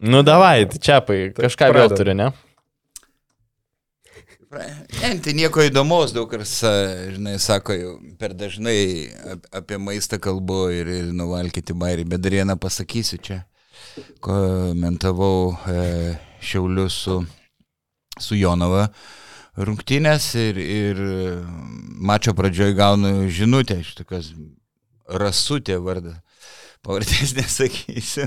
Nu, davai, tai čiapai, kažką vėl turi, ne? Ne, tai nieko įdomaus, daug kas, žinai, sako, per dažnai apie maistą kalbu ir, ir nuvalkyti bairį, bet dar vieną pasakysiu čia. Komentavau e, Šiaulius su, su Jonava rungtynės ir, ir mačio pradžioj gaunu žinutę iš tokios rasutė vardą pavardės nesakysiu.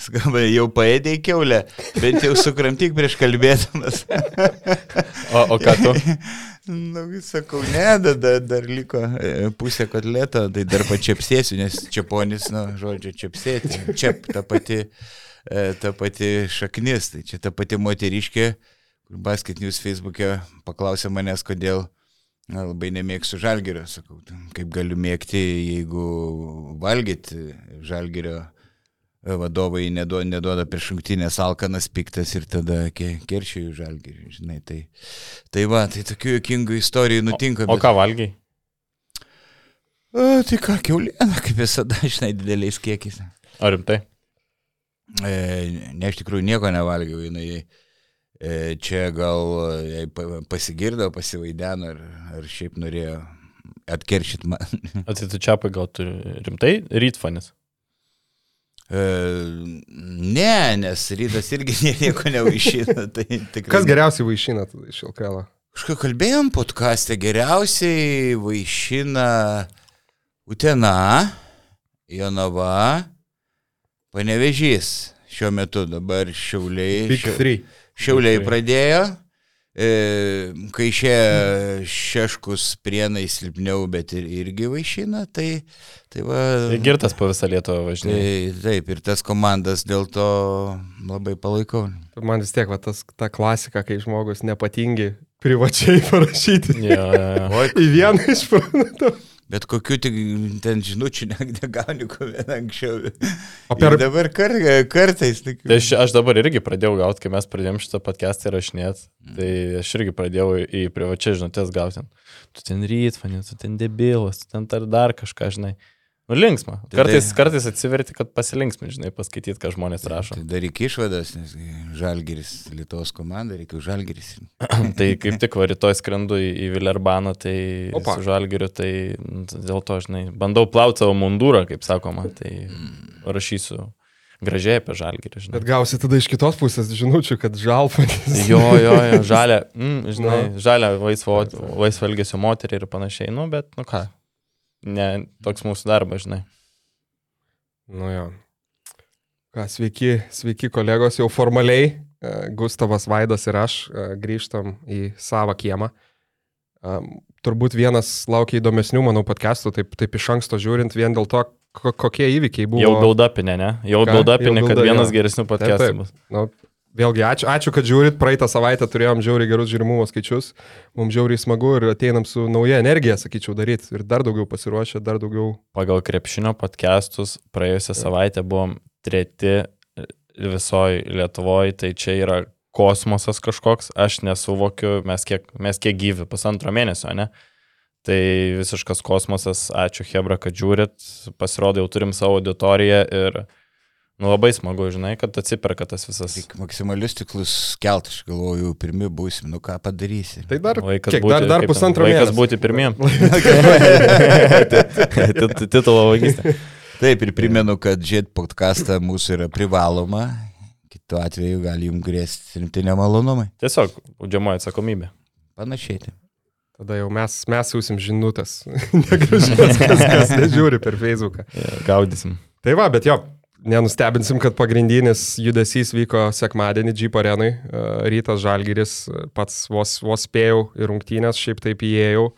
Skamba, jau paėdė į keulę, bet jau sukramtyk prieš kalbėdamas. o, o ką tu? Na, nu, sakau, ne, dar, dar, liko e, pusė kotleto, tai dar pačiapsėsiu, nes čiaponis, na, nu, žodžio, čiapsėti. Čiap, ta pati, e, ta pati šaknis, tai čia ta pati moteriškė, kur Basket News Facebook'e paklausė manęs, kodėl Na, labai nemėgsiu žalgerio, sakau, kaip galiu mėgti, jeigu valgyti žalgerio e, vadovai neduoda, neduoda prieš šimtinės alkanas piktas ir tada keršėjų žalgerį, žinai. Tai, tai va, tai tokių jokingų istorijų nutinka. O, o bet... ką valgiai? O, tai ką, keulieną, kaip visada, žinai, dideliais kiekiais. Ar rimtai? E, ne, iš tikrųjų nieko nevalgiau, jinai E, čia gal jai pasigirdo, pasivaideno ar, ar šiaip norėjo atkeršyti man. O tai tu čia gal turi rimtai rytfanis? E, ne, nes rytas irgi nieko nevaišina. Tai tikrai... Kas geriausiai vaišina iš LKL? Kažką kalbėjom podkastė, geriausiai vaišina Utena, Jonava, Panevežys šiuo metu dabar Šiauliai. Big šia... 3. Šiauliai pradėjo, e, kai šie šeškus prienai silpniau, bet ir, irgi vaišina, tai, tai va. Tai girtas po visą Lietuvą važinėja. Tai, taip, ir tas komandas dėl to labai palaikau. Man vis tiek, va, tas, ta klasika, kai žmogus nepatingi privačiai parašyti. Ja, ja, ja. Į vieną iš produktų. Bet kokiu tik ten žinučių negauni, kuomet anksčiau. O per... Ir dabar kar, kartais. Tik... Tai aš, aš dabar irgi pradėjau gauti, kai mes pradėjome šitą podcastą rašinėti. Mm. Tai aš irgi pradėjau į privačias žinutės gauti. Tu ten rytfanė, tu ten debilas, tu ten dar kažką, žinai. Nu, linksma. Kartais, tai, kartais atsiverti, kad pasilinksmi, žinai, paskaityti, ką žmonės rašo. Tai daryk išvadas, nes Žalgeris, Lietuvos komanda, reikia Žalgeris. tai kaip tik va, rytoj skrendu į, į Vilerbaną, tai Opa. su Žalgeriu, tai dėl to, žinai, bandau plauti savo mundurą, kaip sakoma, tai mm. rašysiu gražiai apie žalgirį. Žinai. Bet gausi tada iš kitos pusės žinučių, kad žalfanis. jo, jo, jo, žalia, mm, žinai, no. žalia laisvo, laisvo elgesio moterį ir panašiai, nu, bet, nu ką, ne toks mūsų darbas, žinai. Nu jo. Ką, sveiki, sveiki kolegos, jau formaliai e, Gustavas Vaidas ir aš e, grįžtam į savo kiemą. E, turbūt vienas laukia įdomesnių, manau, podcastų, taip, taip iš anksto žiūrint, vien dėl to, kokie įvykiai buvo. Jau daudapinė, ne? Jau daudapinė, kad vienas geresnių podcastų bus. Nu, Vėlgi, ačiū, ačiū, kad žiūrit. Praeitą savaitę turėjom žiauriai gerus žiūrimumo skaičius. Mums žiauriai smagu ir ateinam su nauja energija, sakyčiau, daryti. Ir dar daugiau pasiruošę, dar daugiau. Pagal krepšinio podcastus praėjusią savaitę buvom treti visoji Lietuvoje, tai čia yra kosmosas kažkoks, aš nesuvokiu, mes kiek, mes kiek gyvi, pusantro mėnesio, ne? Tai visiškas kosmosas, ačiū Hebra, kad žiūrit, pasirodo, jau turim savo auditoriją ir Nu, labai smagu, žinai, kad atsiperka tas visas. Tik maksimalius tiklus kelt, aš galvoju, pirmi būsim, nu ką padarysi. Tai dar, laikas kiek, būti, dar, dar pusantro mėnesio. Laikas būti pirmiem. Titulo vagystė. Taip, ir primenu, kad žiūrėt podcastą mūsų yra privaloma, kitu atveju gali jums grėsti rimti nemalonumai. Tiesiog, udžiamoji atsakomybė. Panašiai. Tai. Tada jau mes, mes siūsim žinutės. Negražinės, kas, kas nežiūri per Facebooką. Gaudysim. Tai va, bet jo, nenustebinsim, kad pagrindinis judesys vyko sekmadienį Jeep arenui. E, rytas Žalgiris, e, pats vos, vos spėjau į rungtynės, šiaip taip įėjau.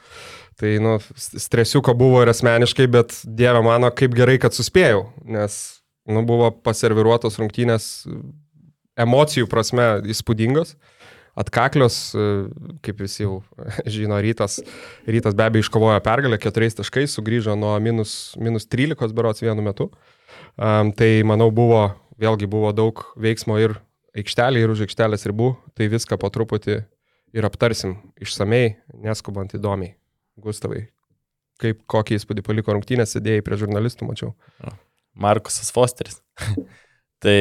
Tai, nu, stresiuko buvo ir asmeniškai, bet Dieve mano, kaip gerai, kad suspėjau, nes, nu, buvo paserviruotos rungtynės emocijų prasme įspūdingos, atkaklios, e, kaip visi jau žino, rytas, rytas be abejo iškovojo pergalę keturiais taškais, sugrįžo nuo minus, minus 13 berots vienu metu. Um, tai manau buvo, vėlgi buvo daug veiksmo ir aikštelė, ir už aikštelės ribų, tai viską po truputį ir aptarsim išsamei, neskubant įdomiai. Gustavai, kaip kokį įspūdį paliko rungtynės, sėdėjai prie žurnalistų, mačiau. Markusas Fosteris. Tai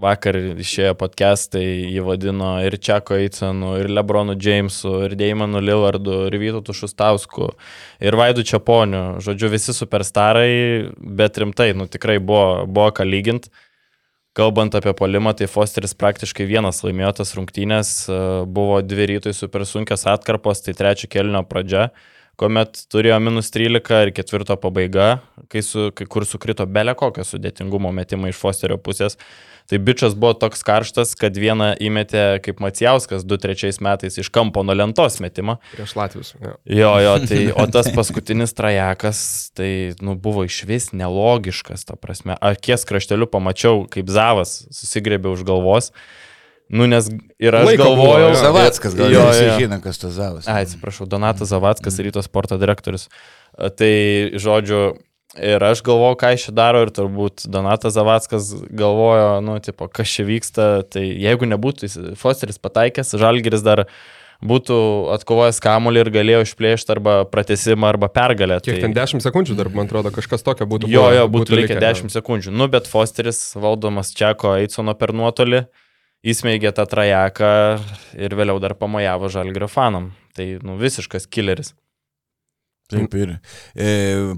vakar išėjo podcastai, jį vadino ir Čeko Eicenu, ir Lebronu Jamesu, ir Deimanu Lillardu, ir Vytautu Šustausku, ir Vaidu Čiaponiu. Žodžiu, visi superstarai, bet rimtai, nu tikrai buvo, buvo ką lyginti. Kalbant apie polimą, tai Fosteris praktiškai vienas laimėjo tas rungtynės, buvo dvi rytui super sunkios atkarpos, tai trečio kelnio pradžia, kuomet turėjo minus 13 ir ketvirto pabaiga, kai, su, kai kur sukrito belė kokio sudėtingumo metimą iš Fosterio pusės. Tai bičias buvo toks karštas, kad vieną įmetė kaip Macijauskas 2-3 metais iš kampo nuo lentos metimą. Prieš Latvijos. Jo, jo, jo tai, o tas paskutinis trajekas, tai nu, buvo iš vis nelogiškas, ta prasme. Akies krašteliu pamačiau, kaip Zavas susigrėbė už galvos. Nu, nes ir aš Laiko buvo, galvojau. jo. Zavackas, gal Jo, jo. žino, kas tas Zavas. Ai, atsiprašau, Donatas Zavackas, ryto sporto direktorius. Tai, žodžiu, ir aš galvoju, ką jis čia daro ir turbūt Donatas Zavackas galvojo, nu, tipo, kas čia vyksta. Tai jeigu nebūtų Fosteris pataikęs, Žalgiris dar būtų atkovojęs kamuolį ir galėjo išplėšti arba pratesimą, arba pergalę. Kiek tai... ten 10 sekundžių dar, man atrodo, kažkas tokio būtų. Jo, jo, būtų likę likę, 10 sekundžių. Nu, bet Fosteris, valdomas Čeko Eicono per nuotolį, įsmeigė tą trajeką ir vėliau dar pamojavo Žalgirio fanam. Tai, nu, visiškas killeris. Taip ir. E,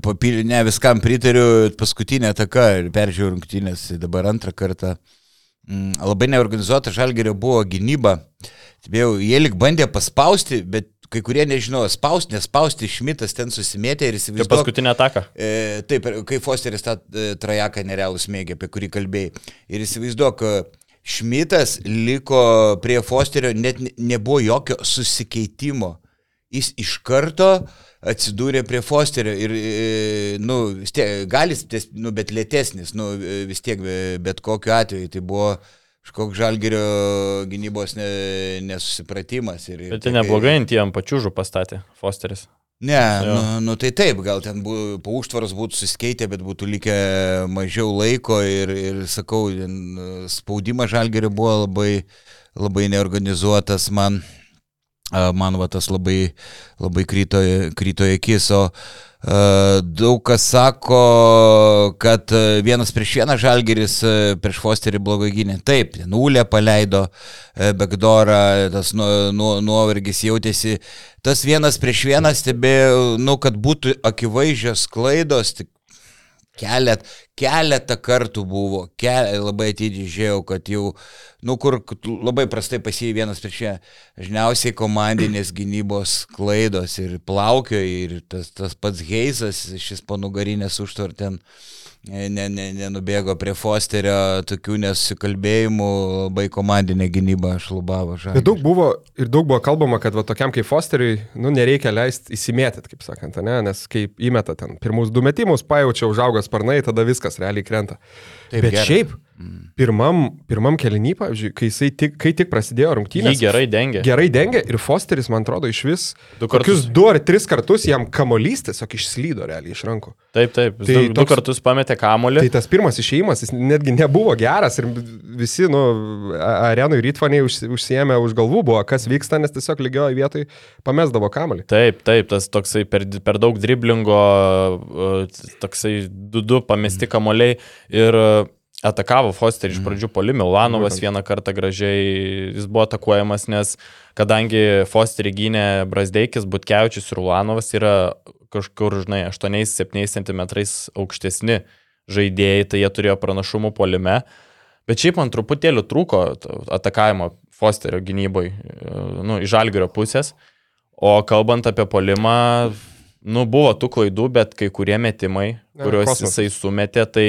papil, ne viskam pritariu, paskutinė taka ir peržiūrėjau rungtynės dabar antrą kartą. Mm, labai neorganizuota žalgerio buvo gynyba. Tibėjau, jie lik bandė paspausti, bet kai kurie nežinojo, spausti, nespausti, Šmitas ten susimėtė ir Tai įsivaizduoja. paskutinė ataka. E, taip, kai Fosteris tą e, trajeką nerealų smėgė, apie kurį kalbėjai. Ir įsivaizduok, e, Šmitas liko prie Fosterio, net ne- nebuvo jokio susikeitimo. Jis iš karto atsidūrė prie Fosterio ir, e, nu, vis tiek, galis, nu, bet lėtesnis, nu, vis tiek, bet kokiu atveju tai buvo kažkoks žalgerio gynybos ne, nesusipratimas. Ir, Bet tai neblogai ant jiem pačiūžų pastatė Fosteris. Ne, Jo. nu, nu tai taip, gal ten bū, po užtvaros būtų susikeitę, bet būtų likę mažiau laiko ir, ir sakau, spaudimas žalgerio buvo labai, labai neorganizuotas man. Man va tas labai, labai kryto, kryto į akis, o daug kas sako, kad vienas prieš vieną žalgeris prieš Fosterį blogai gynė. Taip, nulė paleido backdoorą, tas nu, nu, nuovargis jautėsi. Tas vienas prieš vieną stebėjau, nu, kad būtų akivaizdžios klaidos, tik kelet, keletą kartų buvo, ke, labai atidžiai žiūrėjau, kad jau, nu, kur labai prastai pasijai vienas prieš vieną. Dažniausiai komandinės gynybos klaidos ir plaukio ir tas, tas pats Heisas, šis panugarinės užtvar ten ne, ne, nenubėgo prie Fosterio tokių nesusikalbėjimų, labai komandinė gynyba šlubavo žalgiris. daug buvo ir daug buvo kalbama, kad va, tokiam kaip Fosteriui, nu, nereikia leisti įsimėtyti, kaip sakant, ne? nes kai įmeta ten pirmus du metimus, pajaučia užauga sparnai, tada viskas realiai krenta. Taip, Bet geras. šiaip, pirmam, pirmam kelinį, pavyzdžiui, kai, tik, kai tik prasidėjo rungtynės, gerai dengia. gerai dengia ir Fosteris, man atrodo, iš vis Du kartus. du ar tris kartus jam kamolys tiesiog išslydo realiai iš rankų. Taip, taip. Jis Tai du, du toks- kartus pametė kamolį. Tai tas pirmas išėjimas, jis netgi nebuvo geras ir visi, nu, arenui rytvaniai užsi- užsiemė už galvų buvo, kas vyksta, nes tiesiog lygioje vietoje pamesdavo kamalį. Taip, taip, tas toksai per, per daug driblingo, toksai du du pamesti kamoliai ir atakavo Fosterį iš pradžių polimi, Ulanovas Būtent. vieną kartą gražiai, jis buvo atakuojamas, nes kadangi Fosterį gynė Brasdeikis, Butkevičius ir Ulanovas yra kažkur, žinai, 8-7 cm aukštesni žaidėjai, tai jie turėjo pranašumų polime. Bet šiaip man truputėlį trūko atakavimo Fosterio gynybai, nu, iš žalgerio pusės. O kalbant apie polimą, nu, buvo tų klaidų, bet kai kurie metimai, kuriuos jisai sumetė, tai,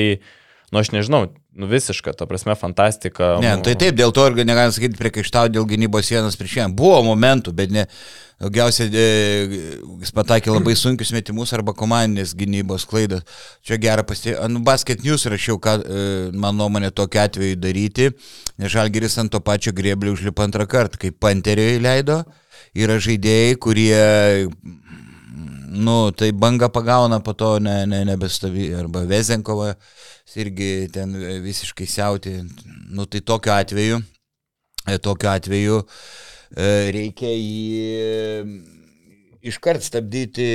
nu, aš nežinau, nu, visiška, ta prasme, fantastika. Ne, tai taip, dėl to ir negalim sakyti priekaištauti dėl gynybos vienas prieš vieną. Buvo momentų, bet ne. Daugiausiai e, jis patakė labai sunkius metimus arba komandinės gynybos klaidas. Čia gerą pastebėjimą. Ant Basket News rašiau, ką, e, man nuomonė, tokiu atveju daryti, nes Žalgiris ant to pačio grėblio užlipa antrą kartą, kaip Panteriui leido. Yra žaidėjai, kurie, nu, tai banga pagauna, po to ne, ne, nebestavi, arba Vezenkova irgi ten visiškai siauti. Nu, tai tokiu atveju, e, tokiu atveju e, reikia jį iškart stabdyti,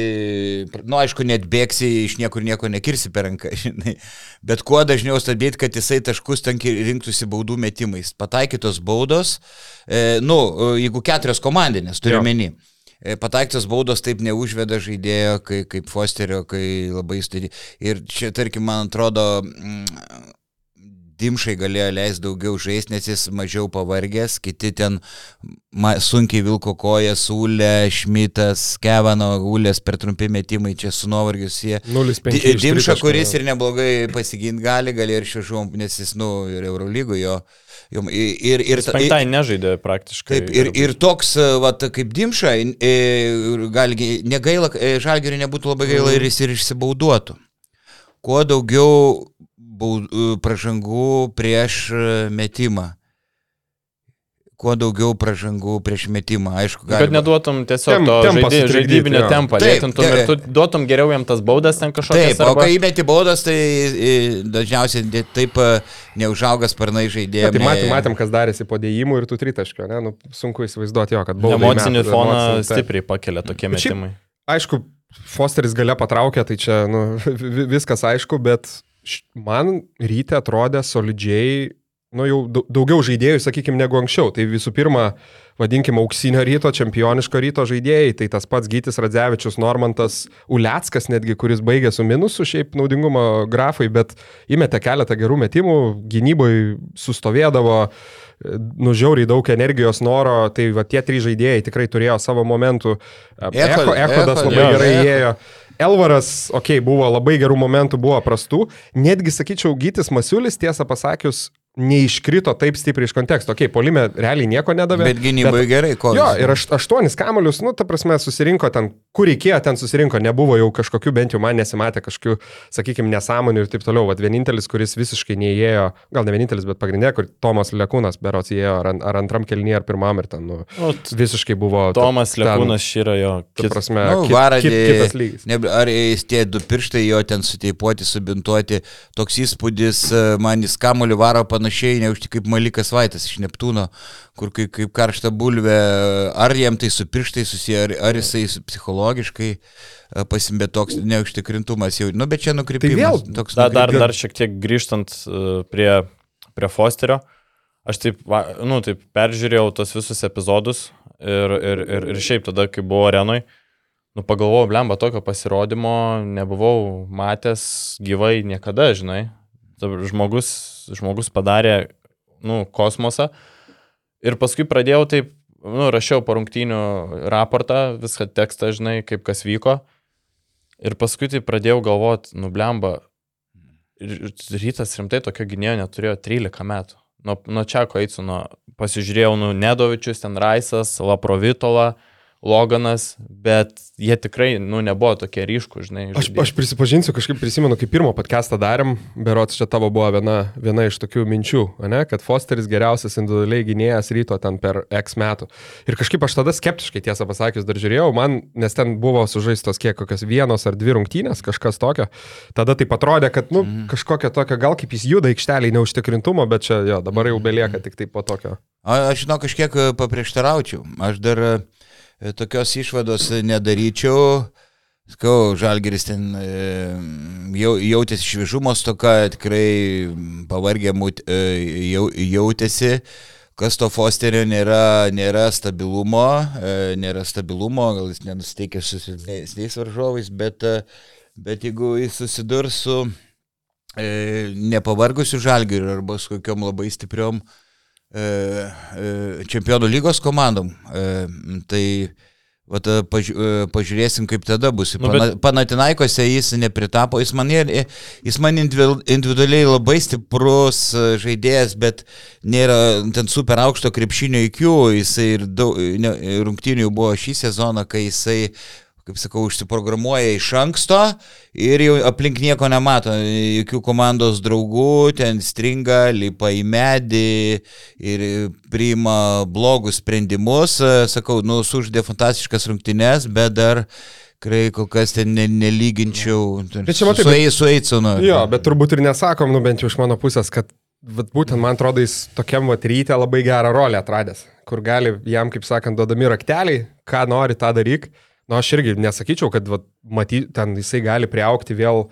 nu aišku, net bėgsi, iš niekur nieko nekirsi per ranką, žinai, bet kuo dažniau stabdyti, kad jisai taškus ten rinktųsi baudų metimais. Pataikytos baudos, e, nu, jeigu keturios komandinės, turiu meni. E, Pataiktos baudos taip neužveda žaidėjo, kai, kaip Fosterio, kai labai studi. Ir čia, tarkim, man atrodo, mm, Dimšai galėjo leisti daugiau žaisti, nes jis mažiau pavargęs, kiti ten ma, sunkiai vilko koją, Sulė, Šmitas, Kevano, Ulės per trumpi metimai čia su nuovargius jie. 0,5. Dimša, kuris ir neblogai pasiginti gali, gali ir šiužuom, nes jis, nu, ir Eurolygų jo. Ir, ir, ir, Penktai nežaidė praktiškai. Taip, ir, ir toks, vat, kaip Dimša, gali, negaila, Žalgiriui nebūtų labai gaila ir jis ir išsibauduotų. Kuo daugiau E, pražangų prieš e, metimą. Kuo daugiau pražangų prieš metimą, aišku, galima. Kad neduotum tiesiog Tem, to žaidė, žaidybinio jo. tempą, lėtintum ir tu duotum geriau jam tas baudas ten kažkokias. Taip, arba... o kai įmeti baudas, tai dažniausiai taip e, neužaugas sparnai žaidėjai. Tai matėm, matėm, kas darėsi po dėjimų ir tų tritaškių, ne? Nu, sunku įsivaizduoti jo, kad baudai. Emocinį metų, foną emocinį, stipriai pakelia tokie metimai. Aišku, Fosteris gale patraukė, tai čia nu, viskas aišku, bet man ryte atrodė solidžiai, nu jau daugiau žaidėjų, sakykime, negu anksčiau. Tai visų pirma, vadinkime, auksinio ryto, čempioniško ryto žaidėjai, tai tas pats Gytis Radzevičius, Normantas Uleckas netgi, kuris baigė su minusu šiaip naudingumo grafai, bet įmetė keletą gerų metimų, gynyboje sustovėdavo, nužiauriai daug energijos, noro, tai va tie trys žaidėjai tikrai turėjo savo momentų. Eko, Ekodas labai gerai ėjo. Elvaras, okei, okay, buvo labai gerų momentų, buvo prastų. Netgi, sakyčiau, Gytis Masiulis, tiesą pasakius, neiškrito taip stipriai iš konteksto. Ok, polime realiai nieko nedavė. Bet gynybai bet, gerai, ko. Jo, ir aš, aštuonis kamolius, nu, ta prasme, susirinko ten, kur reikėjo, ten susirinko, nebuvo jau kažkokių, bent jau man nesimatė kažkokių, sakykime, nesąmonių ir taip toliau. Vat vienintelis, kuris visiškai neįėjo, gal ne vienintelis, bet pagrindė, kur Tomas Lekūnas, berots įėjo, ar, ar antram kelnyje, ar pirmam ir ten, nu, nu visiškai buvo. Tomas ta, Lekūnas šyra jo. Ta prasme, nu, kit, varadė, kit, kitas lygis. Ne, ar jis tie du pirštai jo ten suteipuoti, subintuoti, toks įspūdis, man jis kamoliu varo panašiai, neužti kaip Malikas Vaitas iš Neptūno, kur kaip, kaip karšta bulvė, ar jam tai su pirštai susiję, ar, ar jisai psichologiškai e, pasimbė toks neužtikrintumas jau, nu bet čia nukrypimas. Tai vėl, toks da, dar, dar šiek tiek grįžtant uh, prie, prie Fosterio, aš taip, nu, taip peržiūrėjau tos visus epizodus ir, ir, ir, ir šiaip tada, kai buvau arenui, nu pagalvojau, blemba, tokio pasirodymo nebuvau matęs gyvai niekada, žinai. Žmogus, žmogus padarė nu, kosmosą. Ir paskui pradėjau taip, nu, rašiau po rungtynių raportą, viską tekstą, žinai, kaip kas vyko. Ir paskui tai pradėjau galvoti, nublemba, rytas rimtai tokio gynėjo neturėjo 13 metų. Nuo, nuo Čiako Eitsuno pasižiūrėjau, nu, Nedovičius, ten Raisas, Laprovitola, Loganas, bet jie tikrai, nu, nebuvo tokie ryškų, žinai. Aš, aš prisipažinsiu, kažkaip prisimenu, kai pirmą podcastą darėm, berots čia tavo buvo viena, viena iš tokių minčių, ne, kad Fosteris geriausias individualiai gynėjas ryto ten per X metų. Ir kažkaip aš tada skeptiškai, tiesą pasakius, dar žiūrėjau, man, nes ten buvo sužaistos kiek kokios vienos ar dvi rungtynės, kažkas tokio. Tada tai atrodė, kad, nu, mm. kažkokia tokia, gal kaip jis juda aikšteliai neužtikrintumo, bet čia, jo, dabar jau belieka tik tai po tokio. A, aš žinau, kažkiek paprieštaraučiau. Aš dar E, tokios išvados nedaryčiau. Skau, Žalgeris ten e, jau, jautėsi šviežumo stoka, tikrai pavargė e, jau, jautėsi. Kas to Fosterio nėra, nėra stabilumo, nėra stabilumo, gal jis nenusteikė su silpnesniais varžovais, bet, bet jeigu jis susidurs su nepavargusiu Žalgeriu arba su kokiam labai stipriom uh, E, e, čempionų lygos komandom. E, tai Vat, paži pažiūrėsim, kaip tada bus. Nu, bet... Panatinaikose jis nepritapo, jis man, jis man individualiai labai stiprus žaidėjas, bet nėra ten super aukšto krepšinio įkių, jisai ir daug, ne, rungtinių buvo šį sezoną, kai jisai kaip sakau, užsiprogramuoja iš anksto ir jau aplink nieko nemato, jokių komandos draugų, ten stringa, lipa į medį ir priima blogus sprendimus. Sakau, nu, suždė fantastiškas rungtynes, bet dar tikrai kol kas ten ne, nelyginčiau. Bet čia matai, su, bet, su Eidsonu. Jo, bet turbūt ir nesakom, nu bent jau iš mano pusės, kad vat, būtent man atrodo jis tokiam vatrytę labai gerą rolę atradęs, kur gali jam, kaip sakant, duodami rakteliai, ką nori, tą daryk nu, aš irgi nesakyčiau, kad va, maty, ten jisai gali priaukti vėl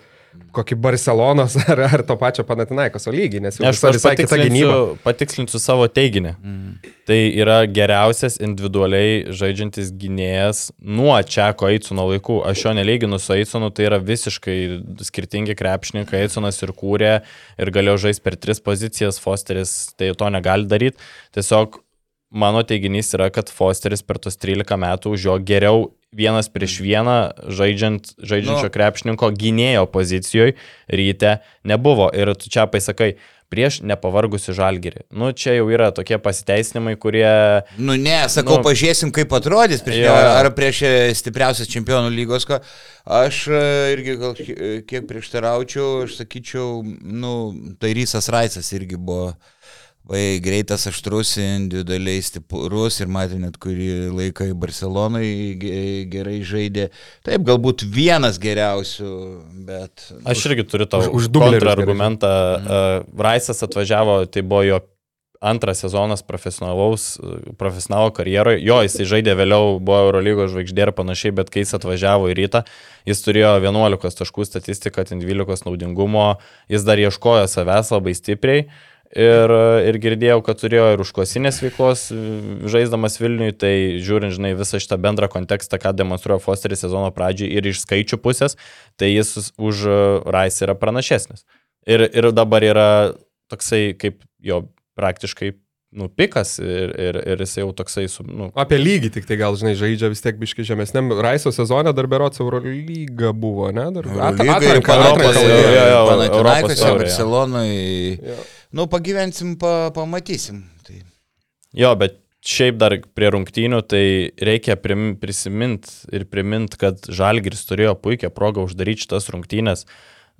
kokį Barcelonos ar, ar to pačio Panatinaikoso lygį, nes jau Aš visai kita gynyba. Patikslinsiu savo teiginį. Mm. Tai yra geriausias individualiai žaidžiantis gynėjas nuo Čiako Eicuno laikų. Aš jo nelyginu su Eicunu, tai yra visiškai skirtingi krepšininkai. Eicunas ir kūrė ir galėjo žaisti per tris pozicijas, Fosteris tai to negali daryti. Tiesiog mano teiginys yra, kad Fosteris per tos 13 metų už jo geriau vienas prieš vieną žaidžiant, žaidžiančio no. krepšininko gynėjo pozicijoje ryte nebuvo. Ir tu čia pasakai, prieš nepavargusi žalgerį. Nu, čia jau yra tokie pasiteisinimai, kurie... Nu, ne, sakau, nu, pažiūrėsim, kaip atrodys prieš, jo, ar prieš stipriausias čempionų lygos. Ko. Aš e, irgi gal kiek prieštaraučiau, aš sakyčiau, nu, tai Rysas Raisas irgi buvo vai greitas, aštrus, individualiai stiprus ir matė net kurį laiką į Barcelonai gerai žaidė. Taip, galbūt vienas geriausių, bet... Aš irgi turiu tau už, už argumentą. Mhm. Uh, Raisas atvažiavo, tai buvo jo antras sezonas profesionalo karjeroje. Jo, jisai žaidė vėliau, buvo Eurolygos žvaigždė ir panašiai, bet kai jis atvažiavo į rytą, jis turėjo 11 taškų statistiką, 12 naudingumo, jis dar ieškojo savęs labai stipriai. Ir, ir girdėjau, kad turėjo ir užklasinės veiklos žaisdamas Vilniui, tai žiūrint, žinai, visą šitą bendrą kontekstą, ką demonstruoja Fosteris sezono pradžiai ir iš skaičių pusės, tai jis už Rais yra pranašesnis. Ir, ir dabar yra toksai kaip jo praktiškai nu, pikas ir, ir, ir jis jau toksai su... Nu. Apie lygį tik tai gal, žinai, žaidžia vis tiek biški žemesniam. Raiso sezone dar berots Eurolyga buvo, ne? Dar atranka Europos. Europos. Barcelonai. Nu, pagyvensim, pa, pamatysim. Tai. Jo, bet šiaip dar prie rungtynių, tai reikia prisiminti ir priminti, kad Žalgiris turėjo puikią progą uždaryti šitas rungtynės.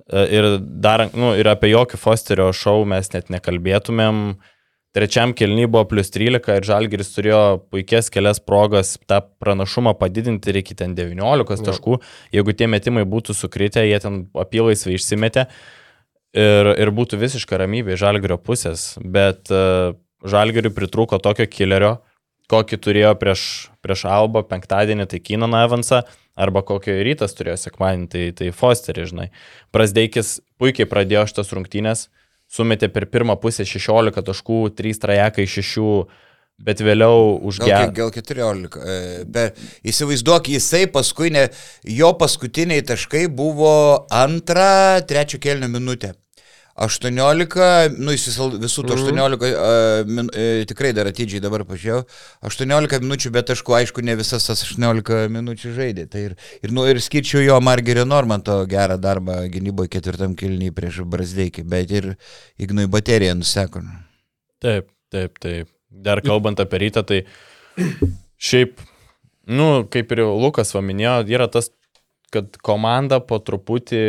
E, ir, dar, nu, ir apie jokį Fosterio šou mes net nekalbėtumėm. Uh, Trečiam kelny buvo plus 13 ir Žalgiris turėjo puikias kelias progas tą pranašumą padidinti iki ten 19 taškų. Jeigu tie metimai būtų sukritę, jie ten apylaisvai išsimetė ir, ir būtų visiška ramybė Žalgirio pusės. Bet uh, Žalgiriui pritrūko tokio killerio, kokį turėjo prieš, prieš Alba penktadienį, tai Kynaną Evansą, arba kokio rytas turėjo sekmadienį, tai, tai Fosterį, žinai. Prasdeikis puikiai pradėjo šitas rungtynės sumetė per pirmą pusę 16 taškų, 3 trajekai 6, bet vėliau užgerė. Gal, gal 14. E, bet įsivaizduok, jisai paskui, ne, jo paskutiniai taškai buvo antrą, trečią kelnių minutę. 18, nu jis visų tų 18, mm. uh, min, uh, tikrai dar atidžiai dabar pažiūrėjau, 18 minučių, bet aišku, aišku, ne visas tas 18 minučių žaidė. Tai ir, ir, nu, ir skirčiau jo Margerio Normanto gerą darbą gynyboje ketvirtam kilniui prieš Brasdeikį, bet ir Ignui bateriją nuseko. Taip, taip, taip. Dar kalbant apie rytą, tai šiaip, nu, kaip ir Lukas paminėjo, yra tas, kad komanda po truputį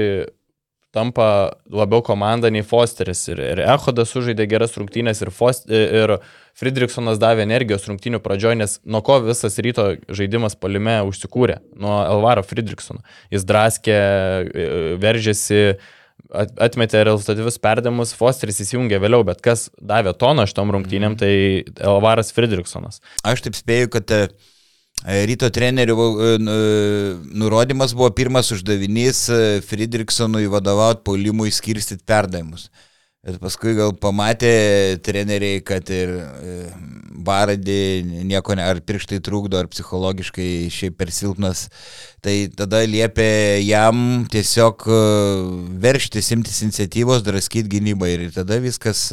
tampa labiau komanda nei Fosteris. Ir, ir Ehodas sužaidė geras rungtynės, ir, Fost, ir Friedrichsonas davė energijos rungtynių pradžioje, nes nuo ko visas ryto žaidimas palime užsikūrė? Nuo Elvaro Friedrichsono. Jis draskė, e, veržėsi, atmetė rezultatyvius perdavimus, Fosteris įsijungė vėliau, bet kas davė toną šitom rungtynėm, mhm. tai Elvaras Friedrichsonas. Aš taip spėju, kad E, ryto trenerių e, nurodymas buvo pirmas uždavinys e, Friedrichsonui vadovauti polimui skirstyti perdavimus. Ir paskui gal pamatė treneriai, kad ir Baradį nieko, ne, ar pirštai trukdo, ar psichologiškai šiaip per silpnas, tai tada liepė jam tiesiog verštis, imtis iniciatyvos, draskyti gynybą ir tada viskas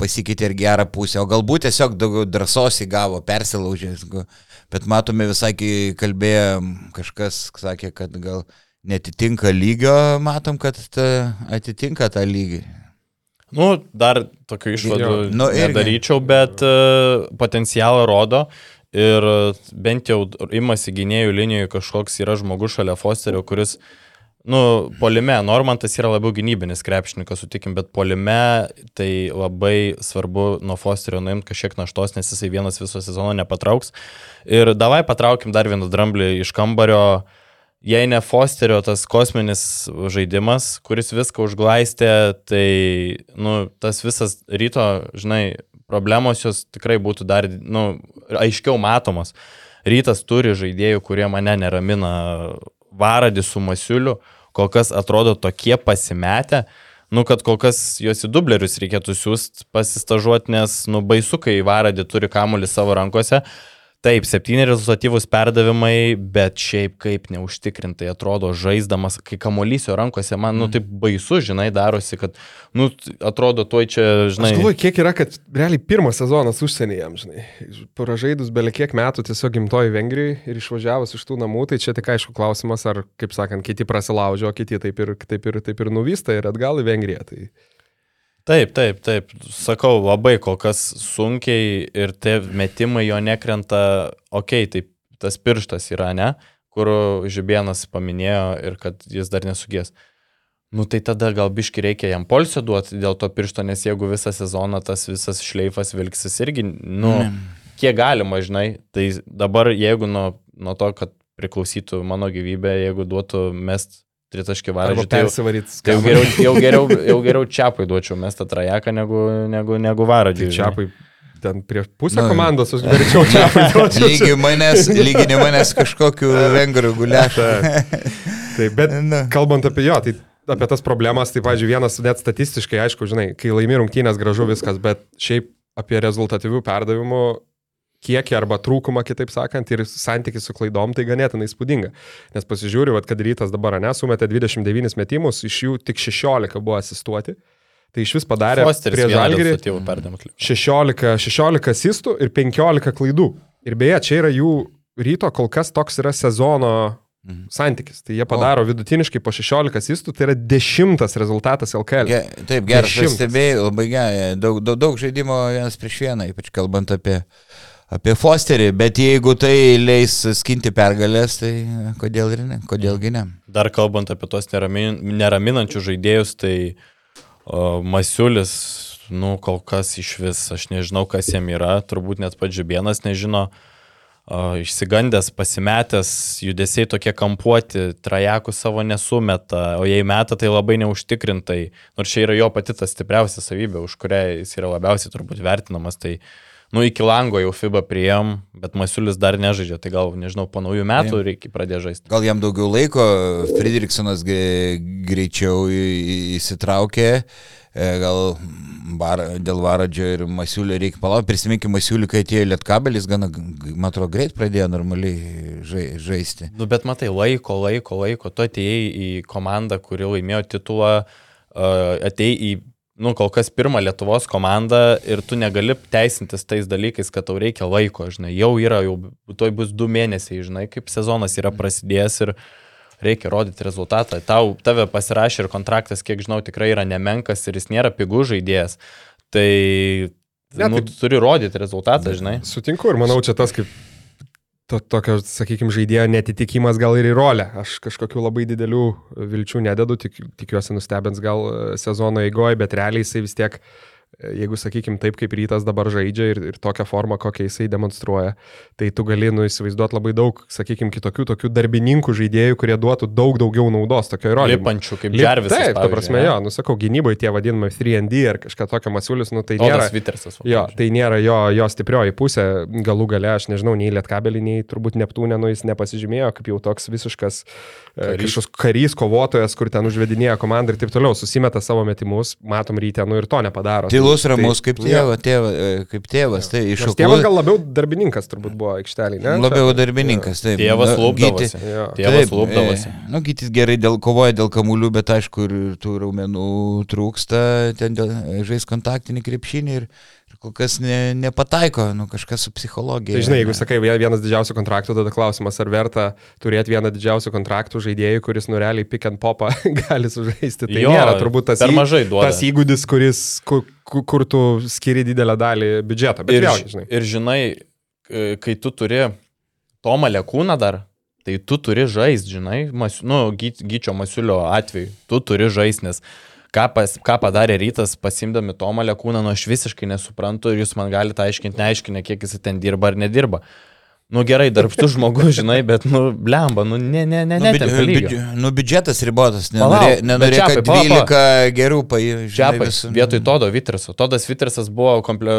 pasikeitė ir gerą pusę, o galbūt tiesiog daugiau drąsos įgavo, persilaužė. Bet matome visai, kai kalbėjom, kažkas sakė, kad gal netitinka lygio, matom, kad ta, atitinka tą lygį. Nu, dar tokių išvadų nu, nedaryčiau, bet uh, potencialą rodo ir bent jau imasi gynėjų linijoje kažkoks yra žmogus šalia Fosterio, kuris uh, Nu, polime, Normantas yra labiau gynybinis krepšininkas, sutikim, bet polime tai labai svarbu nuo Fosterio nuimti kažkiek naštos, nes jisai vienas viso sezono nepatrauks. Ir davai patraukim dar vieną dramblį iš kambario. Jei ne Fosterio tas kosminis žaidimas, kuris viską užglaistė, tai nu, tas visas ryto, žinai, problemos jos tikrai būtų dar nu, aiškiau matomos. rytas turi žaidėjų, kurie mane neramina varadį su masiuliu, kol kas atrodo tokie pasimetę, nu, kad kol kas juos į dublerius reikėtų siūsti pasistažuoti, nes, nu, baisu, kai varadį turi kamuolį savo rankose. Taip, septyni rezultatyvūs perdavimai, bet šiaip kaip neužtikrintai atrodo žaisdamas, kai kamuolys jo rankose, man, nu, taip baisu, žinai, darosi, kad, nu, atrodo, tuoj čia, žinai. Aš galvoju, kiek yra, kad realiai pirmas sezonas užsienyje, žinai. Pražaidus belie kiek metų tiesiog gimtoji Vengrijai ir išvažiavus iš tų namų, tai čia tik aišku klausimas, ar, kaip sakant, kiti prasilaužio, o kiti taip ir, taip ir, taip ir nuvysta ir atgal į Vengriją. Tai... Taip, taip, taip. Sakau, labai kol kas sunkiai ir tie metimai jo nekrenta, okei, okay, taip tas pirštas yra, ne, kur Žibienas paminėjo ir kad jis dar nesugės. Nu tai tada gal biški reikia jam polsio duoti dėl to piršto, nes jeigu visą sezoną tas visas šleifas vilksis irgi, nu, mm. kiek galima, žinai, tai dabar jeigu nuo, nuo to, kad priklausytų mano gyvybė, jeigu duotų mest tritaškį varžį. Tai, jau, tai jau, geriau, jau, geriau, jau geriau čiapai duočiau mestą trajeką negu, negu, negu varadžiui. Tai čiapai ten prie pusę nu, komandos aš greičiau čiapai duočiau. Lygiai manęs, lygiai manęs kažkokiu vengriu guliašu. Taip, bet nu. kalbant apie jo, tai apie tas problemas, tai, pavyzdžiui, vienas net statistiškai, aišku, žinai, kai laimi rungtynės gražu viskas, bet šiaip apie rezultatyvių perdavimų kiekį arba trūkumą, kitaip sakant, ir santykis su klaidom, tai ganėtinai įspūdinga. Nes pasižiūriu, kad rytas dabar nesumetė 29 metimus, iš jų tik 16 buvo asistuoti. Tai iš vis padarė prie žalgerį 16, 16 asistų ir 15 klaidų. Ir beje, čia yra jų ryto kol kas toks yra sezono mhm. santykis. Tai jie padaro o. vidutiniškai po 16 asistų, tai yra dešimtas rezultatas LKL. Ge, taip, geras pastebėjai, labai gerai. Daug, daug, daug žaidimo vienas prieš vieną, ypač kalbant apie apie Fosterį, bet jeigu tai leis skinti pergalės, tai kodėl ir ne, kodėlgi ne. Dar kalbant apie tos neramin, neraminančius žaidėjus, tai o, Masiulis, nu, kol kas iš vis, aš nežinau, kas jam yra, turbūt net pats Žibienas nežino, o, išsigandęs, pasimetęs, judesiai tokie kampuoti, trajakų savo nesumeta, o jei meta, tai labai neužtikrintai, nors čia yra jo pati ta stipriausia savybė, už kurią jis yra labiausiai turbūt vertinamas, tai nu, iki lango jau FIBA priėm, bet Masiulis dar nežaidžia, tai gal, nežinau, po naujų metų reikia pradėti žaisti. Gal jam daugiau laiko, Friedrichsonas greičiau įsitraukė, e, gal bar, dėl Varadžio ir Masiulio reikia palaukti. Prisiminkime, Masiulį, kai atėjo Lietkabelis, gana, man atrodo, greit pradėjo normaliai žai, žaisti. Nu, bet matai, laiko, laiko, laiko, tu atėjai į komandą, kuri laimėjo titulą, atėjai į nu, kol kas pirmą Lietuvos komandą ir tu negali teisintis tais dalykais, kad tau reikia laiko, žinai, jau yra, jau toj bus du mėnesiai, žinai, kaip sezonas yra prasidėjęs ir reikia rodyti rezultatą. Tau, tave pasirašė ir kontraktas, kiek žinau, tikrai yra nemenkas ir jis nėra pigų žaidėjas. Tai Ne, nu, tai, turi rodyti rezultatą, žinai. Sutinku ir manau, čia tas kaip to, tokio, sakykime, žaidėjo netitikimas gal ir į rolę. Aš kažkokių labai didelių vilčių nededu, tik, tikiuosi nustebins gal sezono eigoje, bet realiai jisai vis tiek uh, jeigu, sakykim, taip kaip rytas dabar žaidžia ir, ir tokią formą, kokią jisai demonstruoja, tai tu gali nu, įsivaizduoti labai daug, sakykim, kitokių tokių darbininkų žaidėjų, kurie duotų daug daugiau naudos tokio įrodymo. Lipančių, kaip Džervis. Taip, ta prasme, jo, nusakau, gynyboje tie vadinami 3D ar kažką tokio masiulis, nu tai nėra. Vitersas, jo, tai nėra jo, jo stiprioji pusė, galų gale, aš nežinau, nei Lietkabelį, nei turbūt Neptūnė, nu jis nepasižymėjo kaip jau toks visiškas e, kažkoks karys, kovotojas, kur ten užvedinėja komandą ir taip toliau, susimeta savo metimus, matom ryte, nu ir to nepadaro. Tai tylus, ramus tai, kaip, tėva, tėva, e, kaip tėvas. Tai iš tikrųjų. Tėvas gal labiau darbininkas turbūt buvo aikštelį, ne? Labiau darbininkas, taip. Tėvas lūpdavosi. Tėvas lūpdavosi. Nu, gyti gerai dėl, kovoja dėl kamuolių, bet aišku, ir tų raumenų trūksta, ten dėl, žais kontaktinį krepšinį ir kol kas ne, nepataiko, nu kažkas su psichologija. Tai žinai, jeigu sakai vienas didžiausių kontraktų, tada klausimas, ar verta turėti vieną didžiausių kontraktų žaidėjų, kuris nurealiai pick and popą gali sužaisti. Tai jo, nėra turbūt tas, į, tas įgūdis, kuris, kur, kur tu skiri didelę dalį biudžeto. Ir, vėl, žinai. ir žinai, kai tu turi Tomą Lekūną dar, tai tu turi žaisti, žinai, mas, nu, Gyčio Masiulio atveju, tu turi žaisti, nes ką, pas, ką padarė rytas pasimdami Tomą Lekūną, nu aš visiškai nesuprantu ir jūs man galite aiškinti, neaiškinę, kiek jis ten dirba ar nedirba. Nu gerai, darbštus žmogus, žinai, bet, nu, blemba, nu, ne, ne, ne, Nu, ne, ten lygio. biudž- nu, biudžetas ribotas, Palauk, nenorė, bet nenorė Čiapai, kad palauk, 12 gerų paėmė. Čiapas, vietoj Todo Vitraso. Todas Vitrasas buvo komple...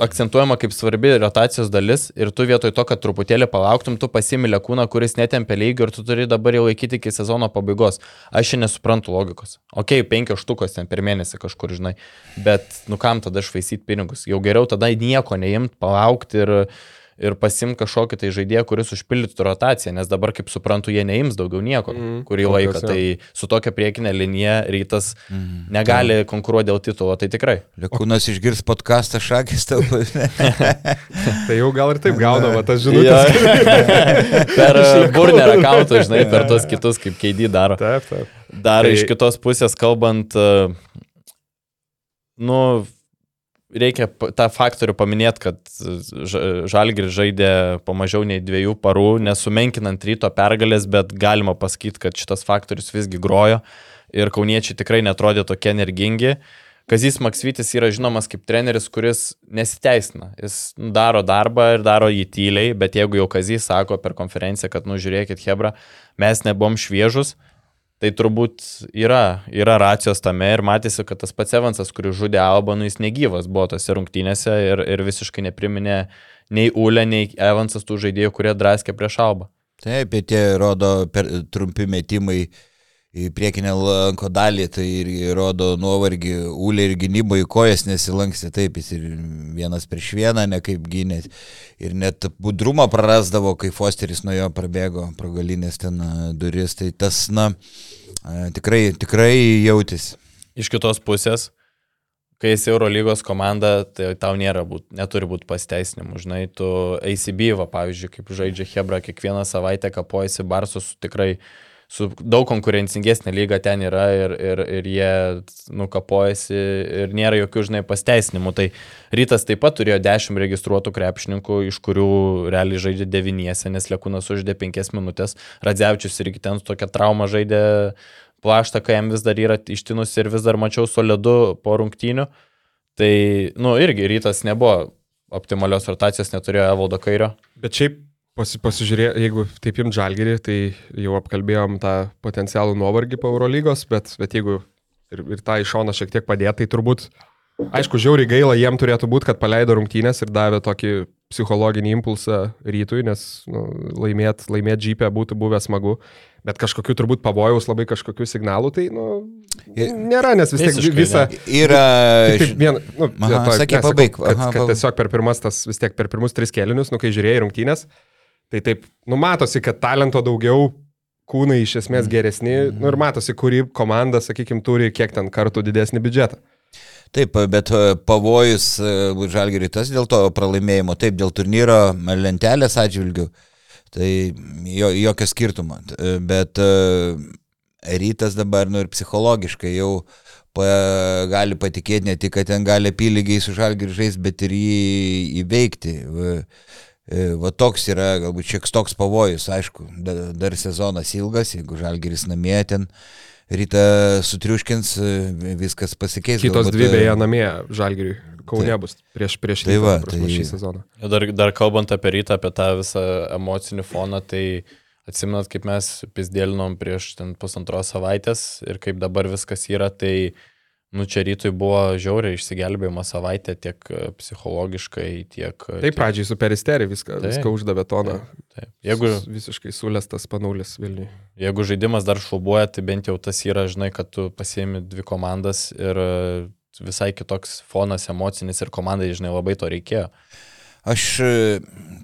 akcentuojama kaip svarbi rotacijos dalis ir tu vietoj to, kad truputėlį palauktum, tu pasimilė kūną, kuris netempia lygio ir tu turi dabar jau laikyti iki sezono pabaigos. Aš čia nesuprantu logikos. Ok, penkios štukos ten per mėnesį kažkur, žinai, bet nu kam tada švaistyti pinigus? Jau geriau tada nieko neimt, palaukti ir ir pasimti kažkokį tai žaidėją, kuris užpildytų rotaciją, nes dabar, kaip suprantu, jie neims daugiau nieko Mhm, kurį laiką. Tai su tokia priekinė linija rytas negali konkuruoti dėl titulo, tai tikrai. Lekūnas išgirs podcastą šakis tau. Tai jau gal ir taip gauna, va, tas žinutės. per uh, burner akantą, žinai, per tos kitus, kaip keidį daro. Taip, taip. Dar Tai- iš kitos pusės kalbant, uh, nu, reikia tą faktorių paminėti, kad Žalgris žaidė po mažiau nei dviejų parų, nesumenkinant ryto pergalės, bet galima pasakyti, kad šitas faktorius visgi grojo ir kauniečiai tikrai netrodė tokie energingi. Kazys Maksvitis yra žinomas kaip treneris, kuris nesiteisina. Jis daro darbą ir daro jį tyliai, bet jeigu jau Kazys sako per konferenciją, kad, nu, žiūrėkit, Hebra, mes nebuvom šviežus, tai turbūt yra, yra racijos tame ir matėsi, kad tas pats Evansas, kuris žudė Albą, nu, jis negyvas buvo tose rungtynėse ir, ir visiškai nepriminė nei Ule, nei Evansas tų žaidėjų, kurie draskė prieš Albą. Taip, tie rodo per, trumpi metimai į priekinę lanko dalį, tai ir rodo nuovargį, ulė ir gynyboje kojas nesilanksti, taip, jis ir vienas prieš vieną, ne kaip gynės. Ir net budrumą prarasdavo, kai Fosteris nuo jo prabėgo pro galinės ten duris, tai tas, na, tikrai, tikrai jautis. Iš kitos pusės, kai esi Eurolygos komanda, tai tau nėra būt, neturi būti pasteisinimų. Žinai, tu ACB, va, pavyzdžiui, kaip žaidžia Hebra, kiekvieną savaitę kapojasi Barsus su tikrai su daug konkurencingesnė lyga ten yra ir, ir, ir jie nukapojasi ir nėra jokių, žinai, pasteisinimų. Tai rytas taip pat turėjo 10 registruotų krepšininkų, iš kurių realiai žaidė 9, nes Lekūnas uždė 5 minutės, Radzevičius irgi ten su tokia trauma žaidė plaštą, kai jam vis dar yra ištinus ir vis dar mačiau solidu po rungtynių. Tai, nu, irgi rytas nebuvo optimalios rotacijos, neturėjo Evaldo Kairio. Bet šiaip pasi, pasižiūrė, jeigu taip imt žalgerį, tai jau apkalbėjom tą potencialų nuovargį po Eurolygos, bet, bet jeigu ir, ir tą iš šono šiek tiek padėti, tai turbūt, aišku, žiauriai gaila jiem turėtų būti, kad paleido rungtynės ir davė tokį psichologinį impulsą rytui, nes nu, laimėt, laimėt džipę būtų buvę smagu, bet kažkokiu turbūt pavojaus labai kažkokiu signalu, tai nu, nėra, nes vis tiek visą... Yra... Taip vien, nu, Aha, to, sakė, ne, sakau, pabaik. Kad, Aha, kad tiesiog per pirmas tas, vis tiek per pirmus tris kelinius, nu kai žiūrėjai rungtynės, tai taip, nu matosi, kad talento daugiau, kūnai iš esmės geresni, nu ir matosi, kuri komanda, sakykime, turi kiek ten kartų didesnį biudžetą. Taip, bet e, pavojus Žalgiriui tas dėl to pralaimėjimo, taip, dėl turnyro lentelės atžvilgių, tai jo, jokio skirtumo. T- Bet e, rytas dabar, nu ir psichologiškai jau pa, gali patikėti ne tik, kad ten gali apylygiai su Žalgiriu žaisti, bet ir jį įveikti. Va, e, Va toks yra galbūt šiek toks pavojus, aišku, da- dar sezonas ilgas, jeigu Žalgiris namie ten rytą sutriuškins, e, viskas pasikeis. Kitos galbūt, dvi e, beje namie žalgiriui. Kaune bus prieš, prieš Tai va, prasme, tai- šį sezoną. Dar, dar kalbant apie rytą, apie tą visą emocinį foną, tai atsimenat, kaip mes pizdėlinom prieš ten pusantros savaitės ir kaip dabar viskas yra, tai Nu, čia rytui buvo žiauriai išsigelbėjimo savaitė tiek e, psichologiškai, tiek... e, Taip, pradžiai su peristerį viską, Taip. viską uždavė toną. Taip. Jeigu, Sus- Visiškai sulestas panulis Vilniui. jeigu žaidimas dar šlubuoja, tai bent jau tas yra, žinai, kad tu pasiemi dvi komandas ir e, visai kitoks fonas emocinis ir komandai, žinai, labai to reikėjo. Aš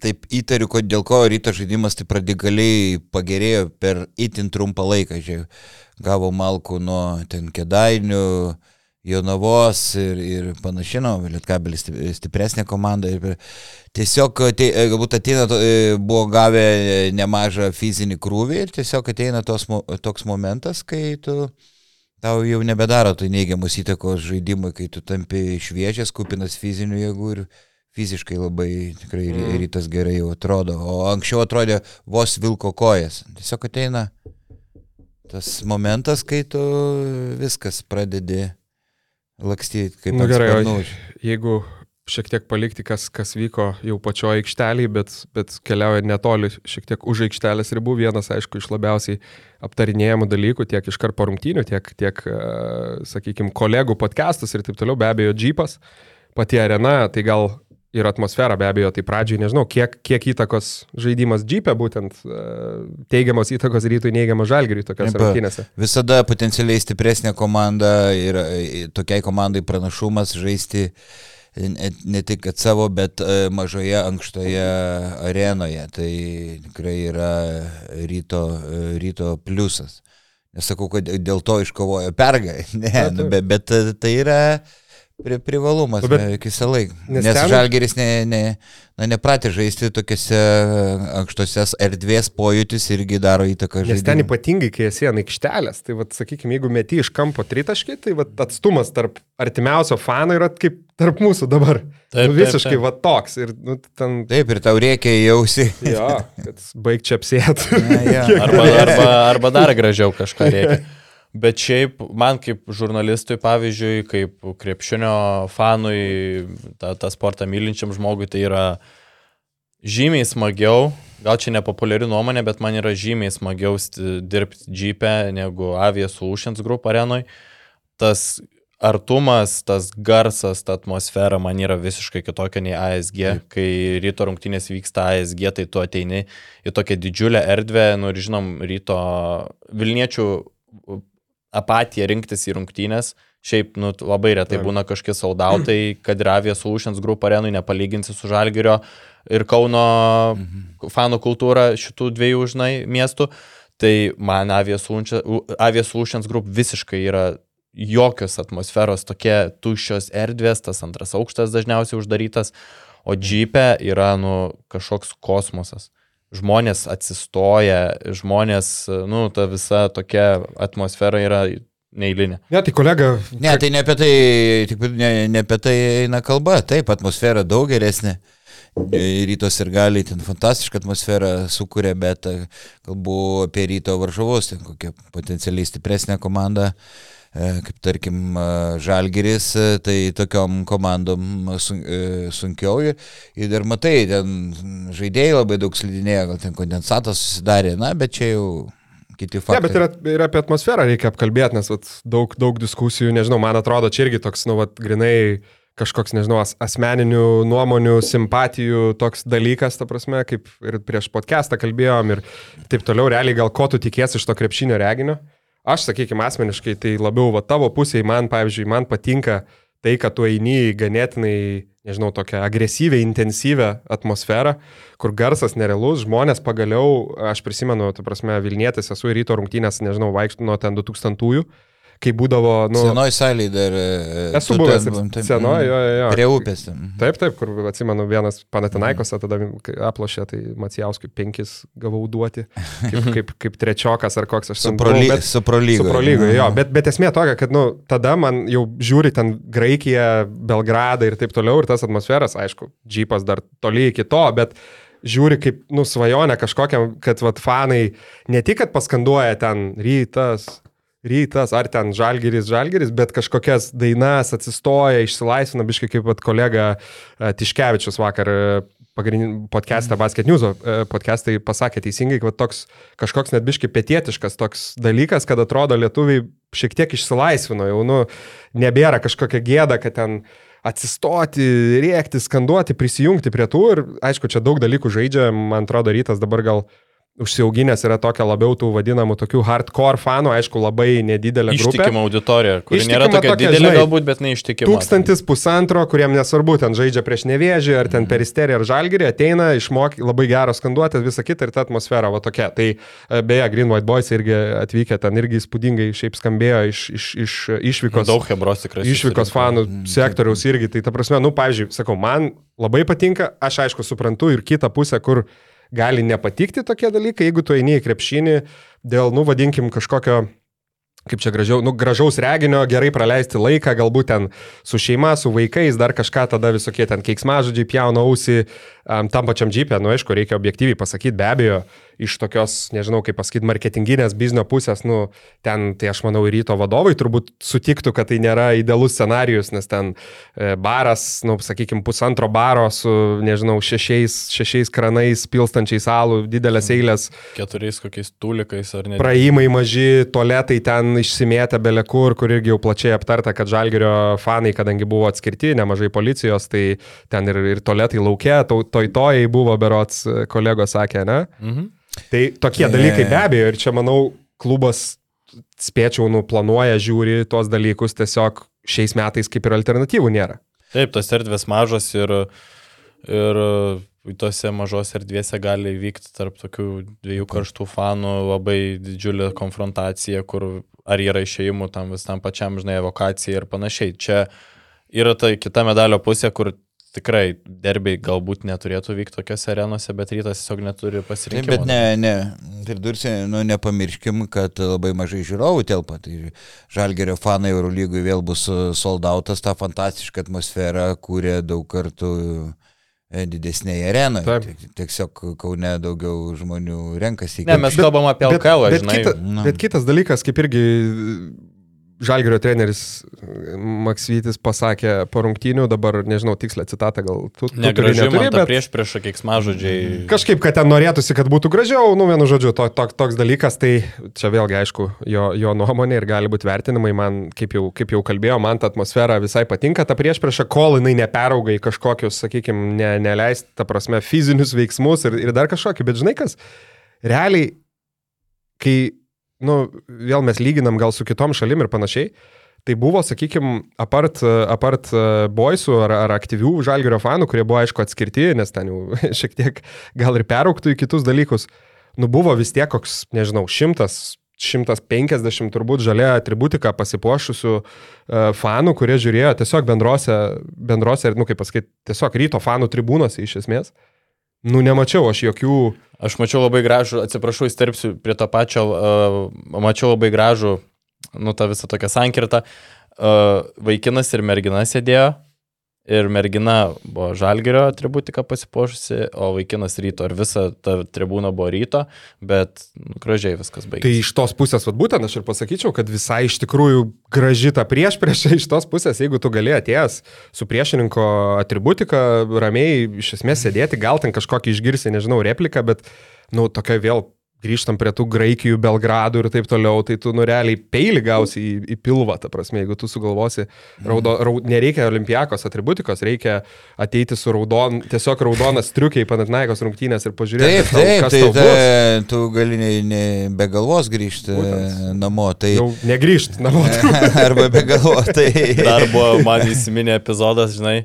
taip įtariu, kad dėl ko ryto žaidimas taip radikaliai pagerėjo per itin trumpą laiką. Žiūrėjau, gavo malkų nuo ten kedainių, Jonavos ir, ir panašiai, nu, Lietkabelis sti- stipresnė komanda. Ir tiesiog tai, galbūt ateina, e, buvo gavę nemažą fizinį krūvį ir tiesiog ateina tos, toks momentas, kai tu tau jau nebedaro tai neigiamos įtakos žaidimui, kai tu tampi šviežias, kupinas fizinių jėgų ir fiziškai labai tikrai mm. rytas gerai jau atrodo. O anksčiau atrodė vos vilko kojas. Tiesiog ateina tas momentas, kai tu viskas pradedi lakstyti kaip ant gerai, sparnų. o jeigu šiek tiek palikti, kas, kas vyko jau pačioje aikštelėje, bet, bet keliauja netoli, šiek tiek už aikštelės ribų. Vienas, aišku, iš labiausiai aptarinėjamų dalykų, tiek iš karto rungtynių, tiek, tiek sakykime, kolegų podcastus ir taip toliau, be abejo, džypas, pati arena, tai gal ir atmosfera be abejo, tai pradžiai nežinau, kiek, kiek įtakos žaidimas džipė, būtent teigiamos įtakos rytui, neigiamos žalgiriui tokiose rungtynėse. Visada potencialiai stipresnė komanda ir tokiai komandai pranašumas žaisti uh, ne, tik savo, bet e, mažoje ankštoje arenoje. Tai tikrai yra ryto, e, ryto pliusas. Nesakau, kad dėl to iškovojo pergalę, ne, nu, bet, bet tai yra pri, privalumas nu, visą laiką. Nes, nes ten... žalgeris ne, ne, na, nepratė žaisti tokiuose ankštose erdvės pojūtis irgi daro įtaką žaidimui. Nes ten ypatingai, kai esi ant aikštelės, tai, vat, sakykime, jeigu meti iš kampo tritaškį, tai vat, atstumas tarp artimiausio fano yra kaip tarp mūsų dabar. Taip, nu, visiškai taip, taip. va toks. Ir, nu, ten... Taip, ir tau reikia jausi. jo, kad baig čia apsėti. arba, arba, arba dar gražiau kažką reikia. Bet šiaip man kaip žurnalistui, pavyzdžiui, kaip krepšinio fanui, tą, tą sportą mylinčiam žmogui, tai yra žymiai smagiau, gal čia nepopuliari nuomonė, bet man yra žymiai smagiau dirbti džipę negu Avia Solutions Group arenui. Tas artumas, tas garsas, ta atmosfera man yra visiškai kitokia nei ASG. Taip. Kai ryto rungtynės vyksta ASG, tai tu ateini į tokią didžiulę erdvę, nu ir žinom, ryto Vilniečių apatiją rinktis į rungtynės. Šiaip nu, labai retai Taip. būna kažkokie saudautai, kad ir Avia Solutions Group arenui nepalyginsi su Žalgirio ir Kauno mhm. fanų kultūra šitų dviejų, žinai, miestų. Tai man Avia Solutions Group visiškai yra jokios atmosferos, tokie tuščios erdvės, tas antras aukštas dažniausiai uždarytas, o džipė yra nu, kažkoks kosmosas žmonės atsistoja, žmonės, nu, ta visa tokia atmosfera yra neįlinė. Ne, tai kolega. Ne, tai ne apie tai, tik ne, ne apie tai eina kalba, taip, atmosfera daug geresnė. Rytos ir gali ten fantastišką atmosferą sukuria, bet kalbu apie ryto varžovus, ten kokia potencialiai stipresnė komanda. Uh, E, kaip tarkim e, Žalgeris, e, tai tokiom komandom sunkiau ir dar matai, ten žaidėjai labai daug slidinėjo, gal ten kondensatas susidarė, na, bet čia jau kiti faktai. Ne, bet ir, ir apie atmosferą reikia apkalbėti, nes vat, daug, daug diskusijų, nežinau, man atrodo, čia irgi toks, nu, vat, grinai kažkoks, nežinau, asmeninių nuomonių, simpatijų toks dalykas, ta prasme, kaip ir prieš podcastą kalbėjom ir taip toliau, realiai gal ko tu tikėsi iš to krepšinio reginio. Aš, sakykime, asmeniškai, tai labiau va tavo pusėje, man, pavyzdžiui, man patinka tai, kad tu eini ganėtinai, nežinau, tokią agresyvę, intensyvę atmosferą, kur garsas nerealus, žmonės pagaliau, aš prisimenu, tu prasme, Vilnietis esu ryto rungtynės, nežinau, vaikštų nuo ten 2000-ųjų kai būdavo... Nu, Senoj salėje dar... E, esu buvęs ten, senoje, jo, jo, jo. Prie upės. Taip, taip, kur atsimenu, vienas Panatinaikose tada aplošė, tai Macijauskui penkis gavau duoti, kaip, kaip, kaip trečiokas ar koks aš ten. Supro Suprolygo. Suprolygo, jo, bet, bet esmė tokia, kad, nu, tada man jau žiūri ten Graikiją, Belgradą ir taip toliau, ir tas atmosferas, aišku, džypas dar toli iki to, bet žiūri kaip, nu, svajonę kažkokią, kad, vat, fanai ne tik, kad paskanduoja ten rytas, rytas, ar ten žalgeris, žalgeris, bet kažkokias dainas atsistoja, išsilaisvina, biškai kaip pat kolega e, Tiškevičius vakar e, pagrindinį podcastą Basket News e, podcastai pasakė teisingai, kad toks kažkoks net biškai pietietiškas toks dalykas, kad atrodo lietuviai šiek tiek išsilaisvino, jau nu, nebėra kažkokia gėda, kad ten atsistoti, rėkti, skanduoti, prisijungti prie tų ir aišku, čia daug dalykų žaidžia, man atrodo, rytas dabar gal užsiauginęs yra tokia labiau tų vadinamų tokių hardcore fanų, aišku, labai nedidelė grupė. Ištikima auditorija, kuri ištikima nėra tokia, tokia didelė žinai, galbūt, bet neištikima. Tūkstantis pusantro, kuriem nesvarbu, ten žaidžia prieš nevėžį, ar ten mhm. peristerį, ar žalgerį, ateina, išmokė labai geros skanduotės, visa kita ir ta atmosfera va tokia. Tai e, beje, Green White Boys irgi atvykę ten irgi įspūdingai šiaip skambėjo iš, iš, iš išvykos. Daug hebros tikrai. Išvykos fanų mm, sektoriaus irgi. Tai ta prasme, nu, pavyzdžiui, sakau, man labai patinka, aš aišku suprantu ir kitą pusę, kur gali nepatikti tokie dalykai, jeigu tu eini į krepšinį dėl, nu, vadinkim, kažkokio kaip čia gražiau, nu, gražaus reginio, gerai praleisti laiką, galbūt ten su šeima, su vaikais, dar kažką tada visokie ten keiksmažodžiai pjauna ausį, um, tam pačiam džipė, nu aišku, reikia objektyviai pasakyti, be abejo, iš tokios, nežinau, kaip pasakyti, marketinginės biznio pusės, nu, ten, tai aš manau, ryto vadovai turbūt sutiktų, kad tai nėra idealus scenarius, nes ten e, baras, nu, sakykime, pusantro baro su, nežinau, šešiais, šešiais kranais, pilstančiais alų, didelės eilės. Keturiais kokiais tulikais ar ne. Praėjimai maži, toletai ten išsimėtę belekur, kur irgi jau plačiai aptarta, kad žalgerio fanai, kadangi buvo atskirti, nemažai policijos, tai ten ir, ir toletai laukia, toj tojai buvo berots, kolegos sakė, ne? Mhm. Tai tokie dalykai be abejo ir čia, manau, klubas, spėčiau, nu, planuoja, žiūri tuos dalykus, tiesiog šiais metais kaip ir alternatyvų nėra. Taip, tos erdvės mažos ir, ir tose mažose erdvėse gali vykti tarp tokių dviejų karštų fanų labai didžiulė konfrontacija, kur ar yra išėjimų tam visam pačiam, žinai, evokacija ir panašiai. Čia yra ta kita medalio pusė, kur tikrai derbiai galbūt neturėtų vykti tokiose arenose, bet rytas tiesiog neturi pasirinkimo. Bet ne, ne, pridursi, nu, nepamirškim, kad labai mažai žiūrovų telpa. Tai Žalgerio fanai Eurolygui vėl bus soldautas, tą fantastišką atmosferą kūrė daug kartų e, didesnėje arenoje. Tiesiog Kaune daugiau žmonių renkasi. Ne, mes kalbam apie LKL, bet, bet, kita, bet kitas dalykas, kaip irgi Žalgerio treneris Maksytis pasakė po rungtynių, dabar nežinau tikslę citatą, gal tu, tu turi neturi, bet prieš prieš keiksmažodžiai. Kažkaip, kad ten norėtųsi, kad būtų gražiau, nu vienu žodžiu, to, to, toks dalykas, tai čia vėlgi aišku, jo, jo nuomonė ir gali būti vertinimai, man, kaip jau, kaip jau kalbėjau, man ta atmosfera visai patinka, ta prieš priešą, kol jinai neperauga į kažkokius, sakykime, ne, neleist, ta prasme, fizinius veiksmus ir, ir dar kažkokį, bet žinai kas, realiai, kai nu, vėl mes lyginam gal su kitom šalim ir panašiai. Tai buvo, sakykime, apart, apart boisų ar, ar aktyvių žalgerio fanų, kurie buvo aišku atskirti, nes ten jau šiek tiek gal ir perauktų į kitus dalykus. Nu buvo vis tiek koks, nežinau, šimtas, 150 turbūt žalia atributika pasipuošusių uh, fanų, kurie žiūrėjo tiesiog bendrose, bendrose, nu kaip pasakyti, tiesiog ryto fanų tribūnose iš esmės. Nu, nemačiau aš jokių. Aš mačiau labai gražų, atsiprašau, įsterpsiu prie to pačio, uh, mačiau labai gražų, nu, tą visą tokią sankirtą. Uh, vaikinas ir mergina sėdėjo ir mergina buvo žalgerio atributiką pasipošusi, o vaikinas ryto. Ir visa ta tribūna buvo ryto, bet nu, gražiai viskas baigėsi. Tai iš tos pusės, vad būtent aš ir pasakyčiau, kad visai iš tikrųjų graži ta prieš prieš iš tos pusės, jeigu tu gali atėjęs su priešininko atributika, ramiai iš esmės sėdėti, gal ten kažkokį išgirsi, nežinau, repliką, bet, nu, tokia vėl grįžtam prie tų Graikijų, Belgradų ir taip toliau, tai tu nurealiai peilį gausi į, į pilvą, ta prasme, jeigu tu sugalvosi, raudo, raud, nereikia olimpijakos atributikos, reikia ateiti su raudon, tiesiog raudonas triukiai panatnaikos rungtynės ir pažiūrėti, taip, taip, tau, kas tai, tau bus. Tai, tu gali ne, ne be galvos grįžti Būtent. namo, tai... Jau negrįžti namo. Arba be galvos, tai... Dar buvo man įsiminė epizodas, žinai.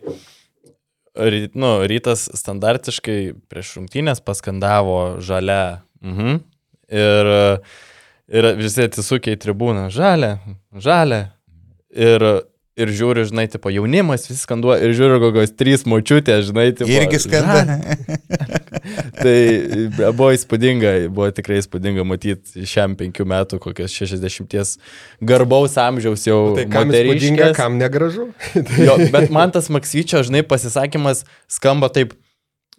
Ryt, nu, rytas standartiškai prieš rungtynės paskandavo žalia Mhm. Ir, ir visi atsisukė į tribūną. Žalė, žalė. Ir, ir žiūri, žinai, tipo, jaunimas vis skanduoja ir žiūri, kokios trys močiutės, žinai, tipo. Irgi skanda. tai buvo įspūdinga, buvo tikrai įspūdinga matyti šiam penkių metų, kokios šešiasdešimties garbaus amžiaus jau. Tai kam įspūdinga, kam negražu. jo, bet man tas Maksyčio, žinai, pasisakymas skamba taip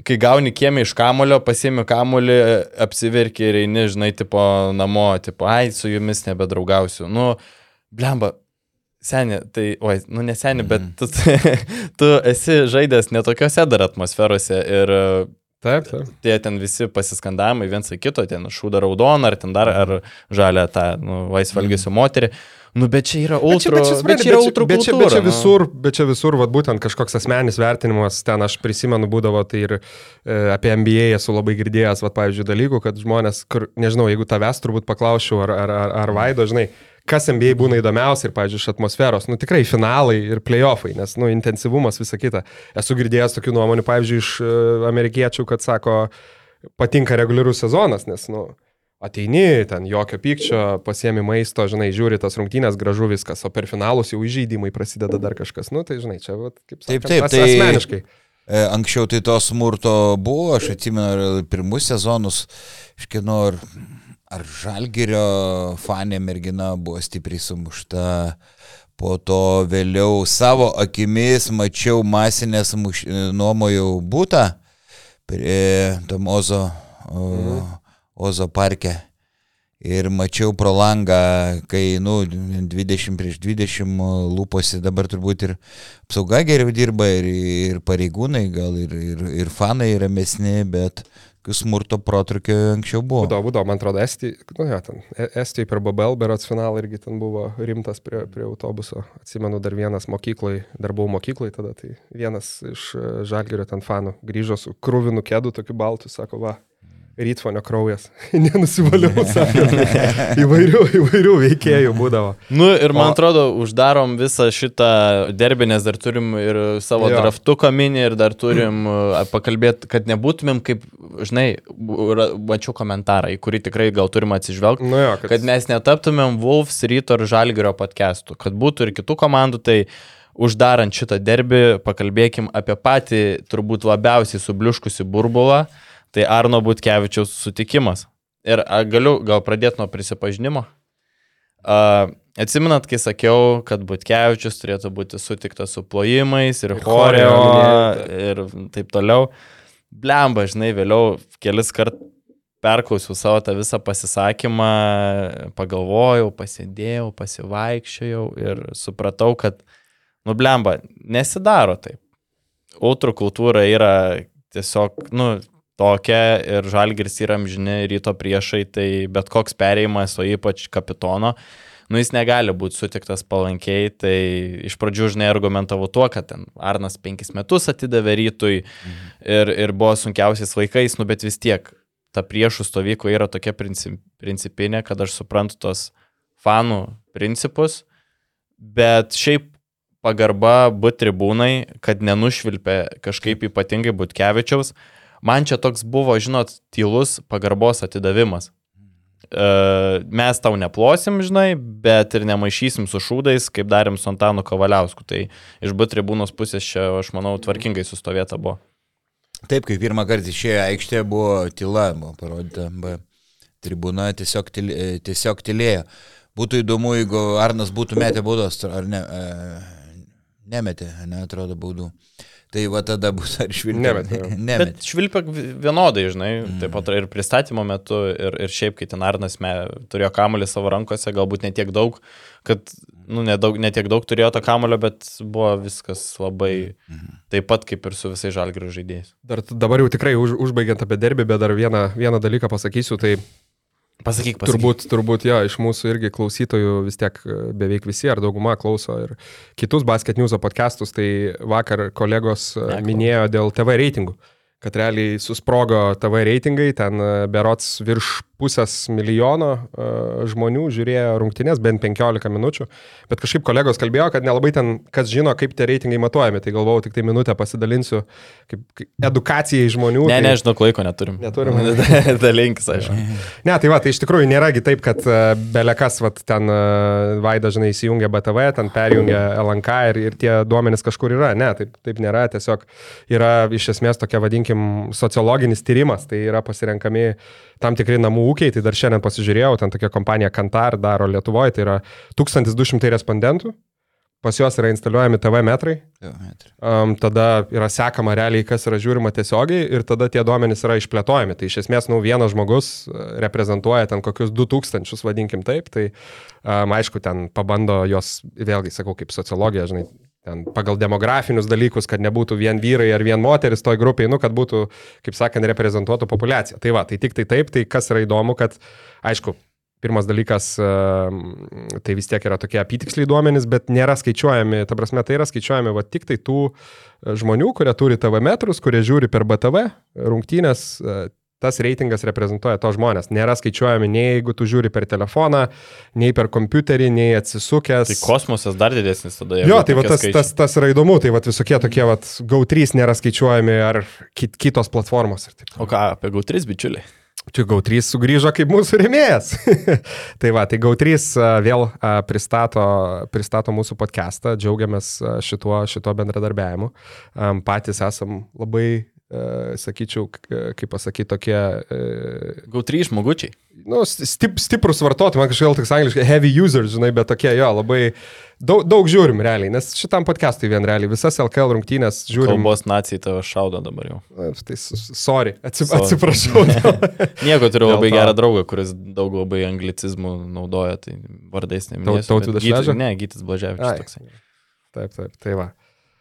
kai gauni kiemį iš kamulio, pasiemi kamulį, apsiverki ir eini, žinai, tipo namo, tipo, ai, su jumis nebedraugausiu. Nu, blemba, seniai, tai, oi, nu neseniai, mm. bet mhm. tu, tu esi žaidęs netokiose dar atmosferose ir Taip, taip. Tie ten visi pasiskandavimai viens į kito, ten šūda raudoną, ar ten dar, ar žalia tą nu, laisvalgėsiu mm. moterį. Nu, bet čia yra ultra. Bet čia, bet čia, yra ultra bet čia, bet čia visur, bet čia visur, vat, būtent kažkoks asmenis vertinimas, ten aš prisimenu būdavo, tai ir e, apie MBA esu labai girdėjęs, vat, pavyzdžiui, dalykų, kad žmonės, kur, nežinau, jeigu tavęs turbūt paklausčiau, ar, ar, ar, ar Vaido, žinai, kas NBA būna įdomiausia ir, pavyzdžiui, iš atmosferos, nu tikrai finalai ir playoffai, nes, nu, intensyvumas visa kita. Esu girdėjęs tokių nuomonių, pavyzdžiui, iš uh, amerikiečių, kad sako, patinka reguliarus sezonas, nes, nu, ateini, ten jokio pykčio, pasiemi maisto, žinai, žiūri tas rungtynės, gražu viskas, o per finalus jau įžeidimai prasideda dar kažkas. Nu, tai žinai, čia, vat, kaip sakant, taip, taip, tai asmeniškai. E, anksčiau tai to smurto buvo, aš atsimenu pirmus sezonus, iškino, ar, ar Žalgirio fanė mergina buvo stipriai sumušta, po to vėliau savo akimis mačiau masinės muš... nuomojau būtą prie tam Ozo, o, Ozo parke. Ir mačiau pro langą, kai, nu, 20 prieš 20 lūposi dabar turbūt ir apsauga geriau dirba, ir, ir pareigūnai, gal ir, ir, ir fanai ramesni, bet smurto protrukio anksčiau buvo. Būdavo, būdavo, man atrodo, Estijai, nu, ja, ten, E- Estijai per BBL berots finalą irgi ten buvo rimtas prie, prie autobuso. Atsimenu, dar vienas mokyklai, dar buvau mokyklai tada, tai vienas iš e, Žalgirio ten fanų grįžo su krūvinu kėdu, tokiu baltu, sako, va, rytfonio kraujas. Nenusivaliau, sako. įvairių, įvairių veikėjų būdavo. Nu ir man O- atrodo, uždarom visą šitą derbį, nes dar turim ir savo Jo. draftuką mini ir dar turim pakalbėti, kad nebūtumėm kaip, žinai, mačiau komentarą, į kurį tikrai gal turim atsižvelgti. Nu jo, kad, Kad mes netaptumėm Wolves ryto ir Žalgirio podcastų, kad būtų ir kitų komandų, tai uždarant šitą derbį, pakalbėkim apie patį turbūt labiausiai subliuškusi burbulą, tai Arno Butkevičiaus sutikimas. Ir a, galiu gal pradėti nuo prisipažinimo. Uh, atsiminat, kai sakiau, kad Butkevičius turėtų būti sutiktas su plojimais ir Ir choreo ir taip toliau. Blemba, žinai, vėliau kelis kart perklausiau savo tą visą pasisakymą, pagalvojau, pasėdėjau, pasivaikščiojau ir supratau, kad, nu, blemba, nesidaro taip. Ultrų kultūra yra tiesiog, nu, tokia ir žalgiris yra amžini ryto priešai, tai bet koks perėjimas, o ypač kapitono, nu jis negali būti sutiktas palankiai, tai iš pradžių žinai argumentavau tuo, kad ten Arnas penkis metus atidavė rytui ir, ir buvo sunkiausiais laikais, nu bet vis tiek ta priešų stovykla yra tokia princip, principinė, kad aš suprantu tos fanų principus, bet šiaip pagarba būt tribūnai, kad nenušvilpė kažkaip ypatingai Butkevičiaus, man čia toks buvo, žinot, tylus pagarbos atidavimas. E, Mes tau neplosim, žinai, bet ir nemaišysim su šūdais, kaip darėm su Antanu Kavaliausku. Tai iš būt tribūnos pusės čia, aš manau, tvarkingai sustovėta buvo. Taip, kai pirmą kartą išėjo aikštė, buvo tyla, buvo parodyta, B. tribūna tiesiog, tyl, e, tiesiog tylėjo. Būtų įdomu, jeigu Arnas būtų metę baudos, ar ne, e, nemetė, neatrodo baudų. Tai va tada bus ar švilpė. Nemetė, jo. nemetė. Bet švilpia vienodai, žinai, mm. taip pat ir pristatymo metu, ir, ir šiaip, kai ten Arnas me, turėjo kamuolį savo rankose, galbūt ne tiek daug, kad, nu, ne, daug, ne tiek daug turėjo to kamulio, bet buvo viskas labai Mhm. taip pat kaip ir su visais žalgirių žaidėjais. dar dabar jau tikrai už, užbaigiant apie derbį, bet dar vieną, vieną dalyką pasakysiu, tai Pasakyk, pasakyk. Turbūt, turbūt, jo, iš mūsų irgi klausytojų vis tiek e, beveik visi ar dauguma klauso ir kitus Basket News podcastus, tai vakar kolegos e, Neklaus. minėjo dėl TV reitingų, kad realiai susprogo TV reitingai, ten e, berots virš pusės milijono e, žmonių žiūrėjo rungtynės bent 15 minučių, bet kažkaip kolegos kalbėjo, kad nelabai ten, kas žino, kaip tie reitingai matuojami, tai galvojau, tik tai minutę pasidalinsiu kaip, kaip edukacijai žmonių. Ne, tai... ne, žinok, laiko neturim. Neturim. Dalinkis, aišku. Ne, tai va, tai iš tikrųjų nėragi taip, kad uh, belekas, va, ten Vaida, žinai, įsijungia BTV, ten perjungia LNK ir, ir tie duomenys kažkur yra. Ne, taip, taip nėra, tiesiog yra iš esmės tokia, vadinkim, sociologinis tyrimas, tai yra pasirenkami tam tikri namų ūkiai, tai dar šiandien pasižiūrėjau, ten tokia kompanija Kantar daro Lietuvoje, tai yra 1200 respondentų, pas juos yra instaliuojami TV metrai, Jo, metrai. Um, tada yra sekama realiai, kas yra žiūrima tiesiogiai ir tada tie duomenys yra išplėtojami. Tai iš esmės, nu, vienas žmogus e, reprezentuoja ten kokius 2000, vadinkim taip, tai um, aišku, ten pabando jos, vėlgi sakau, kaip sociologija, žinai, ten pagal demografinius dalykus, kad nebūtų vien vyrai ar vien moteris toj grupiai, nu, kad būtų, kaip sakant, reprezentuotų populiacija. Tai va, tai tik tai taip, tai kas yra įdomu, kad, aišku, Pirmas dalykas, ehm, tai vis tiek yra tokie apytiksliai duomenys, bet nėra skaičiuojami, ta prasme, tai yra skaičiuojami va tik tai tų e, žmonių, kurie turi TV metrus, kurie žiūri per BTV rungtynės, e, tas reitingas reprezentuoja to žmonės. Nėra skaičiuojami nei jeigu tu žiūri per telefoną, nei per kompiuterį, nei atsisukęs. Tai kosmosas dar didesnis tada. Jo, tai va, tas, tas, tas yra įdomu, tai va, visokie tokie va, GO3 nėra skaičiuojami ar kit, kitos platformos. O ką, apie GAU3 bičiuliai? Čia GAU3 sugrįžo kaip mūsų remėjas. tai va, tai GAU3 a, vėl a, pristato, pristato mūsų podcastą, džiaugiamės a, šituo, šituo bendradarbiavimu. Patys esam labai e, sakyčiau, k- kaip pasakyti, tokie, e, Gau trys žmogučiai. nu, stip, stiprus vartotojai, man kažkaip toks angliškai heavy users, žinai, bet tokie jo, labai daug, daug žiūrim realiai, nes šitam podcast'ui vien realiai, visas LKL rungtynės žiūrim. Kalbos nacijai tave šaudo dabar jau. Tai, sorry, atsip, Sorry. atsiprašau. Nieko turiu labai gerą draugą, kuris daug labai anglicizmų naudoja, tai vardais neminėsiu. Taut- Tautvydas bet Gytis- Šleža? Ne, Gytis Blaževičius Ai. toksai. Taip, taip, tai va.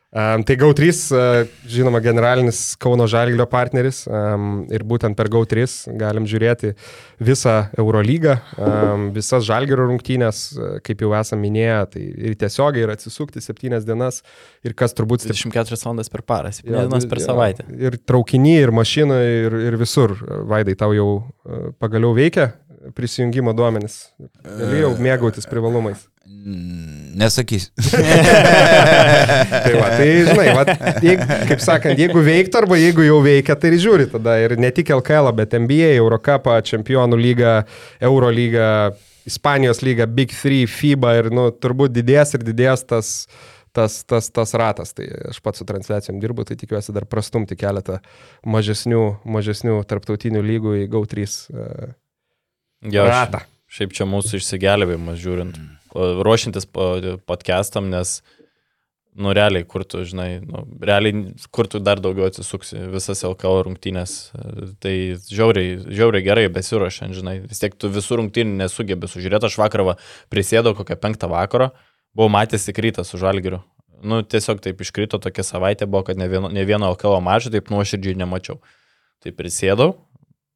Um, tai GAU3, uh, žinoma, generalinis Kauno Žalgilio partneris um, ir būtent per GAU3 galim žiūrėti visą Eurolygą, um, visas Žalgilio rungtynės, uh, kaip jau esame minėję, tai ir tiesiogiai, ir atsisukti septynias dienas, ir kas turbūt stip- 24 valandas per parą, 7 Jo, dienas per savaitę. Ir traukinį, ir mašiną, ir, ir visur. Vaidai, tau jau uh, pagaliau veikia prisijungimo duomenis. Gali jau mėgautis privalumais. Mm, Nesakys. Tai, va, tai žinai, va, jeig, kaip sakant, jeigu veiktų arba jeigu jau veikia, tai ir žiūri tada. Ir ne tik LKL, bet NBA, Eurocapą, Čempionų lygą, Euro lygą, Ispanijos lygą, Big 3, FIBA ir, nu, turbūt didės ir didės tas, tas, tas, tas ratas. Tai aš pats su transliacijom dirbu, tai tikiuosi dar prastumti keletą mažesnių, mažesnių tarptautinių lygų į GAU3 uh, Jo, aš- ratą. Šiaip čia mūsų išsigelbėjimas žiūrint, o, ruošintis po- podcastam, nes, nu, realiai, kur tu, žinai, nu, realiai, kur tu dar daugiau atsisuksi visas LKO rungtynės, tai žiauriai, žiauriai gerai besiuošiant, žinai, vis tiek tu visų rungtynių nesugebi sužiūrėti, aš vakarą prisėdau kokią penktą vakaro, buvau matęs tik rytą su žalgiriu. Nu, tiesiog taip iškrito tokia savaitė buvo, kad ne vieno, ne vieno LKO mačo taip nuoširdžiai nemačiau. Tai prisėdau,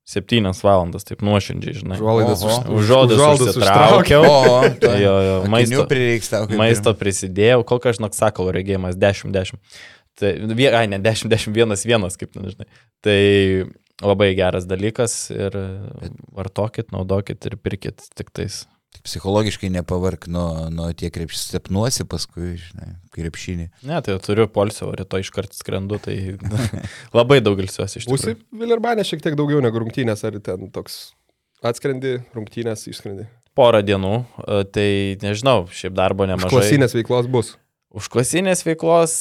septynias valandas, taip nuoširdžiai, žinai. Užuolaidas už- Užuolaidas užuolaidas užsitraukiau. O, Jo, jo, Maisto maisto, prireiks tau. kaip ir- maisto prisidėjau, kol kas, žinok, sakalo regėjimas 10-10. Tai, ai, ne 10-10-1-1, kaip nežinai. Tai labai geras dalykas ir vartokit, naudokit ir pirkit tik tais. Psichologiškai nepavark nuo, nuo tiek krepšys. Sepnuosi paskui, žinai, krepšinį. Ne, tai turiu polsio, o rytoj iškart skrendu, tai labai daug ilsiuosi iš Būsi tikrųjų. Vilirbanė šiek tiek daugiau negu rungtynės, ar ten toks atskrendi, rungtynės išskrendi. Porą dienų, e, tai nežinau, šiaip darbo nemažai. Klasinės veiklos bus. Užklasinės veiklos,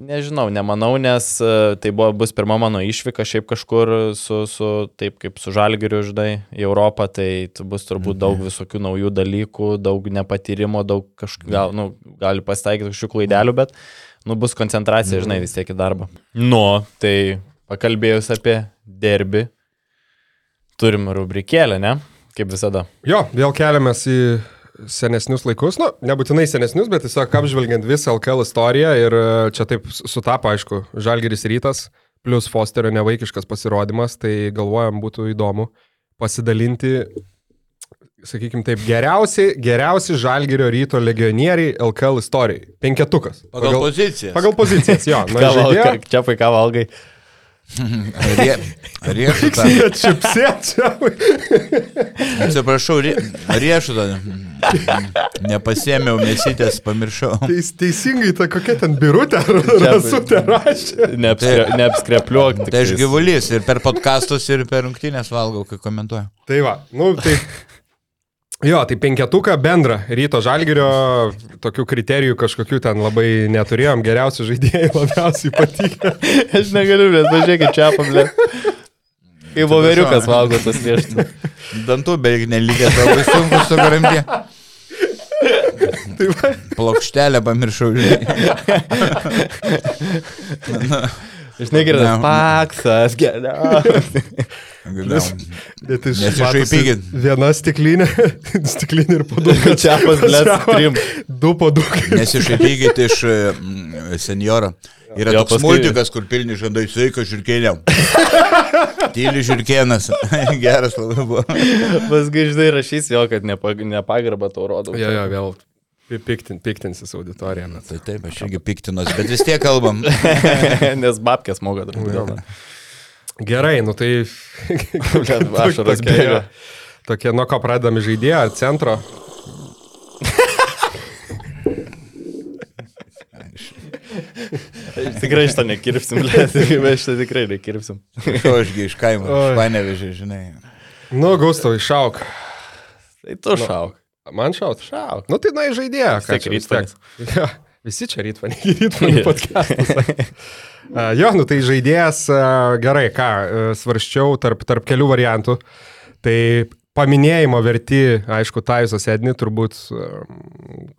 nežinau, nemanau, nes e, tai buvo, bus pirma mano išvyka šiaip kažkur su, su taip kaip su žalgiriu ždai į Europą, tai tu bus turbūt daug visokių naujų dalykų, daug nepatyrimo, daug kažkokių, gal, nu, gali pasitaikyti kažkokių klaidelių, bet nu, bus koncentracija, žinai, vis tiek į darbą. Nu, tai pakalbėjus apie derbi, turim rubrikėlę, ne? Kaip visada. Jo, vėl keliamės į senesnius laikus, nu, nebūtinai senesnius, bet tiesiog apžvelgiant visą LKL istoriją ir e, čia taip sutapo, aišku, Žalgeris rytas, plus Fosterio nevaikiškas pasirodymas, tai galvojam būtų įdomu pasidalinti, sakykime taip, geriausi, geriausi Žalgerio ryto legionieriai LKL istorijai. Penketukas. Pagal pozicijas. pagal pozicijas, jo. Na, žaidėjo? Čia ką valgai? Rie, riešutą. Atsiprašau, rie, riešutą. Nepasėmiau mesytės, pamiršau. Teis, teisingai, ta kokia ten birutė ar rasutė rašė. Neapskre, neapskrepliuok. Tai aš gyvulys ir per podkastus, ir per rungtynės valgau, kai komentuoju. Tai va, nu tai. Jo, tai penketuką bendrą ryto žalgerio, tokių kriterijų kažkokių ten labai neturėjom, geriausi žaidėjai labiausiai patiko. Aš negaliu, bet pažiūrėkit čia, pablė. Kaip voveriukas valgo tas riešutas. Dantų beveik nelikęs, labai sunku sugramdė. Tai va, Plokštelę pamiršau. Aš negirdau. Ne. Paksas, geriausias. bet iš Nesišaipykit. Viena stiklinė, stiklinė ir padukas. Čiapas, blėt, trim. Du padukai. Nesišaipykit iš mm, senjoro. Yra Jo, toks paskui- multikas, kur pilni žandai sveikas žirkėliam. Tyli žirkėnas. Geras labai buvo. Paskui, žinai, rašys jo, kad nepag nepagarbą tau rodau. Jo, jo, vėl piktin, piktinsis auditorija. Bet. Tai taip, aš irgi piktinos, bet vis tiek kalbam. Nes babkės moka truputį. Gerai, nu tai... Tokia, bėga. Tokie, nuo ko pradedame žaidėją, ar centro. Tikrai šitą nekirpsim, blėt. Mes šitą tikrai nekirpsim. Aš ašgi iš kaimo, iš panevežė, žinai. Nu, Gustavai, šauk. Tai tu šauk. Man šaut? Šauk. Nu tai, na, tiek ką čia, rytpalis. Jo, Visi čia rytvanį, rytvanį podcastas. Jo, nu tai žaidėjas, gerai, ką, uh, svarščiau tarp, tarp kelių variantų. Tai paminėjimo verti, aišku, Taisas Edni turbūt, um,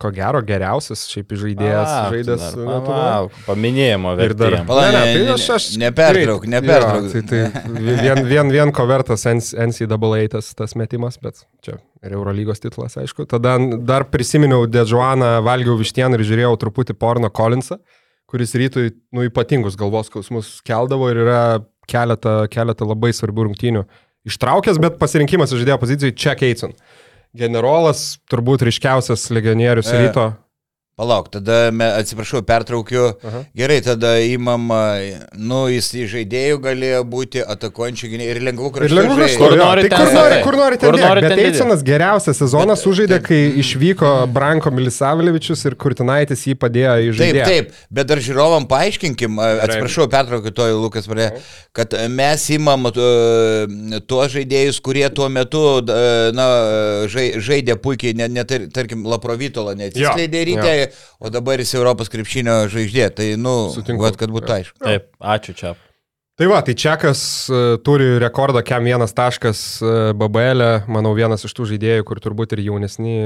ko gero, geriausias šiaip žaidėjas žaidęs dar, Lietuvoje. Paminėjimo Ir dar-. Pala, Ne, ne, ne, tai aš- aš nepertrauk, greit- nepertrauk. Jo, tai, tai vien, vien, vien ko vertas NCAA tas, tas metimas, bet čia ir Eurolygos titulas, aišku. Tada dar prisiminiau Dežuaną, valgiau vištieną ir žiūrėjau truputį porno Collinsą, kuris rytui nu, ypatingus galvos skausmus keldavo ir yra keletą, keletą labai svarbių rungtynių ištraukęs, bet pasirinkimas žaidėjo pozicijai Chuck Eitson. Generolas, turbūt ryškiausias legionierius E, ryto. Palauk, tada, me, atsiprašau, pertraukiu. Aha. Gerai, tada įmam, nu, jis į žaidėjų galėjo būti atakuojančių gynėjų ir lengvų Ir kraštų. lengvų žaidėjų. kraštų. Kur nori Tai ten kur nori, kur nori ten Kur nori Bet ten. Eisonas geriausią sezoną Bet- sužaidė, kai išvyko Branko Milisavlevičius ir Kurtinaitis jį padėjo į Taip, žaidėją. taip, bet dar žiūrovam paaiškinkim, atsiprašau, pertraukiu to Lukas pradėjo, kad mes įmam tuos žaidėjus, kurie tuo metu na, žai, žaidė puikiai, net, net tarkim, Laprovitola neatsiskleidė Jo, ryte, o dabar jis Europos krepšinio žvaigždė. Tai, nu, Sutinku. vat, kad būtų aišku. Taip, ačiū čia. Tai va, tai Čekas uh, turi rekordą kem vienas taškas uh, BBL, -e. manau, vienas iš tų žaidėjų, kur turbūt ir jaunesni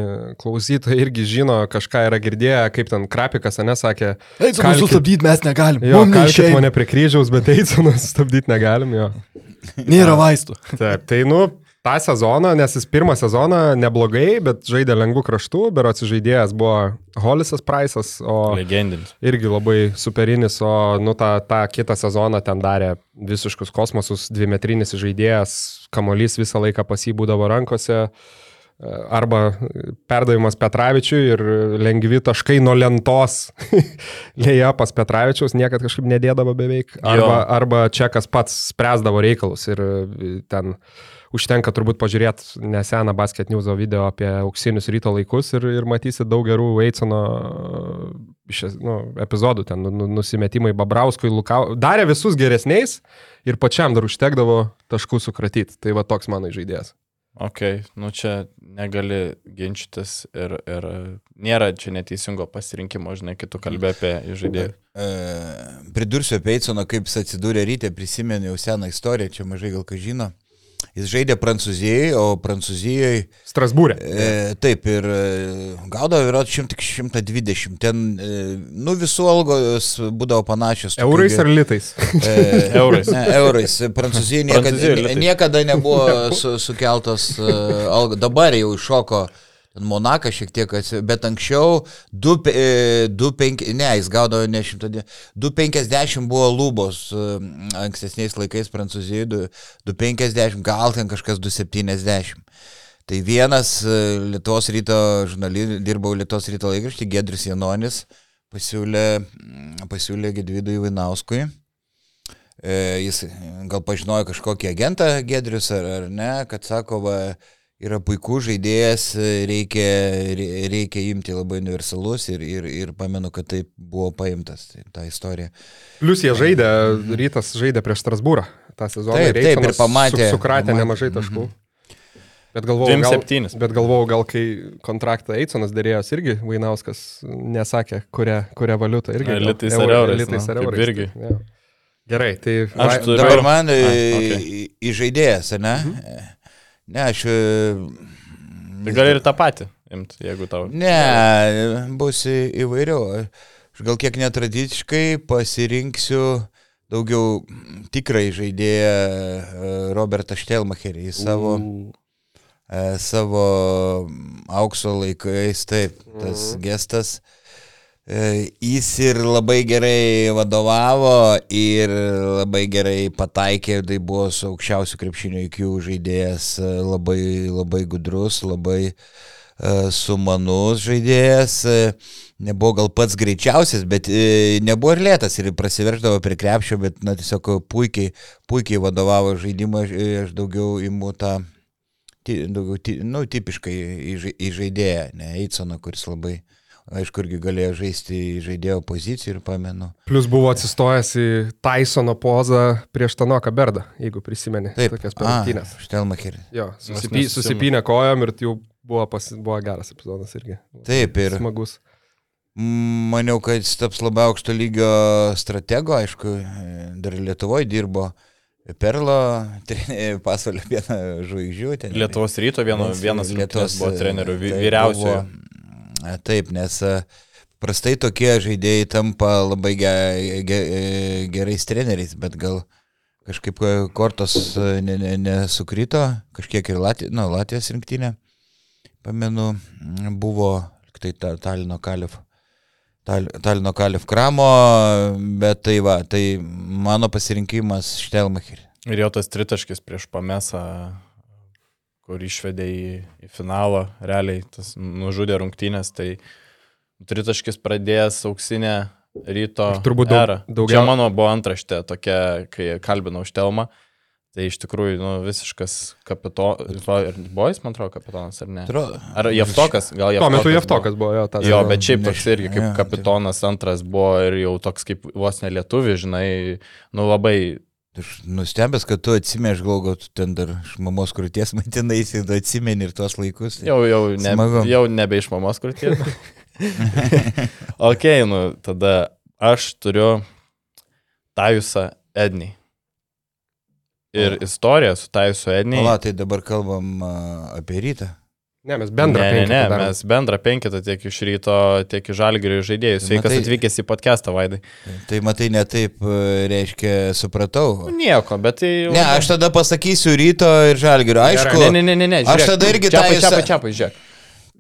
klausytojai irgi žino, kažką yra girdėję, kaip ten Krapikas, ane, sakė. Eisoną kalkit- sustabdyti mes negalim. Jo, neišeina. mane prie kryžiaus, bet Eisoną sustabdyti negalim, jo. Nėra vaistų. Taip, tai nu, tą sezoną, nes jis pirmą sezoną neblogai, bet žaidė lengvų kraštų, berots žaidėjas buvo Holisas Price'as, o Legendinis. irgi labai superinis, o nu tą, tą kitą sezoną ten darė visiškus kosmosus, dvimetrinis žaidėjas, kamolys visą laiką pasibūdavo rankose. Arba perdavimas Petravičiui ir lengvi taškai nuo lentos lėja pas Petravičiaus, niekad kažkaip nedėdavo beveik. Arba, Jo. arba Čekas pats spręsdavo reikalus ir ten užtenka turbūt pažiūrėti neseną Basket News video apie auksinius ryto laikus ir, ir matysi daug gerų Veitsono nu, epizodų, ten nu, nu, nusimetimai Babrauskui, Lukau. Darė visus geresniais ir pačiam dar užtekdavo taškų sukratyti. Tai va toks mano žaidėjas. Ok, nu čia negali ginčytis ir, ir nėra čia neteisingo pasirinkimo, žinai, kai tu kalbė apie žaidėjų. E, pridursiu apie Eisoną, kaip jis atsidūrė ryte, prisimenu jau seną istoriją, čia mažai gal ką žino. Jis žaidė Prancūzijai, o Prancūzijoje Strasbūrė. E, taip, ir e, gaudavo yra 120. Ten, e, nu, visų algos būdavo panašios. Eurais ge- ar litais? E, Eurais. Ne, eurais. Prancūzija niekada, Prancūzijoj litais. niekada nebuvo su, sukeltos uh, algos. Dabar jau iššoko ten Monakas šiek tiek, bet anksčiau 2,5, ne, jis gaudavo ne 100, 2,50 buvo lubos uh, ankstesniais laikais Prancūzijoje, du- 2,50, gal ten kažkas 2,70. Tai vienas e, Lietuvos ryto žurnalistas, dirbau Lietuvos ryto laikraštį, Gedris Janonis, pasiūlė, mm, pasiūlė Gedvidui Vainauskui. E, jis gal pažinojo kažkokį agentą Gedrius ar, ar ne, kad sako, va, yra puikus žaidėjas, reikia, re- reikia imti labai universalus ir, ir, ir pamenu, kad taip buvo paimtas tai, ta istorija. Plius jie žaidė, rytas žaidė prieš Strasbūrą tą sezoną. Taip, taip, ir Eitsonas pamatė- Su, sukratė pamatė, nemažai mhm. taškų. Bet galvojau, gal, 27. bet galvojau, gal kai kontraktą Eitsonas dėrėjos irgi Vainauskas nesakė, kurią, kurią valiutą irgi. Litais ar eurais, Litais nu, ar eurais. irgi. jo. Gerai, tai Aš turiu- Dabar man A, į, okei. Ne? Aš... Tai gali ir tą patį imti, jeigu tau. Ne, bus įvairiau. Aš gal kiek netradiciškai pasirinksiu daugiau tikrai žaidėją e, Robertą Štelmacherį į savo, e, savo aukso laikais, taip, tas gestas. E, Jis ir labai gerai vadovavo ir labai gerai pataikė, tai buvo su aukščiausiu krepšinio IQ žaidėjas, e, labai, labai gudrus, labai e, sumanus žaidėjas, nebuvo gal pats greičiausias, bet nebuvo ir lėtas ir prasiverždavo prie krepšio, bet na, tiesiog puikiai, puikiai vadovavo žaidimą, aš, daugiau imu tą, daugiau, nu, tipiškai į žai- į žaidėją, ne Eitsoną, kuris labai, aišku, irgi galėjo žaisti į žaidėjo poziciją ir pamenu. Plus buvo atsistojęs į Tysono pozą prieš Tanoką Berdą, jeigu prisimeni. Taip, Tokias perrungtynės. Štelmacherį. Jo, susipy, susipynė kojom ir jau buvo, pas, buvo geras epizodas irgi. Taip, ir- Smagus. Maniau, kad jis taps labai aukšto lygio stratego, aišku, dar Lietuvoje dirbo. Perlo pasaulio vieną žvaigždžių. ten- Lietuvos ryto vieno, vienas Lietuvos buvo trenerių, tai vyriausiojo. buvo- Taip, nes prastai tokie žaidėjai tampa labai ge, ge, e, gerais treneriais, bet gal kažkaip e, kortos e, ne- ne- nesukrito, kažkiek ir Latvi, nu, Latvijos rinktinė, pamenu, buvo tai ta, Talino Kalif. Tal, Talino Kalif Kramo, bet tai va, tai mano pasirinkimas Štelmacherį. Ir jo tas tritaškis prieš pamesą, kur išvedė į, į finalą, realiai tas nužudė rungtynės, tai tritaškis pradėjęs auksinę ryto Turbūt daug- daugiau- Čia mano buvo antraštė tokia, kai kalbinau Štelmą. Tai iš tikrųjų, nu, visiškas kapitonas, ir buvo jis, man atrodo, kapitonas, ar ne? Ar Jeftokas, gal Tuo Jeftokas. metu buvo. Jeftokas buvo jo. tą Jo, bet šiaip toks irgi kaip kapitonas antras buvo ir jau toks kaip vos ne lietuvi, žinai, nu labai Aš nustebęs, kad tu atsimeni, aš galvoju, kad tu ten dar iš mamos krūties maitinaisi, tu atsimeni ir tuos laikus. Jau, jau, ne, Smagu. jau nebe iš mamos krūties. ok, nu tada aš turiu Tajusą Ednį. Ir O. istorija su Tajusu Ednį. Pala, tai dabar kalbam a, apie rytą. Ne, mes bendrą ne, ne, ne, darom. mes bendrą penketą tiek iš ryto, tiek iš žalgerio žaidėjų. Sveikas Matai- atvykęs į podcastą, Vaidai. Tai matai, netaip, reiškia, supratau. Nu, nieko, bet tai... jau- Ne, aš tada pasakysiu ryto ir žalgirio. Aišku, Ne, ne, ne, ne, ne. Aš tada irgi čia. tą Čia, visą- čia, čia, žiūrėk.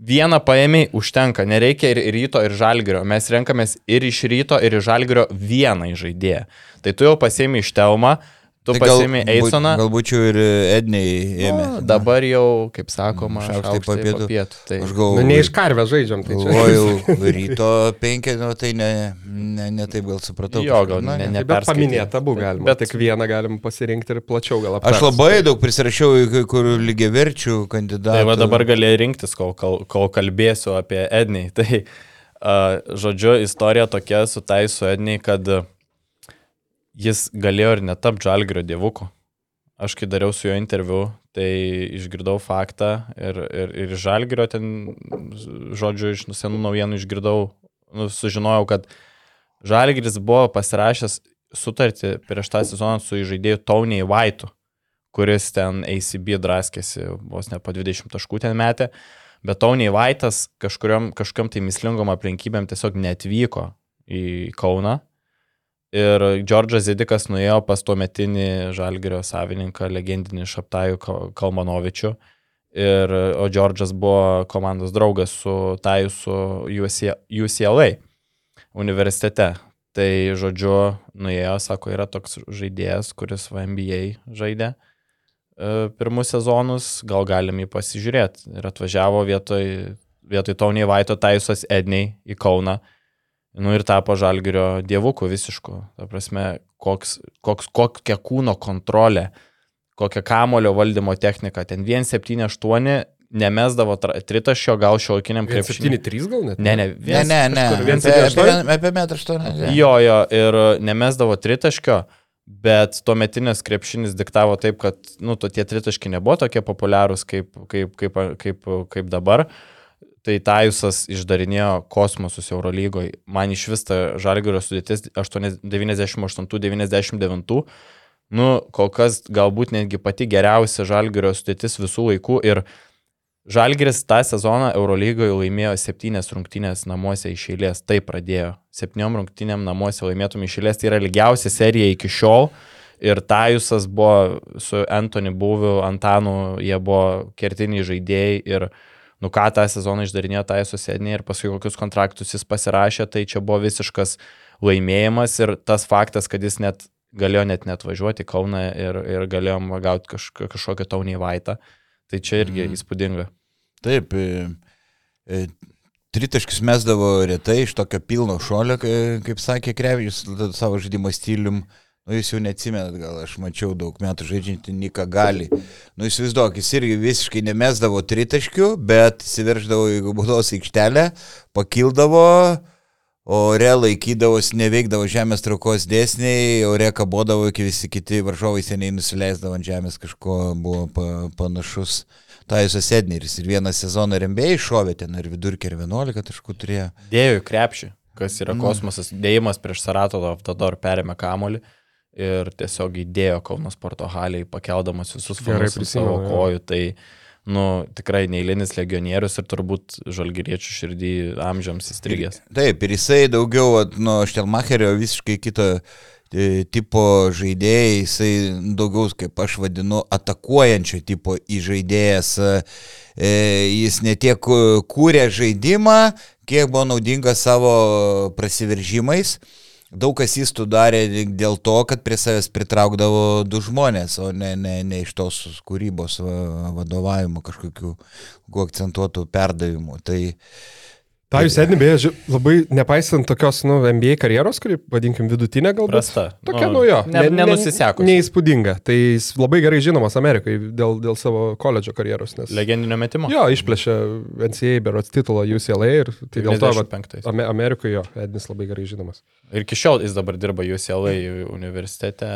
Vieną paėmiai užtenka, nereikia ir ir ryto, ir žalgerio. Mes renkamės ir iš ryto, ir iš žalgerio vieną žaidėją. Tai tu jau pasiemi iš Telmą, tu tai pasiemi būt- Eisoną. Galbūt jau ir Edniai ėmė. Nu, dabar jau, kaip sakoma, Šaukštai šaukštai po pietų. pietų. Tai... Aš Nu, galvoju. ne iš karvės žaidžiam, tai čia. Galvojau, ryto penkia, nu, tai ne, ne, ne taip gal supratau. Jo, gal Na, ne- ne- bet paminėta buvo galima. Bet- tik vieną galim pasirinkti ir plačiau gal aptarti. Aš labai daug prisirašiau į kai kur lygiaverčių kandidatų. Tai va dabar gali rinktis, kol, kol, kol kalbėsiu apie Ednį. Tai, uh, žodžiu, istorija tokia su Taisu Ednį, kad uh, jis galėjo ir netapti žalgrio dievuku. Aš kai dariau su juo interviu, tai išgirdau faktą ir, ir, ir žalgrio ten, žodžiu, iš senų naujienų išgirdau, nu, sužinojau, kad žalgris buvo pasirašęs sutartį prieš tą sezoną su žaidėju Tauniai Vaitu, kuris ten ACB draskėsi, vos ne po 20 taškų ten metė, bet Tauniai Vaitas kažkuriam, kažkam tai mislingom aplinkybėm tiesiog netvyko į Kauną. Ir Džordžas Zidikas nuėjo pas tuometinį žalgerio savininką, legendinį Šaptajų Ka- Kalmanovičių. Ir, o Džordžas buvo komandos draugas su Taju su UC UCLA universitete. Tai žodžiu, nuėjo, sako, yra toks žaidėjas, kuris va NBA žaidė e, pirmus sezonus, gal galim jį pasižiūrėti. Ir atvažiavo vietoj, vietoj Tony Vaito Taisas Edney į Kauną. Nu ir tapo žalgerio dievukų visišku. Ta prasme, koks, koks, kokia kūno kontrolė, kokia kamulio valdymo technika. Ten 178 nemesdavo tritaškio, gal šiuolaikiniam krepšiniui. 7-3 gal net? Ne, Ne, ne, ne, ne. ne. kažkur Apie, septyni apie, aštuoni? apie metrą aštuonių. Jo, jo, ir nemesdavo tritaškio, bet tuometinės krepšinis diktavo taip, kad, nu, to tie tritaškiai nebuvo tokie populiarūs kaip, kaip, kaip, kaip, kaip dabar. Tai Tajusas išdarinėjo kosmosus Eurolygoje. Man iš vis ta žalgerio sudėtis 98-99. Nu, kol kas galbūt netgi pati geriausia žalgerio sudėtis visų laikų. Ir Žalgiris tą sezoną Eurolygoje laimėjo septynias rungtynės namuose iš eilės. Tai pradėjo. Septyniom rungtynėm namuose laimėtum iš eilės. Tai yra lygiausia serija iki šiol. Ir Tajusas buvo su Antoni Būviu, Antanu, jie buvo kertiniai žaidėjai. Ir nu ką tą sezoną išdarinėjo Tajusas sėdinė ir paskui kokius kontraktus jis pasirašė. Tai čia buvo visiškas laimėjimas. Ir tas faktas, kad jis net galėjo net net važiuoti Kauną ir, ir galėjom gauti kaž, kažkokią taunį vaitą. Tai čia irgi Mhm. įspūdinga. Taip. E, e, Tritaškius mesdavo retai iš tokio pilno šolio, kai- kaip sakė Krevičius, savo žaidimo stilium. Nu, jūs jau neatsimenat, gal aš mačiau daug metų žaidžiantį Niką Gali. Nu, įsivaizduok, jis irgi visiškai nemesdavo tritaškių, bet įsiverždavo į baudos aikštelę, pakildavo, ore laikydavos, neveikdavo žemės traukos dėsniai, ore kabodavo, iki visi kiti varžovai seniai nusileisdavo ant žemės, kažko buvo pa, panašus. Tajusas Edneris ir vieną sezoną rembėjai šovė ten ir vidurkį ir 11 taškų turėjo. Dėjo į krepšį, kas yra Nu. kosmosas. Dėjimas prieš Saratovą, Tador perėmė kamolį ir tiesiog įdėjo Kauno sporto haliai, pakeldamas visus fanus ant savo kojų. Tai, nu, tikrai neįlinis legionierius ir turbūt žalgyriečių širdį amžiams įstrigęs. Taip, ir jisai daugiau nuo Štelmacherio visiškai kito e, tipo žaidėjai, jisai daugiau, kaip aš vadinu, atakuojančio tipo įžaidėjas. E, Jis ne tiek kūrė žaidimą, kiek buvo naudingas savo prasiveržimais. Daug kas jis tu darė dėl to, kad prie savęs pritraukdavo du žmonės, o ne, ne, ne iš tos kūrybos va- vadovavimo kažkokių kokių akcentuotų perdavimų. Tai Ta jūs Edni, beje, labai nepaisant tokios, nu, NBA karjeros, kuri, vadinkim, vidutinė galbūt. Prasta. Tokia, nu, jo. Ne, nenusisekusi. Neįspūdinga. Tai jis labai gerai žinomas Amerikai dėl, dėl savo koledžo karjeros. Nes, Legendinio metimo. jo, išplėšė NCAA berots titulą UCLA ir tai dėl to, va, 95. Ame- Amerikoje jo, Ednis labai gerai žinomas. Ir iki šiol jis dabar dirba UCLA universitete,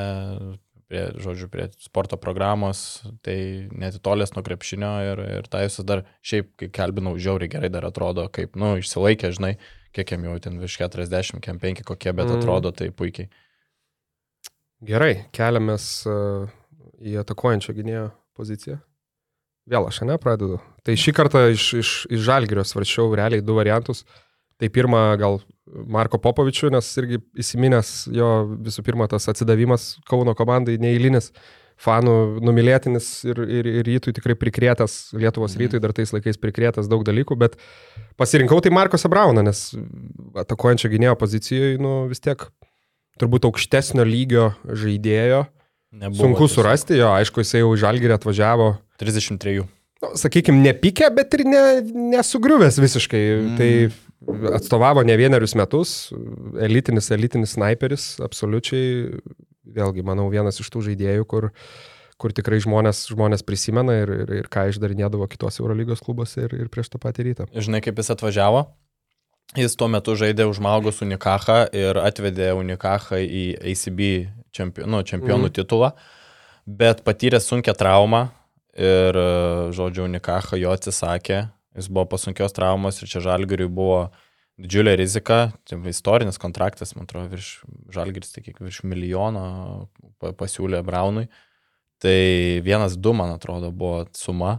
prie, žodžiu, prie sporto programos, tai netitolės nuo krepšinio ir, ir tai jis dar šiaip, kai kalbinau, žiauriai gerai dar atrodo, kaip, nu, išsilaikė, žinai, kiek jam jau ten virš 40, kiek 5 kokie, bet Mm. atrodo tai puikiai. Gerai, keliamės uh, į atakuojančio gynėjo poziciją. Vėl aš ne pradedu. Tai šį kartą iš, iš, iš Žalgirio svarčiau realiai du variantus. Tai pirmą gal Marko Popovičių, nes irgi įsiminęs jo visų pirma tas atsidavimas Kauno komandai neįlinis, fanų numylėtinis ir, ir, ir rytui tikrai prikrėtas, Lietuvos Mhm. rytui dar tais laikais prikrėtas daug dalykų, bet pasirinkau tai Markosą Brauną, nes atakuojančio gynėjo pozicijoje, nu vis tiek turbūt aukštesnio lygio žaidėjo. Nebuvo Sunku tiesiog. surasti, jo, aišku, jisai jau Žalgirį atvažiavo, 33. nu, sakykime, nepykė, bet ir ne, nesugriuvęs visiškai. Mm. Tai atstovavo ne vienerius metus, elitinis, elitinis sniperis, absoliučiai, vėlgi, manau, vienas iš tų žaidėjų, kur, kur tikrai žmonės, žmonės prisimena ir, ir, ir ką išdarinėdavo kitos Eurolygos klubuose ir, ir prieš tą patį rytą. Žinai, kaip jis atvažiavo? Jis tuo metu žaidė už Malgos Unikachą ir atvedė Unikachą į ACB čempionų, nu, čempionų mm. titulą, bet patyrė sunkę traumą ir, žodžiu, Unikacha jo atsisakė. Jis buvo pasunkios traumos ir čia Žalgiriui buvo didžiulė rizika. Tai istorinis kontraktas, man atrodo, virš Žalgiris, tai kiek virš milijono pa- pasiūlė Braunui. Tai vienas du, man atrodo, buvo suma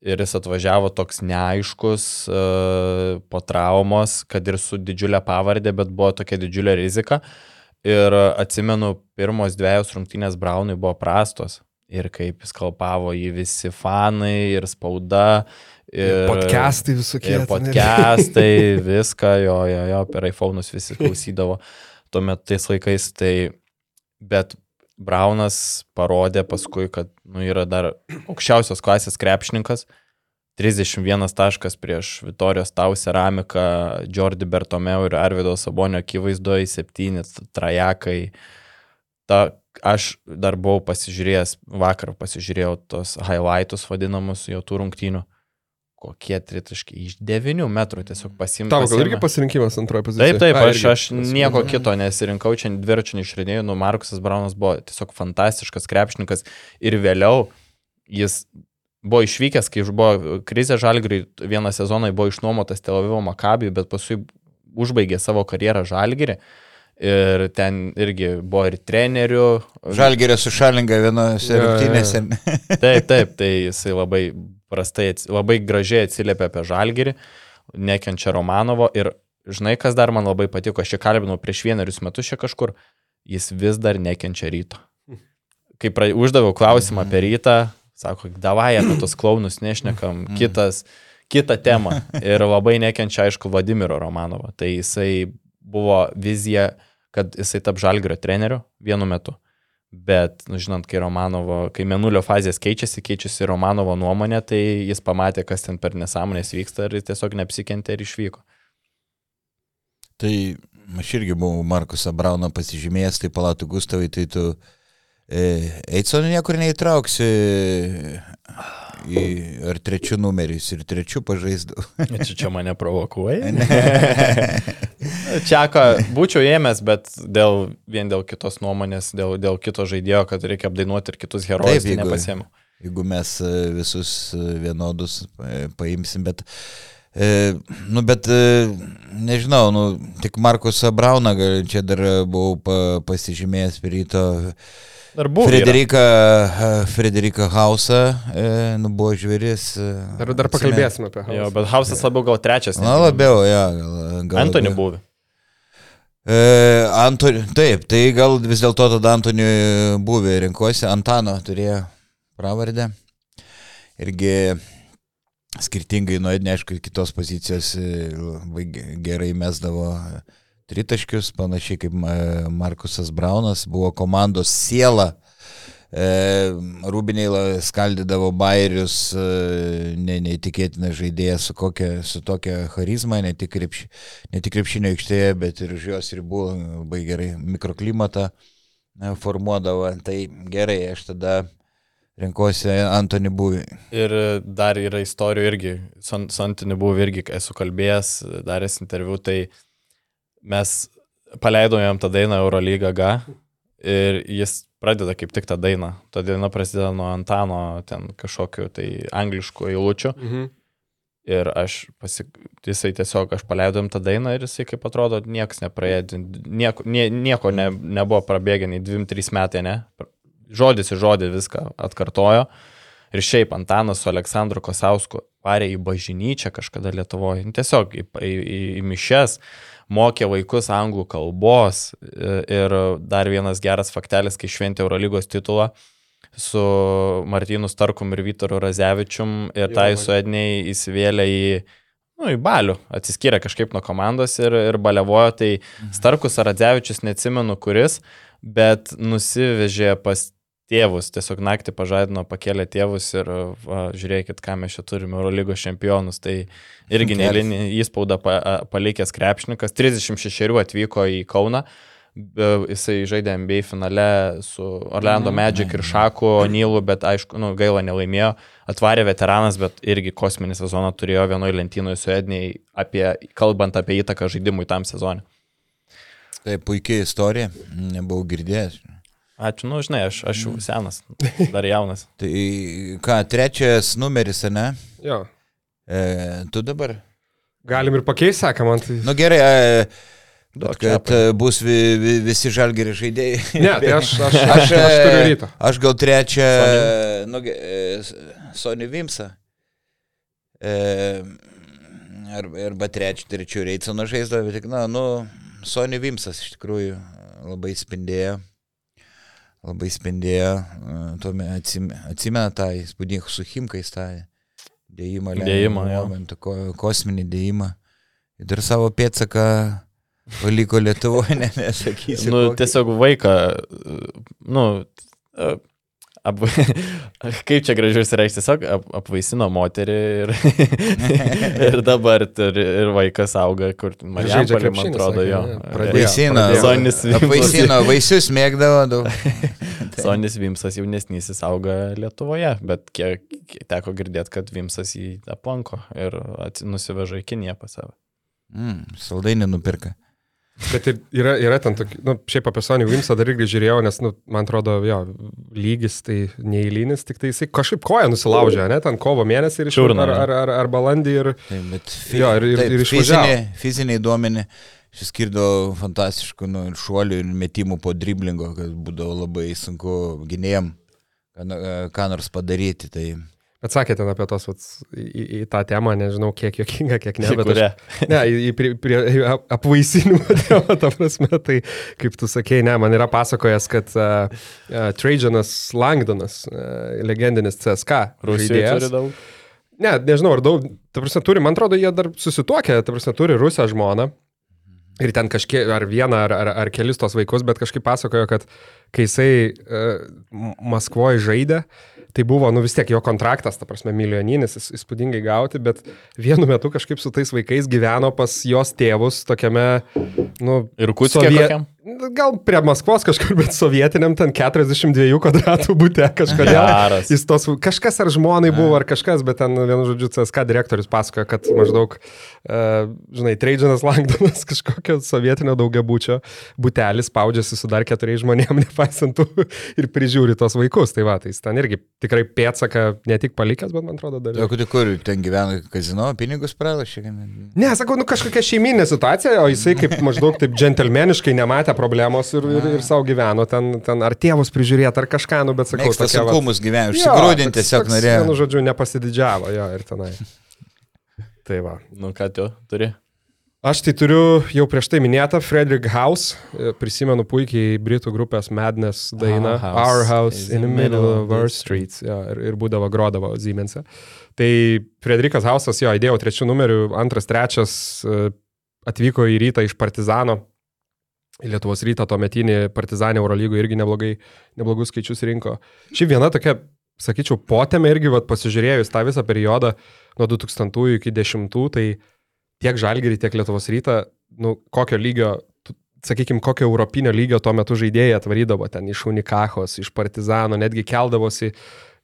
ir jis atvažiavo toks neaiškus uh, po traumos, kad ir su didžiulė pavardė, bet buvo tokia didžiulė rizika. Ir e, atsimenu, pirmos dviejos rungtynės Braunui buvo prastos. Ir kaip jis kalpavo į visi fanai ir spauda. Ir Podcastai visokie. Ir podcastai, viską, jo, jo, jo, per iPhone'us visi klausydavo tuomet tais laikais. Tai, bet Braunas parodė paskui, kad nu, yra dar aukščiausios klasės krepšininkas. 31 taškas prieš Vitorijos Tau ceramiką, Jordi Bertomeu ir Arvido Sabonio akivaizdoje 7 trajekai. Ta, aš dar buvau pasižiūrėjęs, vakar pasižiūrėjau tos highlightus vadinamus jo tų rungtynių. Kokie tritaškai iš 9 metrų tiesiog pasimti. Tavo gal irgi pasirinkimas antroje pozicijoje? Taip, taip, A, aš, aš nieko kito nesirinkau, čia dviračių neišradėjau, nu Markusas Braunas buvo tiesiog fantastiškas krepšininkas ir vėliau jis buvo išvykęs, kai buvo krizė Žalgiriui, vieną sezoną buvo išnuomotas Tel Avivo Makabijui, bet paskui užbaigė savo karjerą Žalgirį. Ir ten irgi buvo ir trenerių. Žalgerė sušalinga vienose rungtynėse. Taip, taip, tai jisai labai prastai, labai gražiai atsiliepia apie Žalgirį, nekenčia Romanovo ir žinai, kas dar man labai patiko, aš čia kalbinau prieš vienerius metus čia kažkur, jis vis dar nekenčia ryto. Kai pra, uždaviau klausimą apie rytą, sako, davai apie tos klaunus nešnekam, kitas, kitą temą. Ir labai nekenčia, aišku, Vladimiro Romanovo. Tai jisai buvo vizija, kad jisai tap Žalgirio treneriu vienu metu. Bet, nu, žinant, kai Romanovo, kai menulio fazės keičiasi, keičiasi Romanovo nuomonė, tai jis pamatė, kas ten per nesąmonės vyksta ir tiesiog neapsikentė ir išvyko. Tai aš irgi buvau Markusą Brauną pasižymėjęs, tai palatų Gustavai, tai tu e, Eidsonų niekur neįtrauksi į, ar trečių numerius ir trečių pažaisdavau. Čia čia mane provokuoja. Čiako, būčiau ėmęs, bet dėl, vien dėl kitos nuomonės, dėl, dėl kito žaidėjo, kad reikia apdainuoti ir kitus herojus, Taip, tai jeigu- nepasėmiau. Jeigu mes e, visus e, vienodus e, paimsim, bet, e, nu, bet e, nežinau, nu, tik Markusą Brauną, gal čia dar buvau pa, pasižymėjęs prie ryto. Dar buvo. Frederika, e, Frederika Hausą, e, nu, buvo žvėris. e, Dar, dar pakalbėsime apie Jo, Hausą. bet Hausas labiau gal trečias. Na, labiau, ja, gal. gal Antony labiau. buvo. E, Antoni, taip, tai gal vis dėlto tada Antonių buvę rinkosi, Antano turėjo pravardę. Irgi skirtingai nuo, neaišku, kitos pozicijos e, gerai mesdavo tritaškius, panašiai kaip Ma- Markusas Braunas, buvo komandos siela. E, Rūbiniai skaldydavo bairius, e, ne, neįtikėtina žaidėja su, kokia, su tokia charizma, ne tik, krepši, ne tik krepšinio aikštėje, bet ir už jos ribų labai gerai mikroklimatą e, formuodavo. Tai gerai, aš tada renkuosi Antony Buvį. Ir dar yra istorijų irgi, su Antony buvo irgi, esu kalbėjęs, daręs interviu, tai mes paleidom jam tą dainą Eurolyga G ir jis pradeda kaip tik tą dainą. Ta daina prasideda nuo Antano ten kažkokiu tai angliškų eilučių. Mhm. Ir aš pasi... jisai tiesiog, aš paleidom tą dainą ir jisai, kaip atrodo, niekas nepraėjo, nieko, nie, nieko ne, nebuvo prabėgę, nei 2-3 metai, ne? Žodis į žodį viską atkartojo. Ir šiaip Antanas su Aleksandru Kosausku parė į bažnyčią kažkada Lietuvoje. Tiesiog į, į, į, į mišes, mokė vaikus anglų kalbos. Ir dar vienas geras faktelis, kai šventė Eurolygos titulą su Martinu Starkum ir Vytaru Razevičium ir tai man- suėdiniai įsivėlė į, nu, į balių, atsiskyrė kažkaip nuo komandos ir, ir balevojo, tai Starkus ar Radzevičius, neatsimenu kuris, bet nusivežė pas tėvus, tiesiog naktį pažadino, pakėlė tėvus ir va, žiūrėkit, ką mes čia turime, Eurolygos čempionus, tai irgi nelinį įspaudą pa, palikęs krepšininkas, 36 atvyko į Kauną, jisai žaidė NBA finale su Orlando Magic ir Šaku O'Neil'u, bet aišku, nu, gaila nelaimėjo, atvarė veteranas, bet irgi kosminį sezoną turėjo vienoje lentynoje su Edniai, apie, kalbant apie įtaką žaidimui tam sezonui. Tai puikia istorija, nebuvau girdėjęs. Ačiū, nu, žinai, aš, aš jau senas, dar jaunas. Tai ką, trečias numeris, ne? Jo. E, tu dabar? Galim ir pakeisti, sakė man. Tai... Nu gerai, e, Duok bet kad čepai. e, bus vi, vi, visi žalgeri žaidėjai. Ne, tai aš, aš, aš, Aš, aš turiu e, rytą. Aš gal trečią, Sony? nu, e, Sony Vimsą. E, arba, arba trečią, trečių Reitsono žaisdavo, bet tik, na, nu, Sony Vimsas iš tikrųjų labai spindėjo. Labai spindėjo. e, atsim, atsimena tą įspūdingą su Himkais tą dėjimą. Dėjimą, momentą, ko, kosminį dėjimą. Ir savo pėtsaką paliko Lietuvoje, ne, nesakysiu. Nu, kokį. tiesiog vaiką, nu, ap, kaip čia gražiai išsireikšti, tiesiog ap, apvaisino moterį ir, ir dabar ir, ir vaikas auga, kur Marijampolė, man atrodo, jo. Pradėjo. Vaisino, pradėjo. Apvaisino, vaisius mėgdavo daug. Sonis Vimsas jaunesnysis auga Lietuvoje, bet kiek, teko girdėti, kad Vimsas jį aplanko ir nusiveža į Kiniją pas save. Mm, saldainį nupirka. Bet ir yra, yra ten tokių, nu, šiaip apie Sonį Vimsą dar irgi žiūrėjau, nes, nu, man atrodo, jo, lygis tai neįlynis, tik tai jisai kažkaip koją nusilaužė, ne, ten kovo mėnesį ir iš Čiurną, ar, ar, ar, ar balandį ir... Taip, bet Jo, ir- ir- ir išvažiavo. fiziniai, fiziniai duomenį šis skirdo fantastiškų nu, ir šuolių ir metimų po driblingo, kad būdavo labai sunku gynėjim ką, no- ką nors padaryti. Tai Bet sakė ten apie tos, vat, į, į, į tą temą, nežinau, kiek jokinga, kiek ne, bet aš, ne, į, prie, prie ap- apvaisinimo temą, ta prasme, tai kaip tu sakei, ne, man yra pasakojęs, kad uh, uh, Trajanas Langdonas, uh, legendinis CSK Rusijoje turi daug. Ne, nežinau, ar daug, ta prasme, turi, man atrodo, jie dar susituokė, ta prasme, turi rusę žmoną. Ir ten kažkiek, ar vieną, ar, ar, ar kelis tos vaikus, bet kažkaip pasakojo, kad kai jisai uh, Maskvoje žaidė, tai buvo, nu vis tiek jo kontraktas, ta prasme, milijoninis, įs- įspūdingai gauti, bet vienu metu kažkaip su tais vaikais gyveno pas jos tėvus tokiame, nu, Ir Kutskė Sovie- kokiam? Gal prie Maskvos kažkur, bet sovietiniam ten 42 kvadratų būte kažkodėl. Geras. Jis tos, kažkas ar žmonai buvo, ar kažkas, bet ten, vienu žodžiu, CSK direktorius pasakoja, kad maždaug, uh, žinai, Treidžianas Langdonas kažkokio sovietinio daugiabučio butelis spaudžiasi su dar keturiais žmonėmis, nepaisant tų ir prižiūri tos vaikus. Tai va, tai jis ten irgi tikrai pėtsaką ne tik palikęs, bet man atrodo dar. O kur, kur ten gyvena kazino, pinigus pralašė? Ne, sakau, nu kažkokia šeiminė situacija, o jisai kaip maždaug taip džentelmeniškai nematė problemos ir, ir, ir savo gyveno ten, ten ar tėvus prižiūrėti, ar kažką, nu, bet sakau, vat- sunkumus užsigrūdinti toks- tiesiog norėjo. Vienu žodžiu, nepasididžiavo jo ir tenai. Tai va. Nu ką tu turi? Aš tai turiu jau prieš tai minėtą Frederick House, e, prisimenu puikiai Britų grupės Madness dainą Our House Our House in the Middle of Our Streets ja, ir, ir būdavo grodavo Ziemense. Tai Frederikas Hausas jo įdėjau trečių numerių, antras, trečias e, atvyko į rytą iš Partizano. Lietuvos rytą tuo metinį Partizanį Eurolygoje irgi neblogai, neblogus skaičius rinko. Šiaip viena tokia, sakyčiau, potėme irgi, vat, pasižiūrėjus tą visą periodą nuo 2000 iki 10, tai tiek Žalgirį, tiek Lietuvos rytą, nu, kokio lygio, sakykime, kokio europinio lygio tuo metu žaidėjai atvarydavo ten iš Unikachos, iš Partizano, netgi keldavosi,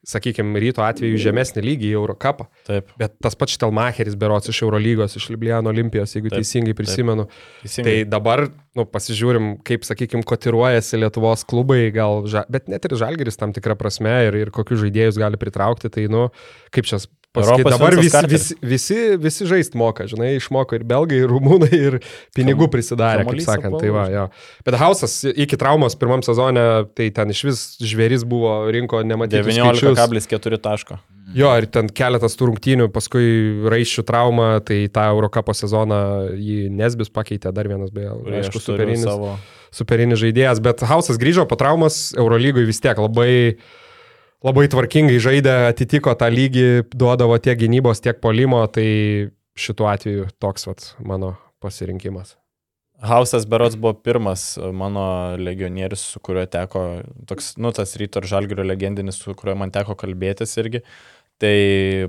sakykime, ryto atveju žemesnį lygį į Eurocapą. Taip. Bet tas pats Telmacheris berots iš Eurolygos, iš Libliano Olimpijos, jeigu Taip, teisingai prisimenu. Tai Teisingai. dabar, nu, pasižiūrim, kaip, sakykime, kotiruojasi Lietuvos klubai, gal, bet net ir Žalgeris tam tikrą prasme ir, ir kokius žaidėjus gali pritraukti, tai, nu, kaip čia Europos dabar visi, visi, visi, visi žaist moka, žinai, išmoko ir belgai, ir rumūnai, ir pinigų prisidarė, kaip sakant, tai va, jo. Bet Hausas iki traumos pirmam sezone, tai ten iš vis žvėris buvo, rinko nematyti. 19,4 taško. Jo, ir ten keletas tų rungtynių, paskui raiščių trauma, tai tą Eurocapo sezoną jį Nesbis pakeitė, dar vienas beje, aišku, superinis, Savo... superinis žaidėjas, bet Hausas grįžo po traumos, Eurolygui vis tiek labai, labai tvarkingai žaidė, atitiko tą lygį, duodavo tiek gynybos, tiek polimo, tai šituo atveju toks vat, mano pasirinkimas. Hausas Berots buvo pirmas mano legionierius, su kuriuo teko, toks, nu, tas ryto ir žalgerio legendinis, su kuriuo man teko kalbėtis irgi. Tai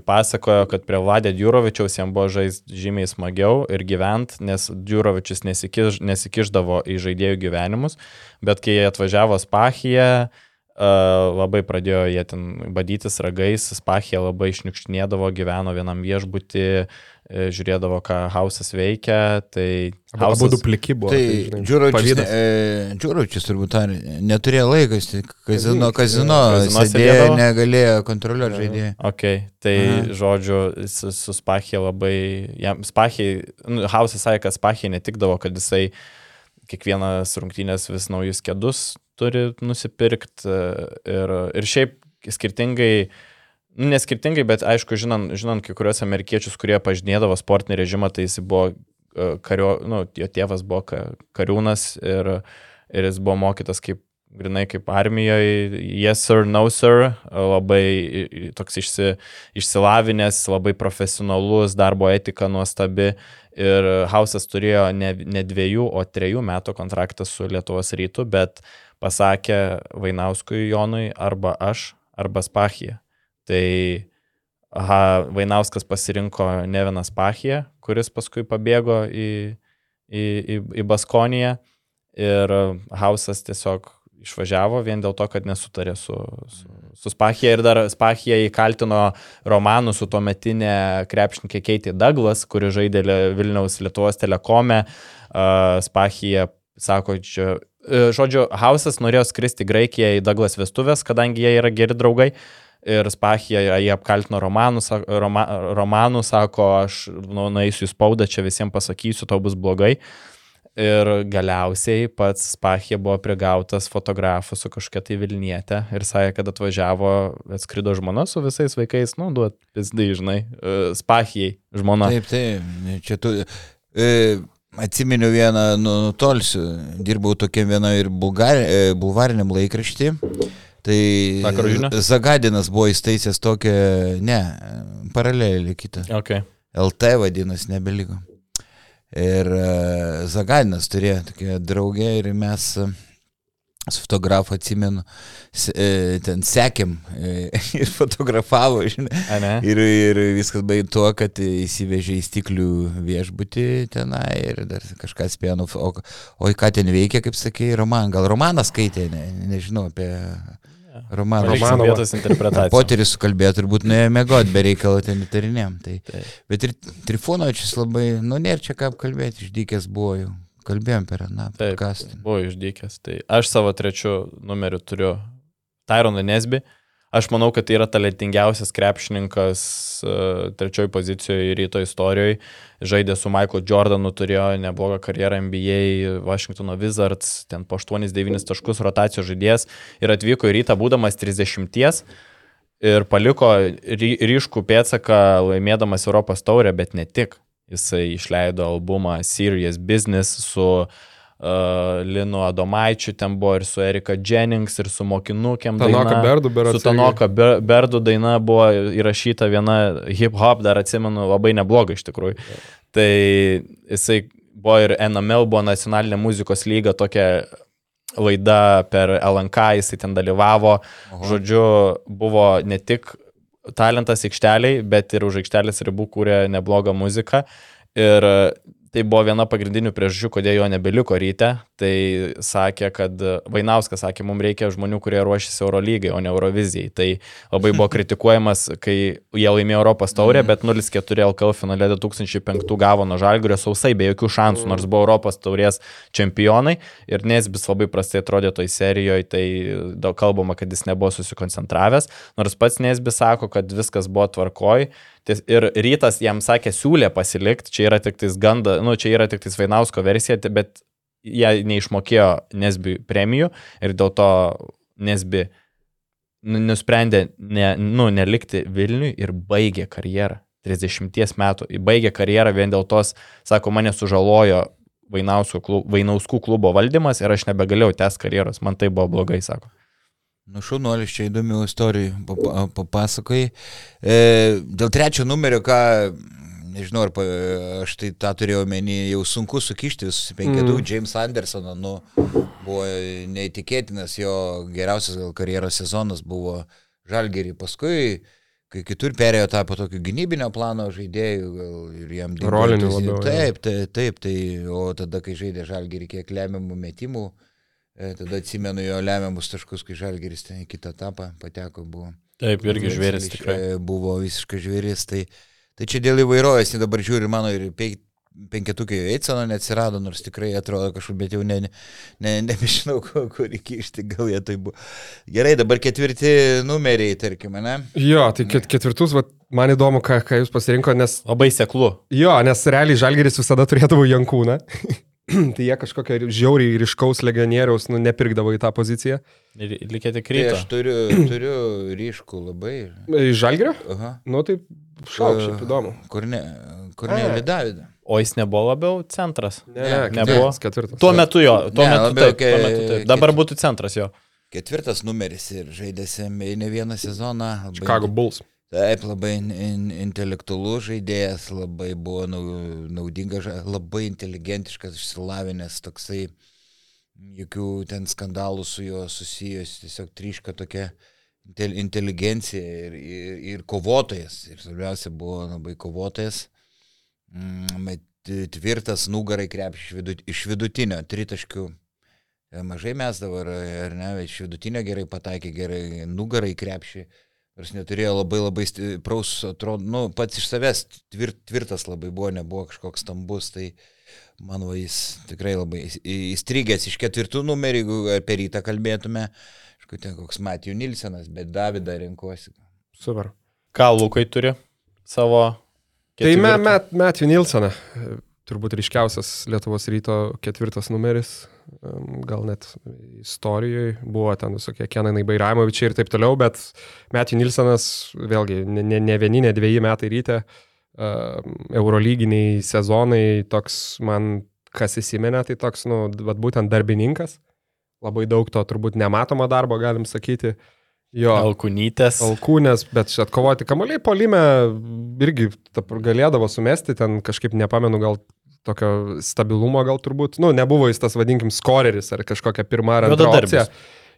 pasakojo, kad prie Vladė Djurovičiaus jam buvo žaisti žymiai smagiau ir gyvent, nes Djurovičius nesikiš, nesikiždavo į žaidėjų gyvenimus, bet kai jie atvažiavo Spahiją, uh, labai pradėjo jie ten badytis ragais, Spahija labai išniukštinėdavo, gyveno vienam viešbutį, e, žiūrėdavo, ką Hausas veikia, tai Hausas... du pliki buvo. Tai Džiurovičius, pavydas. e, Džiurovičius turbūt ar neturėjo laikas, tai kazino, kazino, Kazino sėdėjo, sėdėdavo? negalėjo kontroliuoti žaidėjų. Ok, tai Aha. Žodžiu, su, su Spachija labai, jam Spachija, nu, Hausas sakė, kad Spachija netikdavo, kad jisai kiekvienas rungtynės vis naujus kėdus turi nusipirkti ir, ir šiaip skirtingai, nu, neskirtingai, bet aišku, žinant, žinant kai kurios amerikiečius, kurie pažinėdavo sportinį režimą, tai jis buvo e, kario, nu, jo tėvas buvo ka- kariūnas ir, ir jis buvo mokytas kaip grinai kaip armijoje, yes sir, no sir, labai toks išsi, išsilavinęs, labai profesionalus, darbo etika nuostabi. Ir Hausas turėjo ne, ne dviejų, o trejų metų kontraktą su Lietuvos rytu, bet pasakė Vainauskui Jonui arba aš, arba Spachija. Tai aha, Vainauskas pasirinko Nevinas Pachiją, kuris paskui pabėgo į, į, į, į Baskoniją ir Hausas tiesiog išvažiavo vien dėl to, kad nesutarė su, su, su Spachija ir dar Spachija įkaltino romanų su tuo metinė krepšininkė Keitė Douglas, kuri žaidė Vilniaus Lietuvos telekome. Uh, Spachija sako, čia, e, žodžiu, Hausas norėjo skristi Graikiją į Douglas vestuvės, kadangi jie yra geri draugai. Ir Spachija jį apkaltino romanų, roma, romanų sako, aš nu, nueisiu į spaudą, čia visiems pasakysiu, tau bus blogai. Ir galiausiai pats Spachija buvo prigautas fotografu su kažkokia tai Vilnietė ir sakė, kad atvažiavo, atskrido žmona su visais vaikais, nu, duot pizdai, žinai, e, Spachijai žmona. Taip, taip, čia tu. E, atsiminiau vieną, nu, nutolsiu, dirbau tokiam vieną ir e, bulvariniam laikraštį. Tai? Zagadinas buvo įstaisęs tokią, ne, paralelį kitą. Okay. LT vadinasi, nebeliko. Ir e, Zagadinas turėjo tokią draugę ir mes e, su fotografu atsimenu, e, ten sekėm ir fotografavo, žinai. Ir, ir viskas baigė tuo, kad įsivežė į stiklių viešbutį tenai ir dar kažką spėjo, o, o ką ten veikia, kaip sakė, Roman, gal Romanas skaitė, ne, nežinau apie Romaną. Paliksim Romanovą. vietos interpretaciją. Poteris sukalbėjo, turbūt nuėjo mėgoti, be reikalo ten įtarinėm. Tai. Taip. Bet ir Trifonovičius labai, nu, nėra čia ką apkalbėti, išdykęs buvo jau. Kalbėjom per, na, Taip, podcastą. buvo išdykęs. Tai aš savo trečiu numeriu turiu Tyroną Nesby. Aš manau, kad tai yra talentingiausias krepšininkas uh, trečioji pozicijoje ryto istorijoje. Žaidė su Michael Jordanu, turėjo neblogą karjerą NBA, Washingtono Wizards, ten po 8-9 taškus rotacijos žaidėjas ir atvyko į rytą būdamas 30 ir paliko ry ryškų pėtsaką laimėdamas Europos taurę, bet ne tik. Jisai išleido albumą Serious Business su uh, Linu Adomaičiu, ten buvo ir su Erika Jennings, ir su mokinukėm. Tanoka. Berdu, berods. Su Tanoka Ber- Berdu daina buvo įrašyta viena hip-hop, dar atsimenu, labai nebloga iš tikrųjų. Tai jisai buvo ir NML, buvo nacionalinė muzikos lyga, tokia laida per LNK, jisai ten dalyvavo. Žodžiu, buvo ne tik talentas aikšteliai, bet ir už aikštelės ribų kūrė neblogą muziką. Ir tai buvo viena pagrindinių priežasčių, kodėl jo nebeliko ryte. Tai sakė, kad Vainauskas sakė, mums reikia žmonių, kurie ruošiasi Eurolygai, o ne Eurovizijai. Tai labai buvo kritikuojamas, kai jie laimėjo Europos taurę, bet 0-4 LKL finale 2005 gavo nuo Žalgirio sausai, be jokių šansų, nors buvo Europos taurės čempionai. Ir Nesbis labai prastai atrodė toj serijoje, tai daug kalbama, kad jis nebuvo susikoncentravęs. Nors pats Nesbis sako, kad viskas buvo tvarkoj. Ir rytas jam sakė, siūlė pasilikti, čia yra tik tais ganda, nu, čia yra tik tais Vainausko versija, bet jie neišmokėjo Nesbi premijų ir dėl to Nesbi nu- nusprendė ne, nu, nelikti Vilniui ir baigė karjerą. 30 metų. Baigė karjerą vien dėl tos, sako, mane sužalojo Vainauskų klubo valdymas ir aš nebegalėjau tęs karjeros. Man tai buvo blogai, sako. Nu, šaunuolis čia įdomių istorijų papa- papasakoji. E, dėl trečio numerio, ką, nežinau, ar pa, aš tai tą turėjau menį, jau sunku sukišti visus penketų. Mm. James Andersono, nu, buvo neįtikėtinas, jo geriausias gal karjeros sezonas buvo Žalgerį. Paskui, kai kitur perėjo tapo tokio gynybinio plano žaidėjų gal, ir jam Rolinių entuzi- labiau. Taip, taip, taip, tai, o tada, kai žaidė Žalgerį, kiek lemiamų metimų. E, Tada atsimenu jo lemiamus taškus, kai Žalgeris ten į kitą etapą pateko, buvo. Taip, irgi žvėris tikrai. Buvo visiškai žvėris, tai, tai čia dėl įvairovės, tai dabar žiūri mano ir pe- penketukai Eidsano neatsirado, nors tikrai atrodo kažkur, bet jau ne, ne, ne, nebežinau, kur, įkišti, gal jie tai buvo. Gerai, dabar ketvirti numeriai, tarkime, ne? Jo, tai ket, ketvirtus, vat, man įdomu, ką, ką jūs pasirinkote, nes Labai seklu. Jo, nes realiai Žalgeris visada turėdavo Jankūną. tai jie kažkokio žiauriai ryškaus legionieriaus nu, nepirkdavo į tą poziciją. Ir likė tik Tai aš turiu, turiu ryškų labai. Iš Žalgerio? Aha. Nu, tai šau, šiaip įdomu. Kur ne, kur ne, A. Davidą. O jis nebuvo labiau centras. Ne, ne, nebuvo. ketvirtas. Tuo metu jo, tuo Ne, metu labiau taip. Tuo metu taip. ke- Dabar būtų centras jo. Ketvirtas numeris ir žaidėsi ne vieną sezoną. labai- Chicago Bulls. Taip, labai in, in, intelektualus žaidėjas, labai buvo nau, naudingas, labai inteligentiškas, išsilavinęs, toksai, jokių ten skandalų su juo susijęs, tiesiog triška tokia intel, inteligencija ir, ir, ir kovotojas. Ir svarbiausia buvo labai kovotojas. Mm, bet tvirtas nugarai krepšį iš, vidut, iš vidutinio, tritaškių. E, Mažai mes dabar, ar ne, iš vidutinio gerai pataikė, gerai nugarai krepšį. Nors neturėjo labai labai stipraus, atrodo, nu, pats iš savęs tvirt, tvirtas labai buvo, nebuvo kažkoks stambus, tai manau, jis tikrai labai įs- įstrigęs iš ketvirtų numerį, jeigu apie rytą kalbėtume, aišku, ten koks Matijų Nilsenas, bet Davidą renkuosi. Super. Ką Lukai turi savo... Tai ketvirtą? met, Matthew Nilsoną, turbūt ryškiausias Lietuvos ryto ketvirtas numeris, gal net istorijoje, buvo ten visokie Kenanai Bairamovičiai ir taip toliau, bet Matthew Nilsonas, vėlgi, ne, ne, ne vieni, ne dviejį metai ryte, eurolyginiai sezonai, toks man, kas įsimenė, tai toks, nu, vat būtent darbininkas, labai daug to turbūt nematomo darbo, galim sakyti. Jo, Alkunytės. Alkūnės, bet čia atkovoti kamuoliai polime irgi galėdavo sumesti, ten kažkaip nepamenu, gal tokio stabilumo gal turbūt. Nu, nebuvo jis tas, vadinkim, skoreris ar kažkokia pirma ar antra opcija.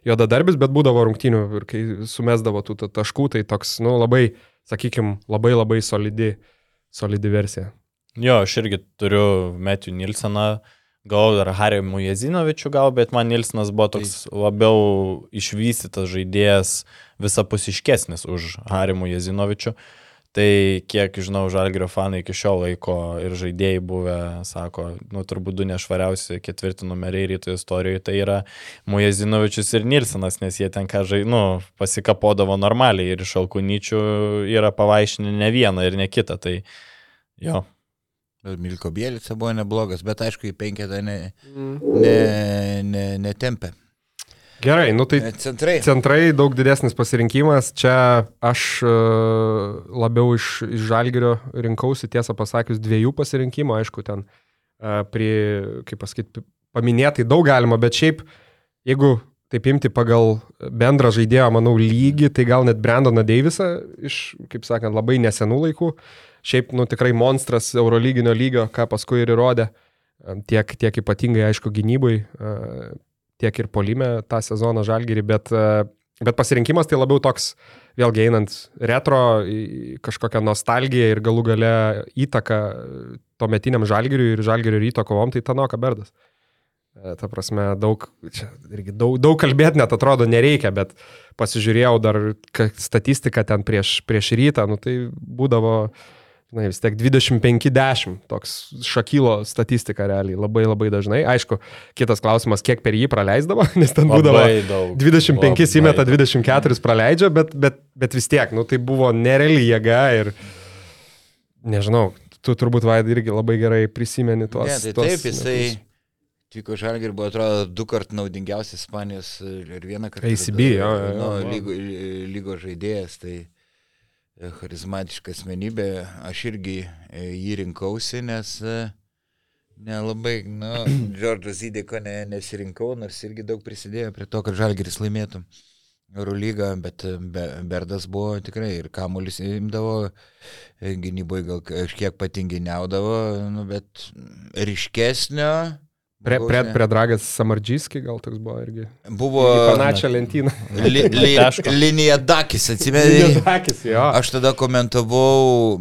Juodadarbis, bet būdavo rungtynių ir kai sumesdavo tų ta- taškų, tai toks, nu, labai, sakykim, labai labai solidi, solidi versija. Jo, aš irgi turiu Metijų Nilseną, gal dar Harry Mujezinovičių gal, bet man Nilsenas buvo toks labiau išvystytas žaidėjas, visapusiškesnis už Harry Mujezinovičių. Tai kiek žinau, Žalgirio fanai iki šiol laiko ir žaidėjai buvę, sako, nu turbūt du nešvariausi ketvirti numeriai ryto istorijoje, tai yra Mujezinovičius ir Nilsenas, nes jie ten ką žai, nu, pasikapodavo normaliai ir iš alkunyčių yra pavaišinę ne vieną ir ne kitą. Tai jo, Milko Bielica buvo neblogas, bet aišku, į penketą ne, ne, ne, netempė. Gerai, nu tai Centrai. Centrai daug didesnis pasirinkimas. Čia aš e, labiau iš, iš žalgerio rinkausi, tiesą pasakius, dviejų pasirinkimų, aišku, ten e, prie, kaip pasakyti, paminėtai daug galima, bet šiaip, jeigu taip imti pagal bendrą žaidėjo, manau, lygį, tai gal net Brandoną Deivisą iš, kaip sakant, labai nesenų laikų. Šiaip, nu, tikrai monstras Eurolyginio lygio, ką paskui ir įrodė. E, Tiek, tiek ypatingai, aišku, gynybai, e, tiek ir polime tą sezoną žalgerį, bet, e, bet pasirinkimas tai labiau toks, vėlgi einant retro, kažkokią nostalgiją ir galų gale įtaką to metiniam žalgeriui ir žalgerio ryto kovom, tai Tanoka Berdas. E, Ta prasme, daug, daug, daug kalbėti net atrodo nereikia, bet pasižiūrėjau dar statistiką ten prieš, prieš rytą, nu tai būdavo, na vis tiek 25-10, toks šakylo statistika realiai, labai labai dažnai. Aišku, kitas klausimas, kiek per jį praleisdavo, nes ten būdavo Labai daug. 25 Labai įmeta, daug. 24 praleidžia, bet, bet, bet vis tiek, nu tai buvo nereali jėga ir nežinau, tu turbūt Vaidai irgi labai gerai prisimeni tuos. Ne, tai tuos taip, jisai metus. Tiko Žalgir buvo, atrodo, du kart naudingiausias Ispanijos ir vieną kartą. ACB, jo, jo, nu, jo. lygo, lygo žaidėjas, tai charizmatiška asmenybė. Aš irgi e, jį rinkausi, nes e, nelabai, nu, Džordžo Zydeko ne, nesirinkau, nors irgi daug prisidėjo prie to, kad Žalgiris laimėtų. Eurolygą, bet e, be, Berdas buvo tikrai ir kamuolis imdavo, gynyboje gal kažkiek patinginiaudavo, nu, bet ryškesnio. Prie, žmogaus prie, Dragas Samardžyski gal toks buvo irgi. Buvo panašią lentyną. li, li, linija Dakis, atsimeni? Akis, jo. Aš tada komentavau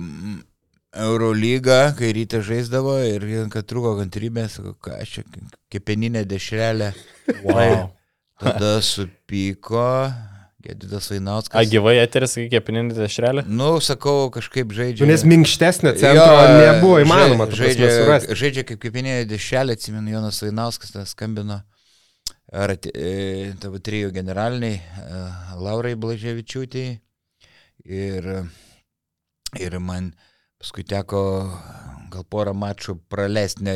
Eurolygą, kai ryte žaisdavo ir kad trūko kantrybė, sakau, ką aš čia, kepeninė dešrelė. Wow. Tada supyko, Gedidas Vainauskas. A gyvai eteris, kai kepininį dešrelį? Nu, sakau, kažkaip žaidžia. Nu, Nes minkštesnio centro Jo, nebuvo įmanoma Žaidžia, surasti. žaidžia kaip kepinėje dešelė, atsimenu, Jonas Vainauskas tas skambino. Ar ati- e, tavo trijų generaliniai, e, Laurai Blaževičiūtį. Ir, ir man paskui teko gal porą mačų praleisti, ne,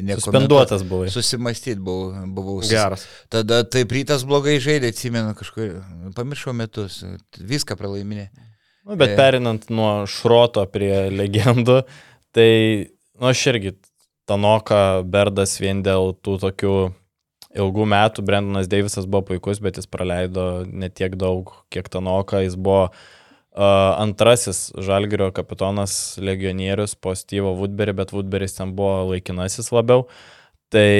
ne Suspenduotas buvai. Susimastyti buvau. buvau sus... Geras. Tada taip rytas blogai žaidė, atsimenu kažkur, pamiršau metus, viską pralaiminė. Nu, bet E. perinant nuo šroto prie legendų, tai, nu, aš irgi Tanoka Berdas vien dėl tų tokių ilgų metų, Brendonas Deivisas buvo puikus, bet jis praleido netiek daug, kiek Tanoka, jis buvo antrasis Žalgirio kapitonas legionierius po Steve'o Woodbury, bet Woodbury's ten buvo laikinasis labiau. Tai,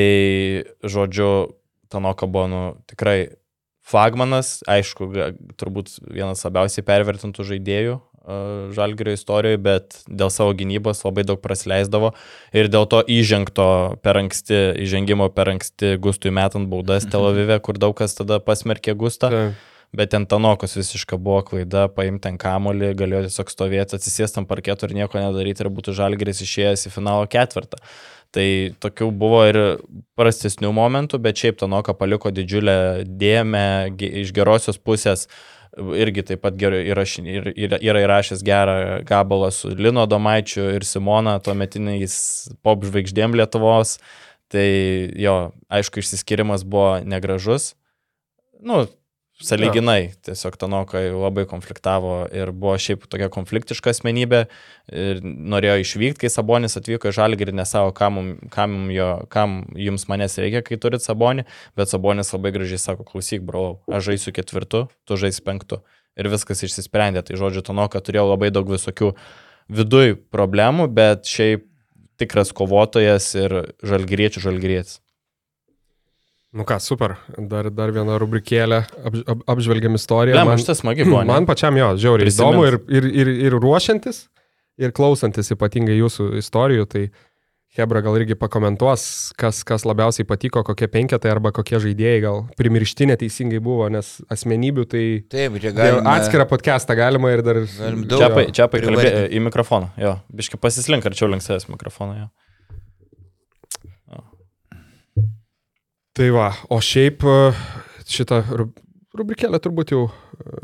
žodžiu, Tanoka buvo, nu, tikrai flagmanas, aišku, turbūt vienas labiausiai pervertintų žaidėjų Žalgirio istorijoje, bet dėl savo gynybos labai daug prasileisdavo ir dėl to įžengto per anksti, įžengimo per anksti Gustui metant baudas Tel Avive, kur daug kas tada pasmerkė Gustą. Taip. Bet ten Tanokos visiška buvo klaida, paimti ten kamolį, galėjo tiesiog stovėti, atsisėsti ant parketo ir nieko nedaryti ir būtų žalgeris išėjęs į finalo ketvirtą. Tai tokių buvo ir prastesnių momentų, bet šiaip Tanoka paliko didžiulę dėmę iš gerosios pusės. Irgi taip pat gerai įraši- ir- ir- yra įrašęs gerą gabalą su Lino Domaičiu ir Simona, tuometiniais pop žvaigždėm Lietuvos. Tai jo, aišku, išsiskirimas buvo negražus. Nu, Saliginai, tiesiog Tanokai labai konfliktavo ir buvo šiaip tokia konfliktiška asmenybė ir norėjo išvykti, kai Sabonis atvyko į Žalgirį ir nesavo, kam, kam, jo, kam jums manęs reikia, kai turit Sabonį, bet Sabonis labai gražiai sako, klausyk, brolau, aš žaisiu ketvirtu, tu žaisi penktu. Ir viskas išsisprendė. Tai žodžiu, Tanoka turėjo labai daug visokių viduj problemų, bet šiaip tikras kovotojas ir žalgyriečių žalgyrietis. Nu ką, super. Dar, dar viena rubrikėlė, ap, ap, apžvelgiam istoriją. Ne, man šitas smagi buvo. ne? man pačiam jo, žiauriai Prisimins. įdomu ir, ir, ir, ir ruošiantis, ir klausantis ypatingai jūsų istorijų, tai Hebra gal irgi pakomentuos, kas, kas labiausiai patiko, kokie penketai arba kokie žaidėjai gal primiršti neteisingai buvo, nes asmenybių tai Taip, čia Gal galima. atskirą podcastą galima ir dar... Galim daug- Čia, pa, čia pakalbė privardint. į mikrofoną. Jo, biški pasislink arčiau link savęs mikrofoną. Jo. Tai va, o šiaip e, šitą ru- rubrikėlę turbūt jau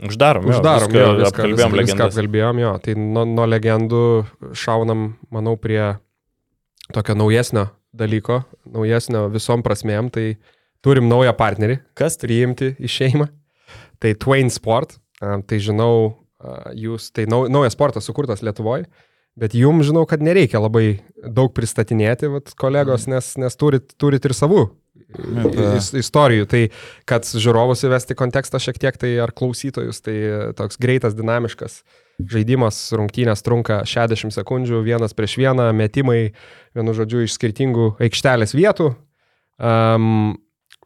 Uždarom. jo, uždarom. viską jo, viską, Apkalbėjom viską, viską apkalbėjom, jo. Tai nuo, nuo legendų šaunam, manau, prie tokio naujesnio dalyko, naujesnio visom prasmėm. Tai turim naują partnerį, Kas tai? priimti į šeimą. Tai Twain Sport. A, Tai žinau, jūs, tai nau, naujas sportas sukurtas Lietuvoje, bet jums žinau, kad nereikia labai daug pristatinėti, vat, kolegos, nes, nes turit, turit ir savų istorijų. Tai kad žiūrovus įvesti kontekstą šiek tiek, tai ar klausytojus, tai toks greitas, dinamiškas žaidimas, rungtynės trunka 60 sekundžių, vienas prieš vieną, metimai, vienu žodžiu, iš skirtingų aikštelės vietų. Um,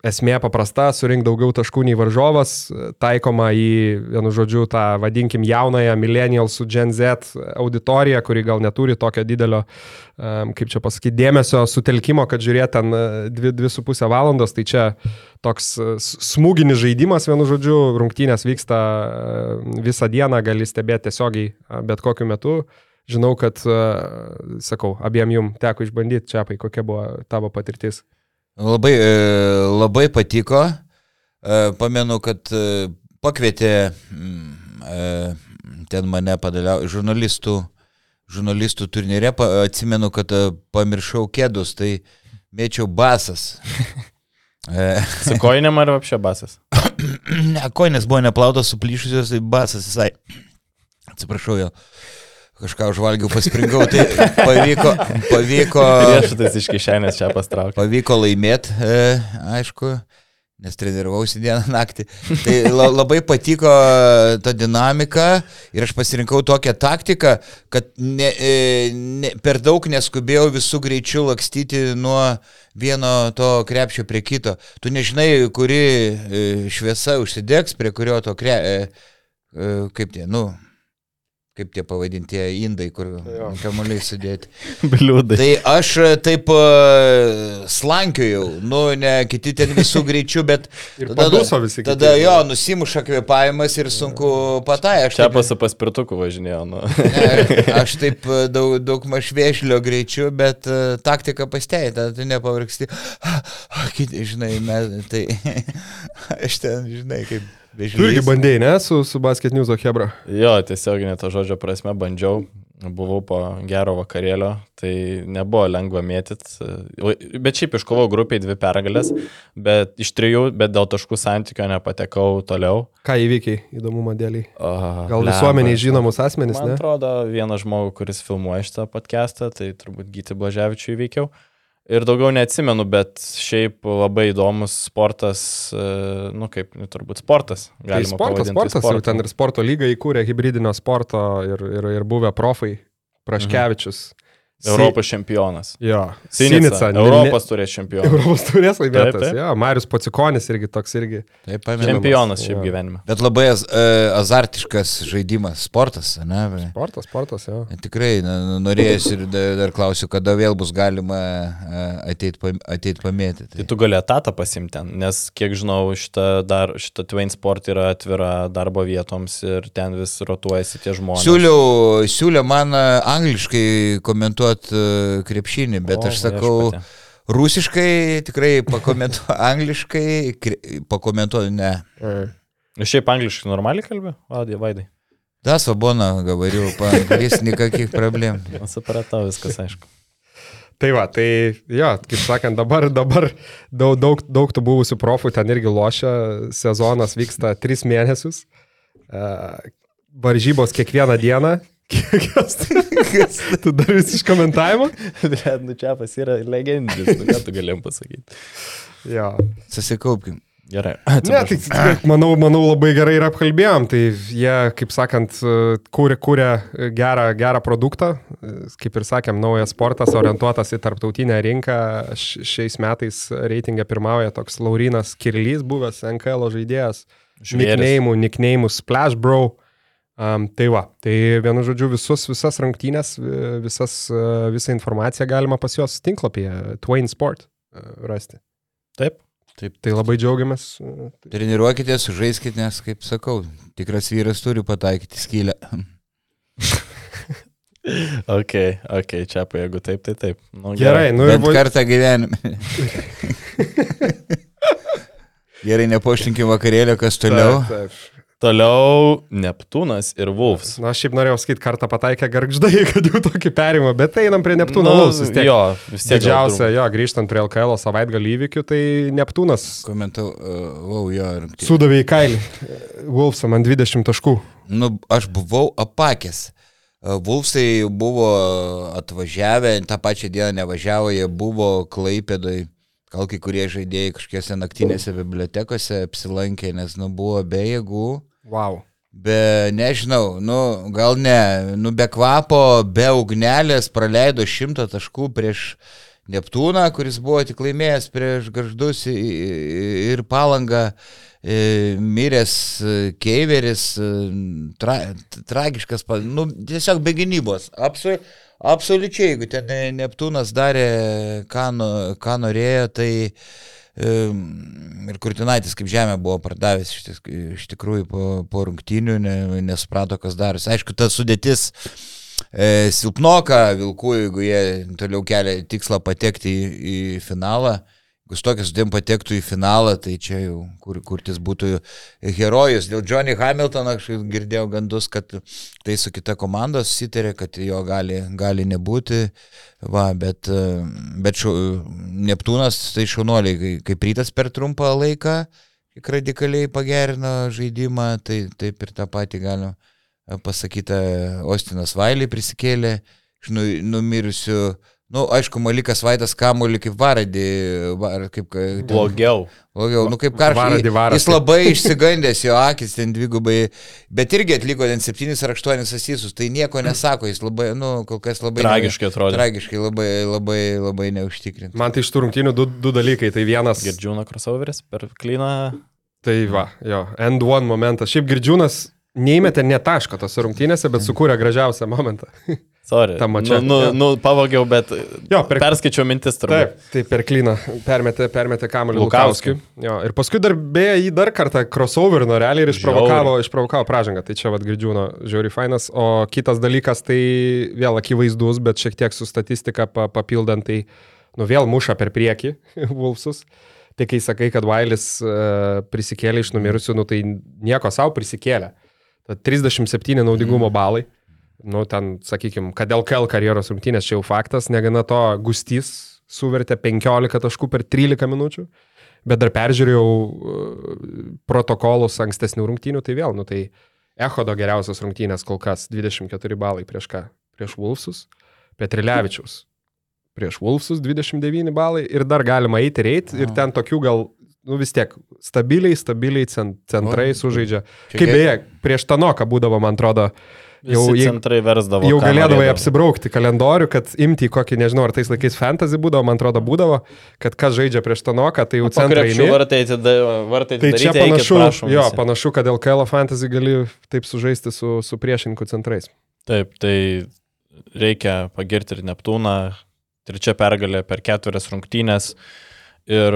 esmė paprasta - surinkti daugiau taškų nei varžovas, taikoma į, vienu žodžiu, tą, vadinkim, jaunąją millennial su Gen Z auditoriją, kuri gal neturi tokio didelio, kaip čia pasakyti, dėmesio sutelkimo, kad žiūrėt ten e, dvi, dvi su pusę valandos, tai čia toks e, smūginis žaidimas, vienu žodžiu, rungtynės vyksta e, visą dieną, gali stebėti tiesiogiai e, bet kokiu metu. Žinau, kad, e, sakau, abiem jum teko išbandyti, čia, kokia buvo tavo patirtis. Labai, e, labai patiko. E, Pamenu, kad e, pakvietė mm, ten mane padaliau žurnalistų, žurnalistų turnyre. Atsimenu, kad pamiršau kėdus, tai mėčiau basas. Su koinėm ar apšė basas? Ne, koinės buvo neplautos, suplyšusios, tai basas visai. Atsiprašau, jau kažką užvalgiau, paspringau, tai pavyko, pavyko, Riešutas iš kišenės čia pastraukė. pavyko laimėti, e, aišku, nes treniravausi dieną naktį. Tai la, labai patiko ta dinamika ir aš pasirinkau tokią taktiką, kad ne, e, ne, per daug neskubėjau visų greičių lakstyti nuo vieno to krepšio prie kito. Tu nežinai, kuri e, šviesa užsidegs, prie kurio to kre... E, e, kaip tie, nu, kaip tie pavadinti tie indai, kur kamuoliai sudėti. Bliūdai. Tai aš e, taip uh, slankiojau, nu, ne kiti ten visų greičių, bet Ir paduso visi kiti. tada jo, nusimuša kvepavimas ir sunku patai. Aš Čia taip, pas paspirtuku važinėjau. Nu. ne, aš taip e, daug, daug maž vėžlio greičiu, bet uh, taktika pastei, tada tu nepavargsti. Kiti, žinai, mes, tai aš ten, žinai, kaip Tu irgi vėžlys. bandėjai, ne, su, su Basket News Hebra. Jo, tiesioginė to žodžio prasme bandžiau. Buvau po gero vakarėlio, tai nebuvo lengva mėtyt. Bet šiaip iškovau grupiai dvi pergalės, bet iš trijų, bet dėl taškų santykio nepatekau toliau. Ką įvykiai, įdomumo dėliai? Gal visuomeniai žinomus asmenys, Man ne? atrodo, vienas žmogus, kuris filmuoja šitą podcastą, tai turbūt Gyti Blaževičių įveikiau. Ir daugiau neatsimenu, bet šiaip labai įdomus sportas, e, nu kaip, nu, turbūt sportas. Tai sportas, sportas, jau sportu. ten ir sporto lyga įkūrė hybridinio sporto ir, ir, ir buvę profai. Praškevičius. Si- Europos čempionas. Jo, Sinica. Europos turės čempioną. Europos turės Taip, laimėtas. taip. Jo, Marius Pocikonis irgi toks irgi. Taip, pamenu. Čempionas šiaip Jo. gyvenime. Bet labai az, uh, azartiškas žaidimas, sportas, ne? Sportas, sportas, jo. Tikrai, na, norėjęs ir dar, klausiu, kada vėl bus galima ateiti ateit pamėti. Tai tu gali etatą pasimti ten, nes kiek žinau, šita, dar, šita Twain Sport yra atvira darbo vietoms ir ten vis rotuojasi tie žmonės. Siūliau, siūliau man a, angliškai komentuoti krepšinį, bet O, aš sakau, viešpatie. rusiškai tikrai pakomentuoju, angliškai kre- pakomentuoju, ne. Ir Šiaip angliškai normaliai kalbė? Vadai, vaidai. Да, свободно говорю по-английски, никаких проблем. Nu, Supratau, viskas aišku. Tai va, tai jo, kaip sakant, dabar, dabar daug, daug, daug tų buvusių profų ten irgi lošia, sezonas vyksta tris mėnesius, uh, varžybos kiekvieną dieną. Kas tai? tu dar vis iš komentavimo? Bet, nu čia pas yra legendinis, nu ką tu galėjom pasakyti. Jo. Susikaupkim. Gerai. Ne, tai tai manau, manau labai gerai ir apkalbėjom. Tai jie, kaip sakant, kūrė, kūrė gerą, gerą produktą. Kaip ir sakėm, naujas sportas orientuotas į tarptautinę rinką. Šiais metais reitingą pirmauja toks Laurinas Kirlys, buvęs NKL žaidėjas. Žvėris. Nikneimų, nikneimų Splash Bro. Um, tai va, tai vienu žodžiu visus, visas rungtynės, vi- visas, uh, visą informaciją galima pas juos tinklapyje Twain Sport uh, rasti. Taip. Tai labai džiaugiamės. uh, Treniruokite, sužaiskite, nes, kaip sakau, tikras vyras turi pataikyti skylę. Ok, ok, čia apie jeigu taip, tai taip. Nu, Gerai, nu ir vo- kartą gyvenime. Gerai, nepoštinkim vakarėlio, kas toliau. Taip, taip. Toliau Neptūnas ir Wolves. Na, aš šiaip norėjau sakyti, kartą pataikė garždai, kad jau tokį perimą, bet tai einam prie Neptūno Nu, tiek. Jo, vis tiek. Didžiausia, jo, grįžtant prie LKL savaitgalį įvykių, tai Neptūnas Komentau, uh, wow, jo. rungtynės. sudavė į kailį. Wolvesam ant 20 taškų. Nu, aš buvau apakęs. E, Vulfsai buvo atvažiavę, tą pačią dieną nevažiavo, jie buvo Klaipėdoj. Gal kai kurie žaidėjai kažkokiose naktinėse bibliotekose apsilankė, nes nu, buvo be jėgų. Wow. Be, nežinau, nu, gal ne, nu, be kvapo, be ugnelės praleido šimtą taškų prieš Neptūną, kuris buvo tik laimėjęs prieš garždus ir palangą. E, Miręs e, Keiveris, e, tra, tragiškas, nu, tiesiog be gynybos. Absol, absoliučiai, jeigu ten Neptūnas darė, ką, ką norėjo, tai Ir Kurtinaitis kaip žemė buvo pardavęs iš, tikrųjų po, po rungtynių, ne, nesuprato, kas darosi. Aišku, ta sudėtis e, silpnoka Vilkų, jeigu jie toliau kelia tikslą patekti į, į finalą. Jeigu su sudėm patektų į finalą, tai čia jau kur, kurtis būtų herojus. Dėl Johnny Hamiltono aš girdėjau gandus, kad tai su kita komanda susitarė, kad jo gali, gali nebūti. Va, bet, bet šu, Neptūnas tai šaunuoliai, kai- kaip rytas per trumpą laiką radikaliai pagerino žaidimą, tai taip ir tą patį galima pasakyti. Ostinas Vailį prisikėlė iš nu, numirusių. Na, nu, aišku, Malikas Vaidas Kamulį kaip varadį, var, kaip... ten- Blogiau. Blogiau, nu kaip varas. Jis labai išsigandęs, jo akis ten dvigubai, bet irgi atliko ten 7 ar 8 asisus, tai nieko nesako, jis labai, nu, kol kas labai... Tragiškai atrodė. Tragiškai, labai, labai, labai neužtikrinti. Man tai iš tų rungtynių du, du dalykai. Tai vienas. Girdžiūno crossoveris per klyną. Tai va, jo, end one momentas. Šiaip Girdžiūnas neįmetė ne taško tose rungtynėse, bet sukūrė gražiausią momentą. Sorry. Tam mače. Nu, nu, nu, pavogiau, bet Jo, per- perskaičiau mintis turbūt. Taip, tai per klyną permetė, permetė kamuolį. Lukauskiui. Jo, ir paskui dar beje jį dar kartą crossoverino realiai ir išprovokavo, išprovokavo pražangą. Tai čia vad girdžiūno žiauri fainas. O kitas dalykas tai vėl akivaizdus, bet šiek tiek su statistika pa, papildant, tai nu vėl muša per priekį Vulfsus. Tai kai sakai, kad Vailis uh, prisikėlė iš numirusių, nu tai nieko savo prisikėlė. Tad 37 naudingumo balai. Nu, ten, sakykime, kad LKL karjeros rungtynės čia jau faktas, negana to, Gustys suvertė 15 taškų per 13 minučių, bet dar peržiūrėjau uh, protokolus ankstesnių rungtynių, tai vėl, nu tai Echodo geriausios rungtynės kol kas 24 balai prieš ką? Prieš Wolfsus, Petrilevičiaus. Prieš Wolfsus 29 balai ir dar galima eiti ir eiti ir ten tokių gal, nu vis tiek, stabiliai, stabiliai cent, centrai O, sužaidžia. čia Kaip beje, prieš Tanoką būdavo, man atrodo, Jau Jau centrai versdavo. Jau galėdavai norėdavo. apsibraukti kalendorių, kad imti kokį, nežinau, ar tais laikais fantasy būdavo, man atrodo, būdavo, kad kas žaidžia prieš Tanoką, tai jau centrai. vartai, atida- vartai Tai čia panašu, prašom jo, visi. panašu, kad LKL fantasy gali taip sužaisti su, su priešininkų centrais. Taip, tai reikia pagirti ir Neptūną. Trečia pergalė per ketverias rungtynės. Ir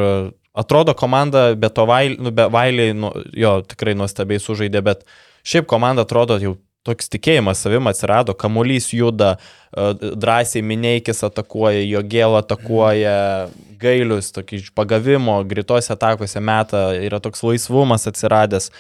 atrodo, komanda be to vailiai, nu, be vailiai nu, jo tikrai nuostabiai sužaidė, bet šiaip komanda atrodo jau toks tikėjimas savim atsirado, kamuolys juda, e, drąsiai Mineikis atakuoja, jo gėlo atakuoja, gailius, tokį pagavimo, greitos atakose meta, yra toks laisvumas atsiradęs.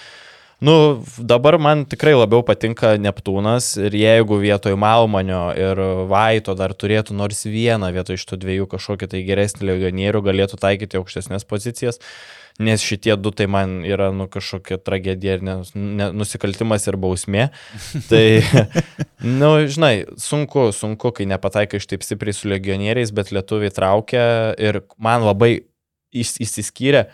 Nu, dabar man tikrai labiau patinka Neptūnas ir jeigu vietoj Malmanio ir Vaito dar turėtų nors vieną vietoj iš tų dviejų kažkokį tai geresnį legionierių, galėtų taikyti aukštesnės pozicijas, nes šitie du tai man yra nu, kažkokia tragedija ir ne, ne, nusikaltimas ir bausmė. Tai, nu, žinai, sunku, sunku, kai nepataikai iš taip stipriai su legionieriais, bet lietuviai traukia ir man labai įs- įsiskyrė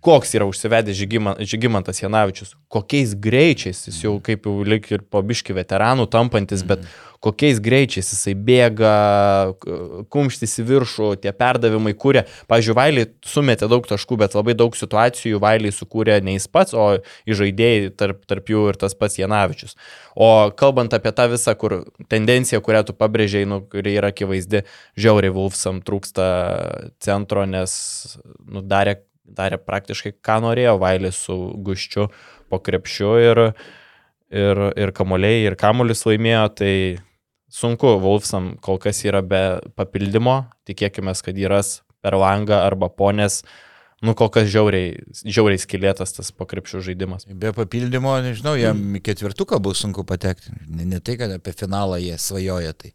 koks yra užsivedęs Žygiman- Žygimantas Janavičius, kokiais greičiais jis jau kaip jau lik ir pabiški veteranų tampantis, bet kokiais greičiais jisai bėga, kumštis į viršų, tie perdavimai kūrė. Pavyzdžiui, Vailiai sumetė daug taškų, bet labai daug situacijų Vailiai sukūrė ne jis pats, o žaidėjai tarp, tarp jų ir tas pats Janavičius. O kalbant apie tą visą kur, tendenciją, kurią tu pabrėžiai, nu, kuri yra akivaizdi, žiauriai Wolfsam trūksta centro, nes nu, darė, darė praktiškai ką norėjo Vailis su guščiu po krepšiu ir, ir, ir kamuoliai, ir kamuolis laimėjo, tai sunku, Wolfsam kol kas yra be papildymo, tikėkime, kad ras per langą arba ponės, nu kol kas žiauriai, žiauriai skilėtas tas po krepšių žaidimas. Be papildymo, nežinau, jam į ketvirtuką bus sunku patekti. Ne, ne tai, kad apie finalą jie svajoja. Tai.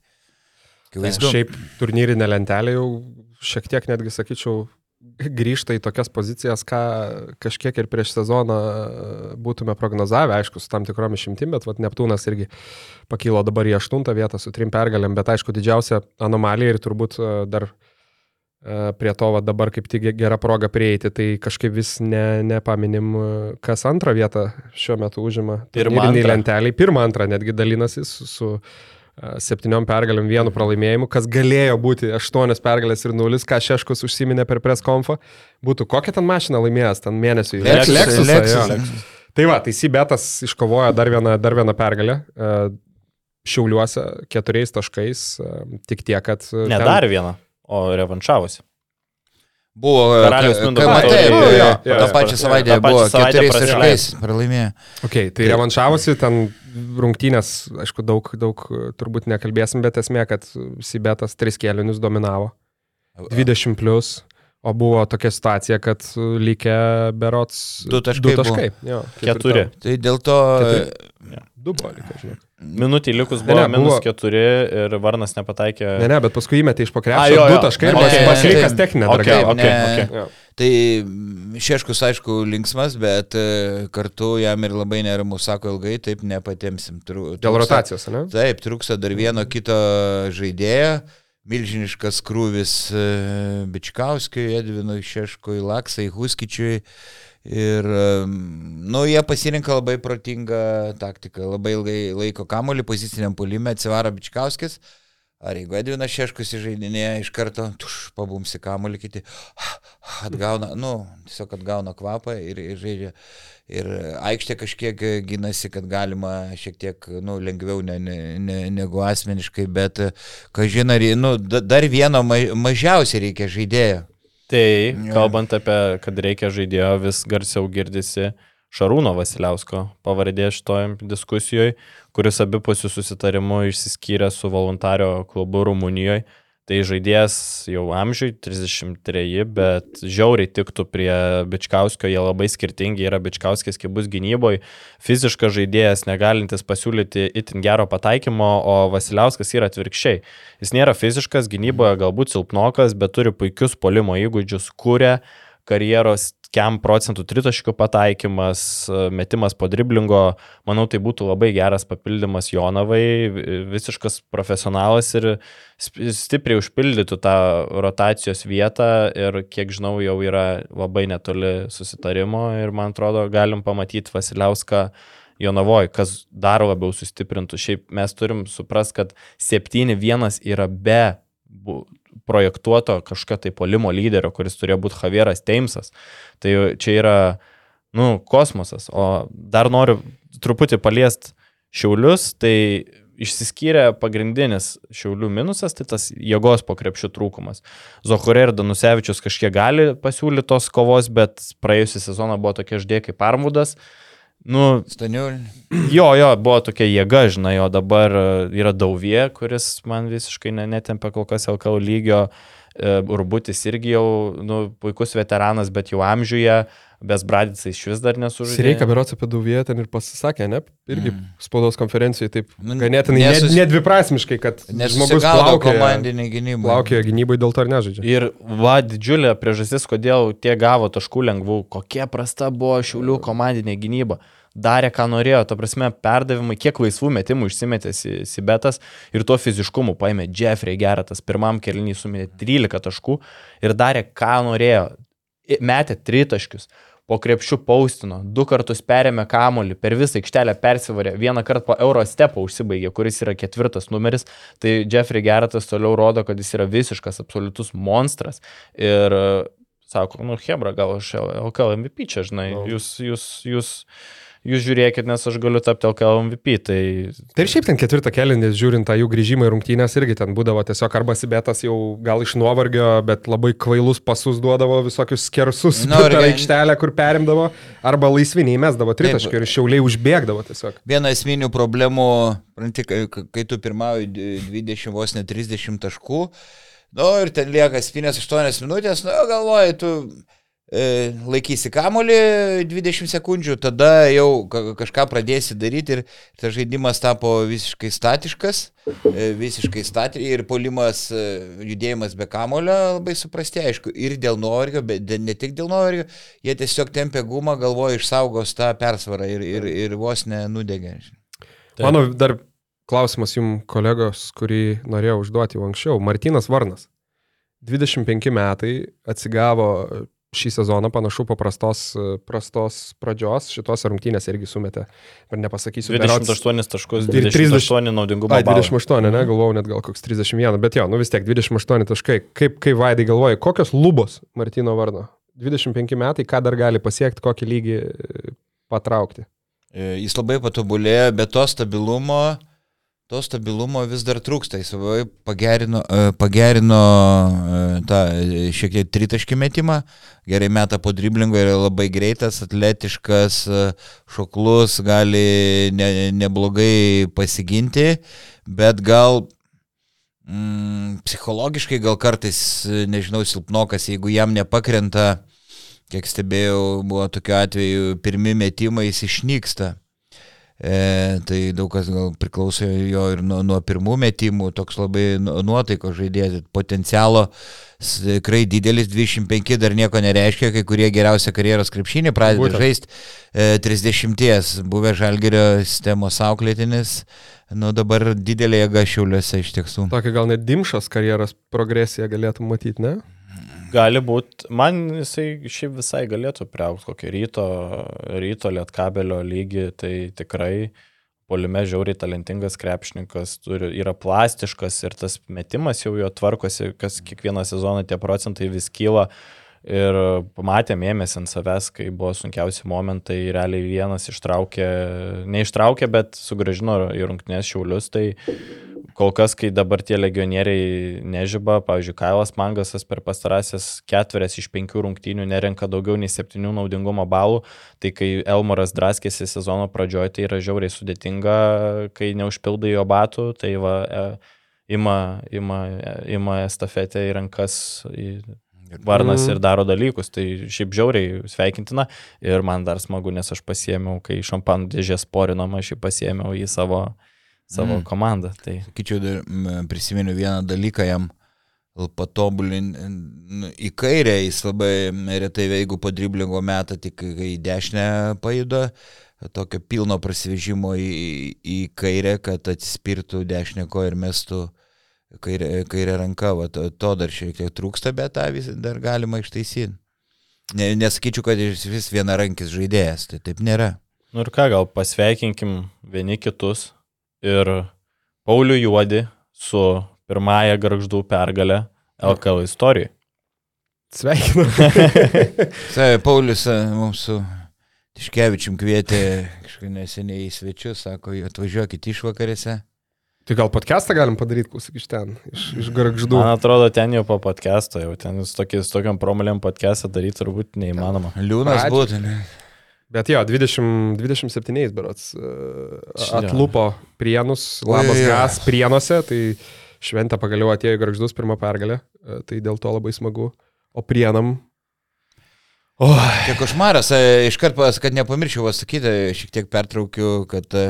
Akivaizdu. Šiaip turnyrinė lentelė jau šiek tiek netgi sakyčiau grįžta į tokias pozicijas, ką kažkiek ir prieš sezoną būtume prognozavę, aišku, su tam tikrom išimtim, bet vat, Neptūnas irgi pakilo dabar į aštuntą vietą su trim pergalėm, bet aišku, didžiausia anomalija ir turbūt e, dar e, prie to va, dabar kaip tik gera proga prieiti, tai kažkaip vis ne, nepaminim, e, kas antrą vietą šiuo metu užima. Pirmą, lenteliai, pirmą, antrą netgi dalinasi su, su septyniom pergalėm, vienu pralaimėjimu, kas galėjo būti aštuonios pergalės ir nulis, ką Šeškus užsiminė per preskonfą, būtų kokią ten mašiną laimėjęs, ten mėnesiui. Lexus, Lexusą, Lexus, jo. Tai va, tai Sibetas iškovojo dar vieną, dar vieną pergalę. e, Šiauliuose keturiais taškais, e, tik tiek, kad... e, Ne ten- dar vieną, o revanšavosi. Buvo Karaliaus ka- Mindaugo ka- matai, taurėje. buvo, Jo, jo, jo, tą pačią savaitę buvo keturiais taškais pralaimėjo. Ok, tai revanšavosi, ten rungtynės, aišku, daug, daug e, turbūt nekalbėsim, bet esmė, kad Sibetas tris kėlinius dominavo. 20 plus, o buvo tokia situacija, kad likę berots Du taškai Du taškai. Jo, Keturi. Tai dėl to Keturi. Du buvo likę, žinok. Minutį likus Ne, buvo ne, minus buvo- keturi ir Varnas nepataikė. Ne, ne, bet paskui įmetė iš pakrepšio jo, du taškai ir Ne, pas- ne, pasveikas ne. techninė Ok, darga. ok, ne. ok. Jo. Tai mm, Šeškus, aišku, linksmas, bet e, kartu jam ir labai neramu, sako ilgai, taip nepatemsim. Tru- Dėl trūksta- rotacijos, ne? Taip, trūksta dar vieno kito žaidėjo. Milžiniškas krūvis e, Bičkauskiui, Edvinui Šeškui, Laksai, Huskičiui. Ir, nu, jie pasirinka labai protingą taktiką. Labai ilgai laiko kamolį poziciniam pulimė, atsivaro Bičkauskis. Ar jeigu Edvinas Šeškus įžeidinėja iš karto, tuš, pabumsi kamolį, kiti atgauna, nu, tiesiog atgauna kvapą ir, ir žaidžia. Ir aikštė kažkiek gynasi, kad galima šiek tiek nu, lengviau ne, ne, ne, negu asmeniškai, bet, ką žinai, nu, da- dar vieno ma, mažiausiai reikia žaidėjo. Tai kalbant apie, kad reikia žaidėjo, vis garsiau girdisi Šarūno Vasiliausko pavardė šitoj diskusijoje, kuris abipusių susitarimų išsiskyrė su voluntario klubu Rumunijoje. Tai žaidėjas jau amžiui 33, bet žiauriai tiktų prie Bičkauskio, jie labai skirtingi yra Bičkauskis, kai bus gynyboje, fiziškas žaidėjas, negalintis pasiūlyti itin gero pataikymo, o Vasiliauskas yra atvirkščiai. Jis nėra fiziškas, gynyboje galbūt silpnokas, bet turi puikius polimo įgūdžius, kuria karjeros kiam procentų tritaškių pataikymas, metimas po driblingo, manau, tai būtų labai geras papildymas Jonavai, visiškas profesionalas ir stipriai užpildytų tą rotacijos vietą ir kiek žinau, jau yra labai netoli susitarimo ir man atrodo, galim pamatyti Vasiliauską Jonavoje, kas dar labiau sustiprintų. Šiaip mes turim suprast, kad 7-1 yra be projektuoto kažkokio tai polimo lyderio, kuris turėjo būti Javieras Teimsas. Tai čia yra, nu, kosmosas. O dar noriu truputį paliest šiaulius, tai išsiskyrė pagrindinis šiaulių minusas, tai tas jėgos po krepšių trūkumas. Zohore ir Danusevičius kažkiek gali pasiūlyti tos kovos, bet praėjusią sezoną buvo tokie ždė kaip Armudas. Nu, Staniul. Jo, jo, buvo tokia jėga, žinai, o dabar e, yra Dauvie, kuris man visiškai ne, netempia kol kas LKL lygio. E, Urbutis irgi jau nu, puikus veteranas, bet jau amžiuje, Besbradicai iš vis dar nesužaidė. Reikia berots apie Duviją ten ir pasisakė, ne? Irgi Mm. spaudos konferencijoje taip Nu, ganėtinai nesus- nedviprasmiškai, kad žmogus plaukė, komandinį gynybą. plaukė gynybai dėl to ir nežaidžia. Ir va, didžiulė priežastis, kodėl tie gavo taškų lengvų, kokia prasta buvo šiulių komandinė gynyba. Darė, ką norėjo, ta prasme, perdavimai, kiek laisvų metimų išsimetė Si- Sibetas ir tuo fiziškumu paėmė Jeffrey Geratas, pirmam kelnį sumetė 13 taškų ir darė, ką norėjo. Metė tritaškius. po krepšių paustino, du kartus perėmė kamolį, per visą aikštelę persivarė, vieną kartą po euro stepą užsibaigė, kuris yra ketvirtas numeris, tai Jeffrey Geratas toliau rodo, kad jis yra visiškas, absoliutus monstras. Ir e, sako, nu, Hebra, gal aš LKL MVP čia, žinai, Nu. jūs, jūs, jūs, jūs žiūrėkit, nes aš galiu tapti LKL MVP. Tai Tai ir šiaip ten ketvirtą kelindį, žiūrint tą jų grįžimą į rungtynės, irgi ten būdavo tiesiog arba Sibetas jau gal iš nuovargio, bet labai kvailus pasus duodavo visokius skersus Nu, per aikštelę, kur perimdavo, arba laisviniai mesdavo tritaškį ir šiauliai užbėgdavo tiesiog. Viena esminių problemų, pranti, kai, kai tu pirmauji 20 vos ne 30 taškų, nu ir ten lieka 7-8 minutės, nu galvoji, tu laikysi kamolį 20 sekundžių, tada jau ka- kažką pradėsi daryti ir tas žaidimas tapo visiškai statiškas, e, visiškai statiškas ir polimas, e, judėjimas be kamolio labai suprasti, aišku, ir dėl nuovargio, bet ne tik dėl nuovargio, jie tiesiog tempia gumą, galvoja išsaugos tą persvarą ir, ir, ir vos nenudegė. Taip. Mano dar klausimas jums kolegos, kurį norėjau užduoti jau anksčiau. Martinas Varnas. 25 metai atsigavo šį sezoną panašu po prastos, prastos pradžios, šitos rungtynės irgi sumetė. Ir nepasakysiu, berods- 28 taškus, Ir 28 naudingumo. Ai, balų. 28, ne, galvojau net gal koks 31, bet jo, nu vis tiek 28 taškai. Kaip, kaip Vaidai galvoja, kokios lubos Martino Varno? 25 metai, ką dar gali pasiekti, kokį lygį e, patraukti? E, Jis labai patobulėjo, bet to stabilumo, to stabilumo vis dar trūksta. Jis pagerino, e, pagerino e, tą e, šiek tiek tritaškį metimą, gerai meta po driblingo, yra labai greitas, atletiškas, šoklus, gali ne, neblogai pasiginti, bet gal mm, psichologiškai gal kartais, nežinau, silpnokas, jeigu jam nepakrenta, kiek stebėjau, buvo tokiu atveju, pirmi metimai jis išnyksta. E, tai daug kas gal priklauso jo ir nuo, nuo pirmų metimų, toks labai nu- nuotaiko žaidėjas, potencialo tikrai didelis, 25 dar nieko nereiškia, kai kurie geriausia karjeros krepšinį pradeda žaisti e, 30, buvę žalgerio sistemos auklėtinis, nu dabar didelė jėga šiauliuose iš tiesų. Tokį gal net dimšas karjeros progresiją galėtum matyti, ne? Gali būti, man jisai šiaip visai galėtų priaukti kokį ryto, ryto lietkabelio lygį, tai tikrai polime žiauriai talentingas krepšininkas, turi, yra plastiškas ir tas metimas jau jo tvarkosi, kas kiekvieną sezoną tie procentai vis kyla. Ir pamatėm ėmėsi ant savęs, kai buvo sunkiausi momentai, realiai vienas ištraukė, neištraukė, bet sugražino į rungtynės šiaulius, tai kol kas, kai dabar tie legionieriai nežyba, pavyzdžiui, Kailas Mangasas per pastarąsias ketverias iš penkių rungtynių nerenka daugiau nei septynių naudingumo balų, tai kai Elmoras draskėsi sezono pradžioje, tai yra žiauriai sudėtinga, kai neužpildai jo batų, tai va, e, ima, ima, ima estafetę į rankas į Varnas ir daro dalykus, tai šiaip žiauriai sveikintina ir man dar smagu, nes aš pasiėmiau, kai šampanų dėžės porinama, aš jį pasiėmiau į savo, savo Mm. komandą. Tai Sakyčiau, prisimenu vieną dalyką jam patobulinti. Į kairę jis labai retai, jeigu po driblingo metą tik į dešinę pajuda, tokio pilno prasivežimo į, į kairę, kad atsispirtų dešinę koją ir mestų kairę, kairę ranką. Va, to, to dar šiek tiek trūksta, bet tą vis dar galima ištaisyti. Ne, nesakyčiau, kad jis vis vienarankis žaidėjas, tai taip nėra. Nu ir ką, gal pasveikinkim vieni kitus ir Paulių Juodį su pirmąją garždų pergalę LKL istorijoje. Sveikinu. Sai, Paulius mums su Tiškevičium kvietė kažkaip neseniai į svečius, sako, atvažiuokit išvakarėse. Tai gal podcastą galim padaryti, klausyk iš ten, iš, iš garždų. Man atrodo, ten jau po podcast'o, jau ten su tokiam promaliam podcast'ą daryti turbūt neįmanoma. Liūnas būtų, ne? Bet jo, 20, 27 berots e, Jo. atlupo prienus, labas jo. gas prienuose, tai šventė pagaliau atėjo į garždus pirmą pergalę, e, tai dėl to labai smagu. O prienam, Čia košmaras, a, iškart pas, kad nepamirščiau pasakyti, šiek tiek pertraukiu, kad a,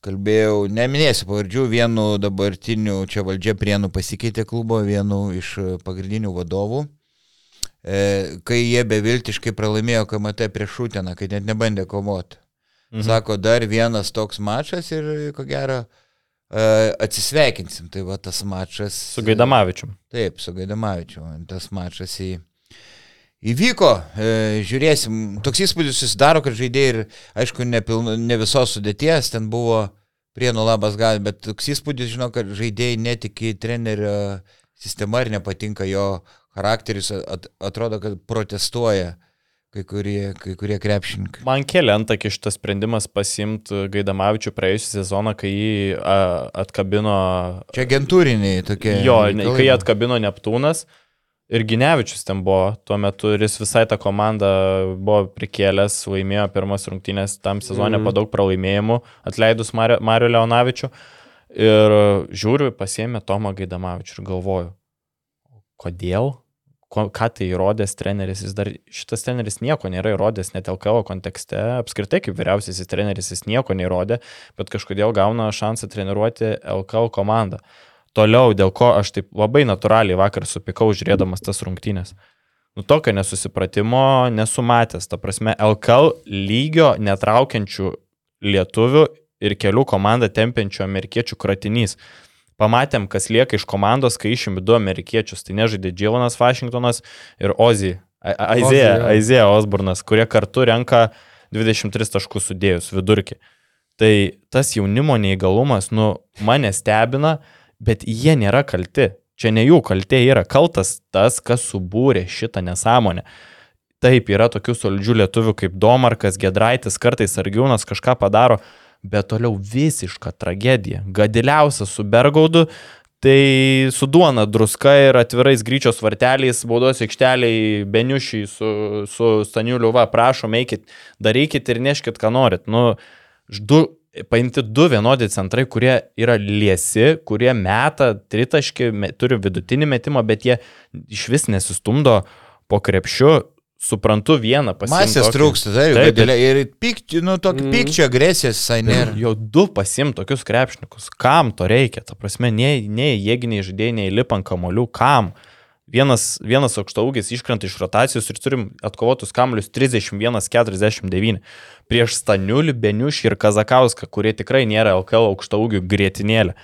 kalbėjau, neminėsiu pavardžių, vienu dabartiniu čia valdžia prienų pasikeitė klubo, vienu iš pagrindinių vadovų. E, kai jie beviltiškai pralaimėjo KMT prieš Šūteną, kai net nebandė kovoti. Mhm. Sako, dar vienas toks mačas ir ko gero e, atsisveikinsim. Tai va tas mačas. Su Gaidamavičium. Taip, su Gaidamavičiu. Tas mačas į, įvyko, e, žiūrėsim. Toks įspūdis susidaro, kad žaidėjai ir, aišku, ne, pilna, ne visos sudėties, ten buvo prienų labas gal, bet toks įspūdis, žinau, kad žaidėjai netiki trenerio sistema ir nepatinka jo charakteris, at, atrodo, kad protestuoja kai kurie, kai kurie krepšininkai. Man kėlė antakį šitas sprendimas pasimti Gaidamavičių praėjusią sezoną, kai jį a, atkabino... Čia agentūriniai tokie. Jo, reikalai. kai jį atkabino Neptūnas ir Ginevičius ten buvo tuo metu ir jis visai tą komandą buvo prikėlęs, laimėjo pirmas rungtynės tam sezonė Mhm. po daug pralaimėjimų, atleidus Mario, Mario Leonavičių. Ir žiūriu, pasiemė Tomą Gaidamavičių ir galvoju, kodėl? Ko, ką tai įrodęs treneris, jis dar, šitas treneris nieko nėra įrodęs net LKO kontekste, apskritai kaip vyriausiasis treneris jis nieko neįrodė, bet kažkodėl gauna šansą treniruoti LKO komandą. Toliau, dėl ko aš taip labai natūraliai vakar supikau žiūrėdamas tas rungtynės. Nu, tokio nesusipratimo nesumatęs. Ta prasme, LKL lygio netraukiančių lietuvių ir kelių komandą tempiančių amerikiečių kratinys. Pamatėm, kas lieka iš komandos, kai išimi du amerikiečius. Tai nežaidė Džilonas Washingtonas ir Ozzy. Aizėja. Aizėja Osburnas, kurie kartu renka 23 taškus sudėjus vidurkį. Tai tas jaunimo neįgalumas, nu, mane stebina, bet jie nėra kalti. Čia ne jų kaltė yra kaltas tas, kas subūrė šitą nesąmonę. Taip, yra tokių solidžių lietuvių kaip Domarkas, Gedraitis, kartais Argiūnas kažką padaro, bet toliau visiška tragedija. Gadiliausia su Bergaudu, tai su duona druska ir atvirais gryčios varteliais, baudos aikšteliai, beniušiai su, su Staniuliu, va, prašom, eikit, darykit ir neškit, ką norit. Nu, du, paimti du vienodi centrai, kurie yra liesi, kurie meta tritaškį, turi vidutinį metimą, bet jie iš vis nesistumdo po krepšiu. Suprantu vieną pasiimti. Masės trūksta, tai Taip, taip, ir pykčio, nu, tokio Mm. pykčio agresijos visai nėra. Jau du pasim tokius krepšinikus. Kam to reikia? Ta prasme, nei, nei jėginiai žaidėjai, nei lipant kamolių. Kam? Vienas, vienas aukšto ūgis iškrenta iš rotacijos ir turim atkovotus kamolius 31-49. Prieš Staniulį, Beniušį ir Kazakauską, kurie tikrai nėra LKL aukšto ūgių grėtinėlė.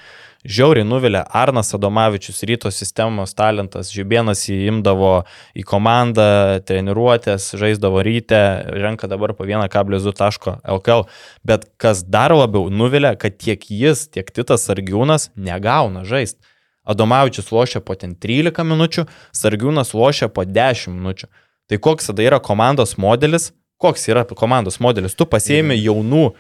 Žiauriai nuvilė Arnas Adomavičius, ryto sistemos talentas, Žibienas įimdavo į komandą, treniruotės, žaisdavo ryte, renka dabar po 1,2 taško LKL. Bet kas dar labiau nuvilė, kad tiek jis, tiek Titas Sargiūnas negauna žaisti. Adomavičius lošia po ten 13 minučių, Sargiūnas lošia po 10 minučių. Tai koks tada yra komandos modelis? Koks yra komandos modelis? Tu pasiemi jaunų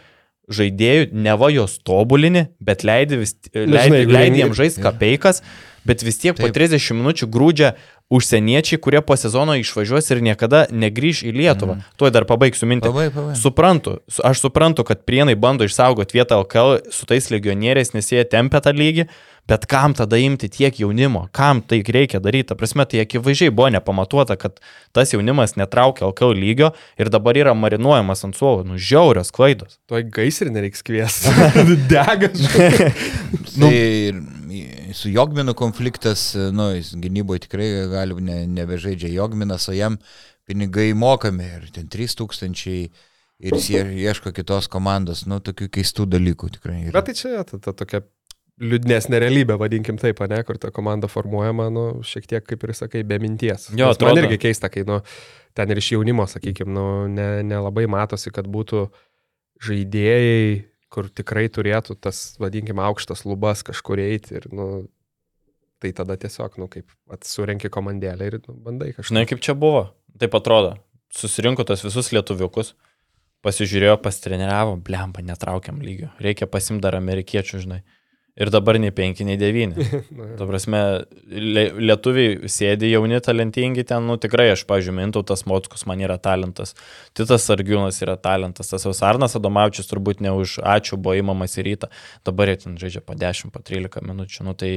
žaidėjų, neva jos tobulini, bet leidi, vis, leidi, jeigu leidi rengi- jiems žaisti kapeikas, bet vis tiek po Taip. 30 minučių grūdžia užsieniečiai, kurie po sezono išvažiuos ir niekada negrįž į Lietuvą. Mm. Tuoj dar pabaigsiu mintį. Labai, labai. Suprantu, su- aš suprantu, kad prienai bando išsaugoti vietą LKL su tais legionieriais, nes jie tempia tą lygį, bet kam tada imti tiek jaunimo, kam tai reikia daryti, ta prasme, tai akivaizdžiai buvo nepamatuota, kad tas jaunimas netraukia LKL lygio ir dabar yra marinuojamas ant suolo, nu žiaurios klaidos. Tuoj gaisrį nereiks kviesti. Degas. Nu, tai su Jogminu konfliktas, nu, jis gynyboje tikrai gali ne, nebežaidžia Jogminas, o jam pinigai mokami ir ten 3000 ir jis ie- ieško kitos komandos, nu, tokių keistų dalykų tikrai. Yra. Bet tai čia ta, ta tokia liūdnesnė realybė, vadinkim taip, ne, kur ta komanda formuojama, nu, šiek tiek, kaip ir sakai, be minties. Jo, Nes man irgi keista, kai, nu, ten ir iš jaunimo, sakykim, nu, nelabai ne nelabai matosi, kad būtų žaidėjai, kur tikrai turėtų tas, vadinkim, aukštas lubas kažkur eiti ir, nu, tai tada tiesiog, nu, kaip atsurenki komandėlę ir nu, bandai kažką. Žinai, kaip čia buvo? Taip atrodo. Susirinko tos visus lietuviukus, pasižiūrėjo, pastreniravo, blemba, netraukiam lygio. Reikia pasim dar amerikiečių, žinai. Ir dabar nei 5, nei 9. Na, Ta prasme, lie- lietuviai sėdi jauni, talentingi ten, nu tikrai, aš, pažiūrėjau, Mintautas Mockus man yra talentas, Titas Argiūnas yra talentas, tas Ausarnas Adomavičius turbūt ne už ačiū buvo įmamas į rytą, dabar jie ten žaidžia po 10, po 13 minučių, nu tai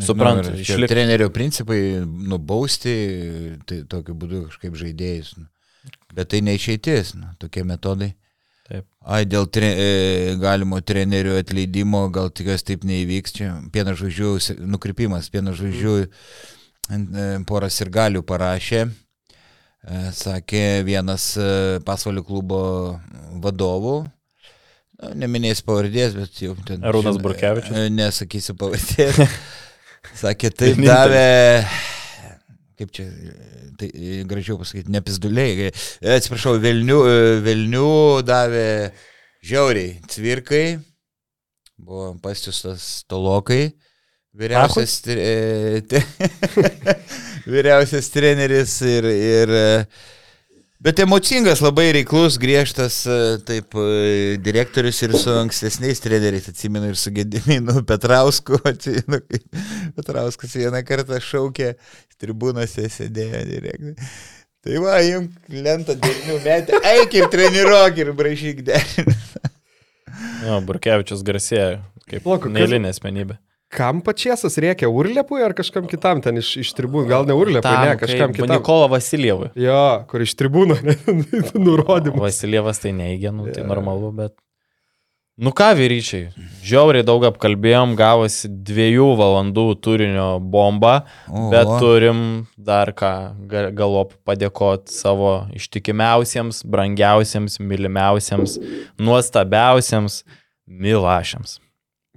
suprantu, Nu, ir čia išlik... Trenerio principai nubausti, tai tokiu būdu kažkaip žaidėjus. Nu. Bet tai neišeitis, nu, tokie metodai. Taip. Ai, dėl tre, e, galimo trenerių atleidimo, gal tikiuosi taip neįvyks. Čia pieno žvaigždžių nukrypimas, pieno žvaigždžių ant, e, poras ir galių parašė. E, Sakė vienas e, pasvalio klubo vadovų. Nu, Neminės pavardės, bet jau ten. Arūnas Burkevičius? e, Nesakysiu pavardės. Sakė, taip davė, kaip čia, tai e, gražiau pasakyti, nepizduliai, e, atsiprašau, Vilnių, Vilnių davė žiauriai cvirkai, buvo pasiustas tolokai, vyriausias, tre, e, te, vyriausias treneris ir, ir Bet emocingas, labai reiklus, griežtas, taip, direktorius ir su ankstesniais treneriais, atsimenu, ir su Gediminu Petrausku, atsimenu, kaip Petrauskas vieną kartą šaukė, tribūnose sėdėjo direktorius. Tai va, jums lentą 9 metų, eik ir treniruok ir brašyk derinį. Jo, Burkevičius garsėjo kaip neįlinė asmenybė. Kam pačiasas reikia, Urlepui ar kažkam kitam ten iš, iš tribūnų, gal ne Urlepui, Tam, ne, kažkam kitam. Nikola Vasiljevui. Jo, kur iš tribūnų nurodymų. Vasiljevas tai neįgė, nu, tai normalu, bet... Nu ką, vyryčiai, žiauriai daug apkalbėjom, gavosi dviejų valandų turinio bomba, o, bet turim dar ką galop padėkoti savo ištikimiausiems, brangiausiems, mylimiausiems, nuostabiausiems Milašiams.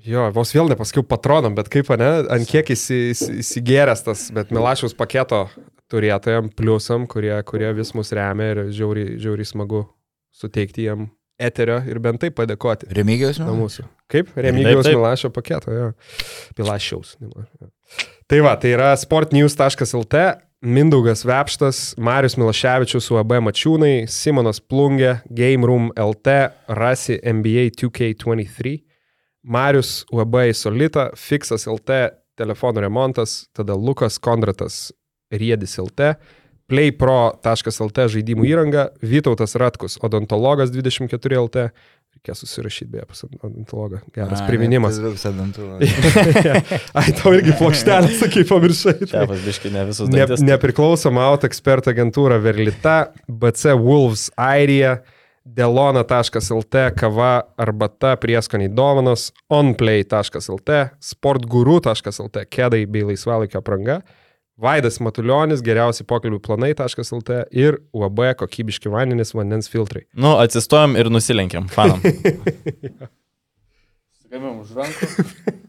Jo, vos vėl nepasakiau patronam, bet kaip, ne, ant kiek įsigėręs tas, bet Milašiaus paketo turėtojam, pliusam, kurie, kurie vis mus remia ir žiauriai, žiauriai smagu suteikti jiem eterio ir bent taip padėkoti. Remigijos mūsų. Kaip? Remigijos Milašio paketo, jo. Milašiaus. Tai va, tai yra sportnews.lt, Mindaugas Vepštas, Marius Milaševičius, UAB Mačiūnai, Simonas Plungė, Game Room LT, Rasi NBA 2K23. Marius UAB Solita, Fixas LT, telefonų remontas, tada Lukas Kondratas Riedis LT, playpro.lt žaidimų įranga, Vytautas Ratkus, odontologas 24 LT, reikės susirašyti beje pas odontologą, geras A, priminimas. Ai, tau irgi plokštelė, sakai, pamiršai. Tai. Biškai, ne visus ne, nepriklausoma auto ekspertų agentūra Verlita, BC Wolves Airija, delona.lt, kava, arbata, prieskoniai dovanos, onplay.lt, sportguru.lt, kedai bei laisvalaikio apranga, Vaidas Matuljonis, geriausi pokalbių planai.lt ir UAB kokybiški vandenis vandens filtrai. Nu, atsistojom ir nusilenkiam, fanam. Sugamėm už rankų.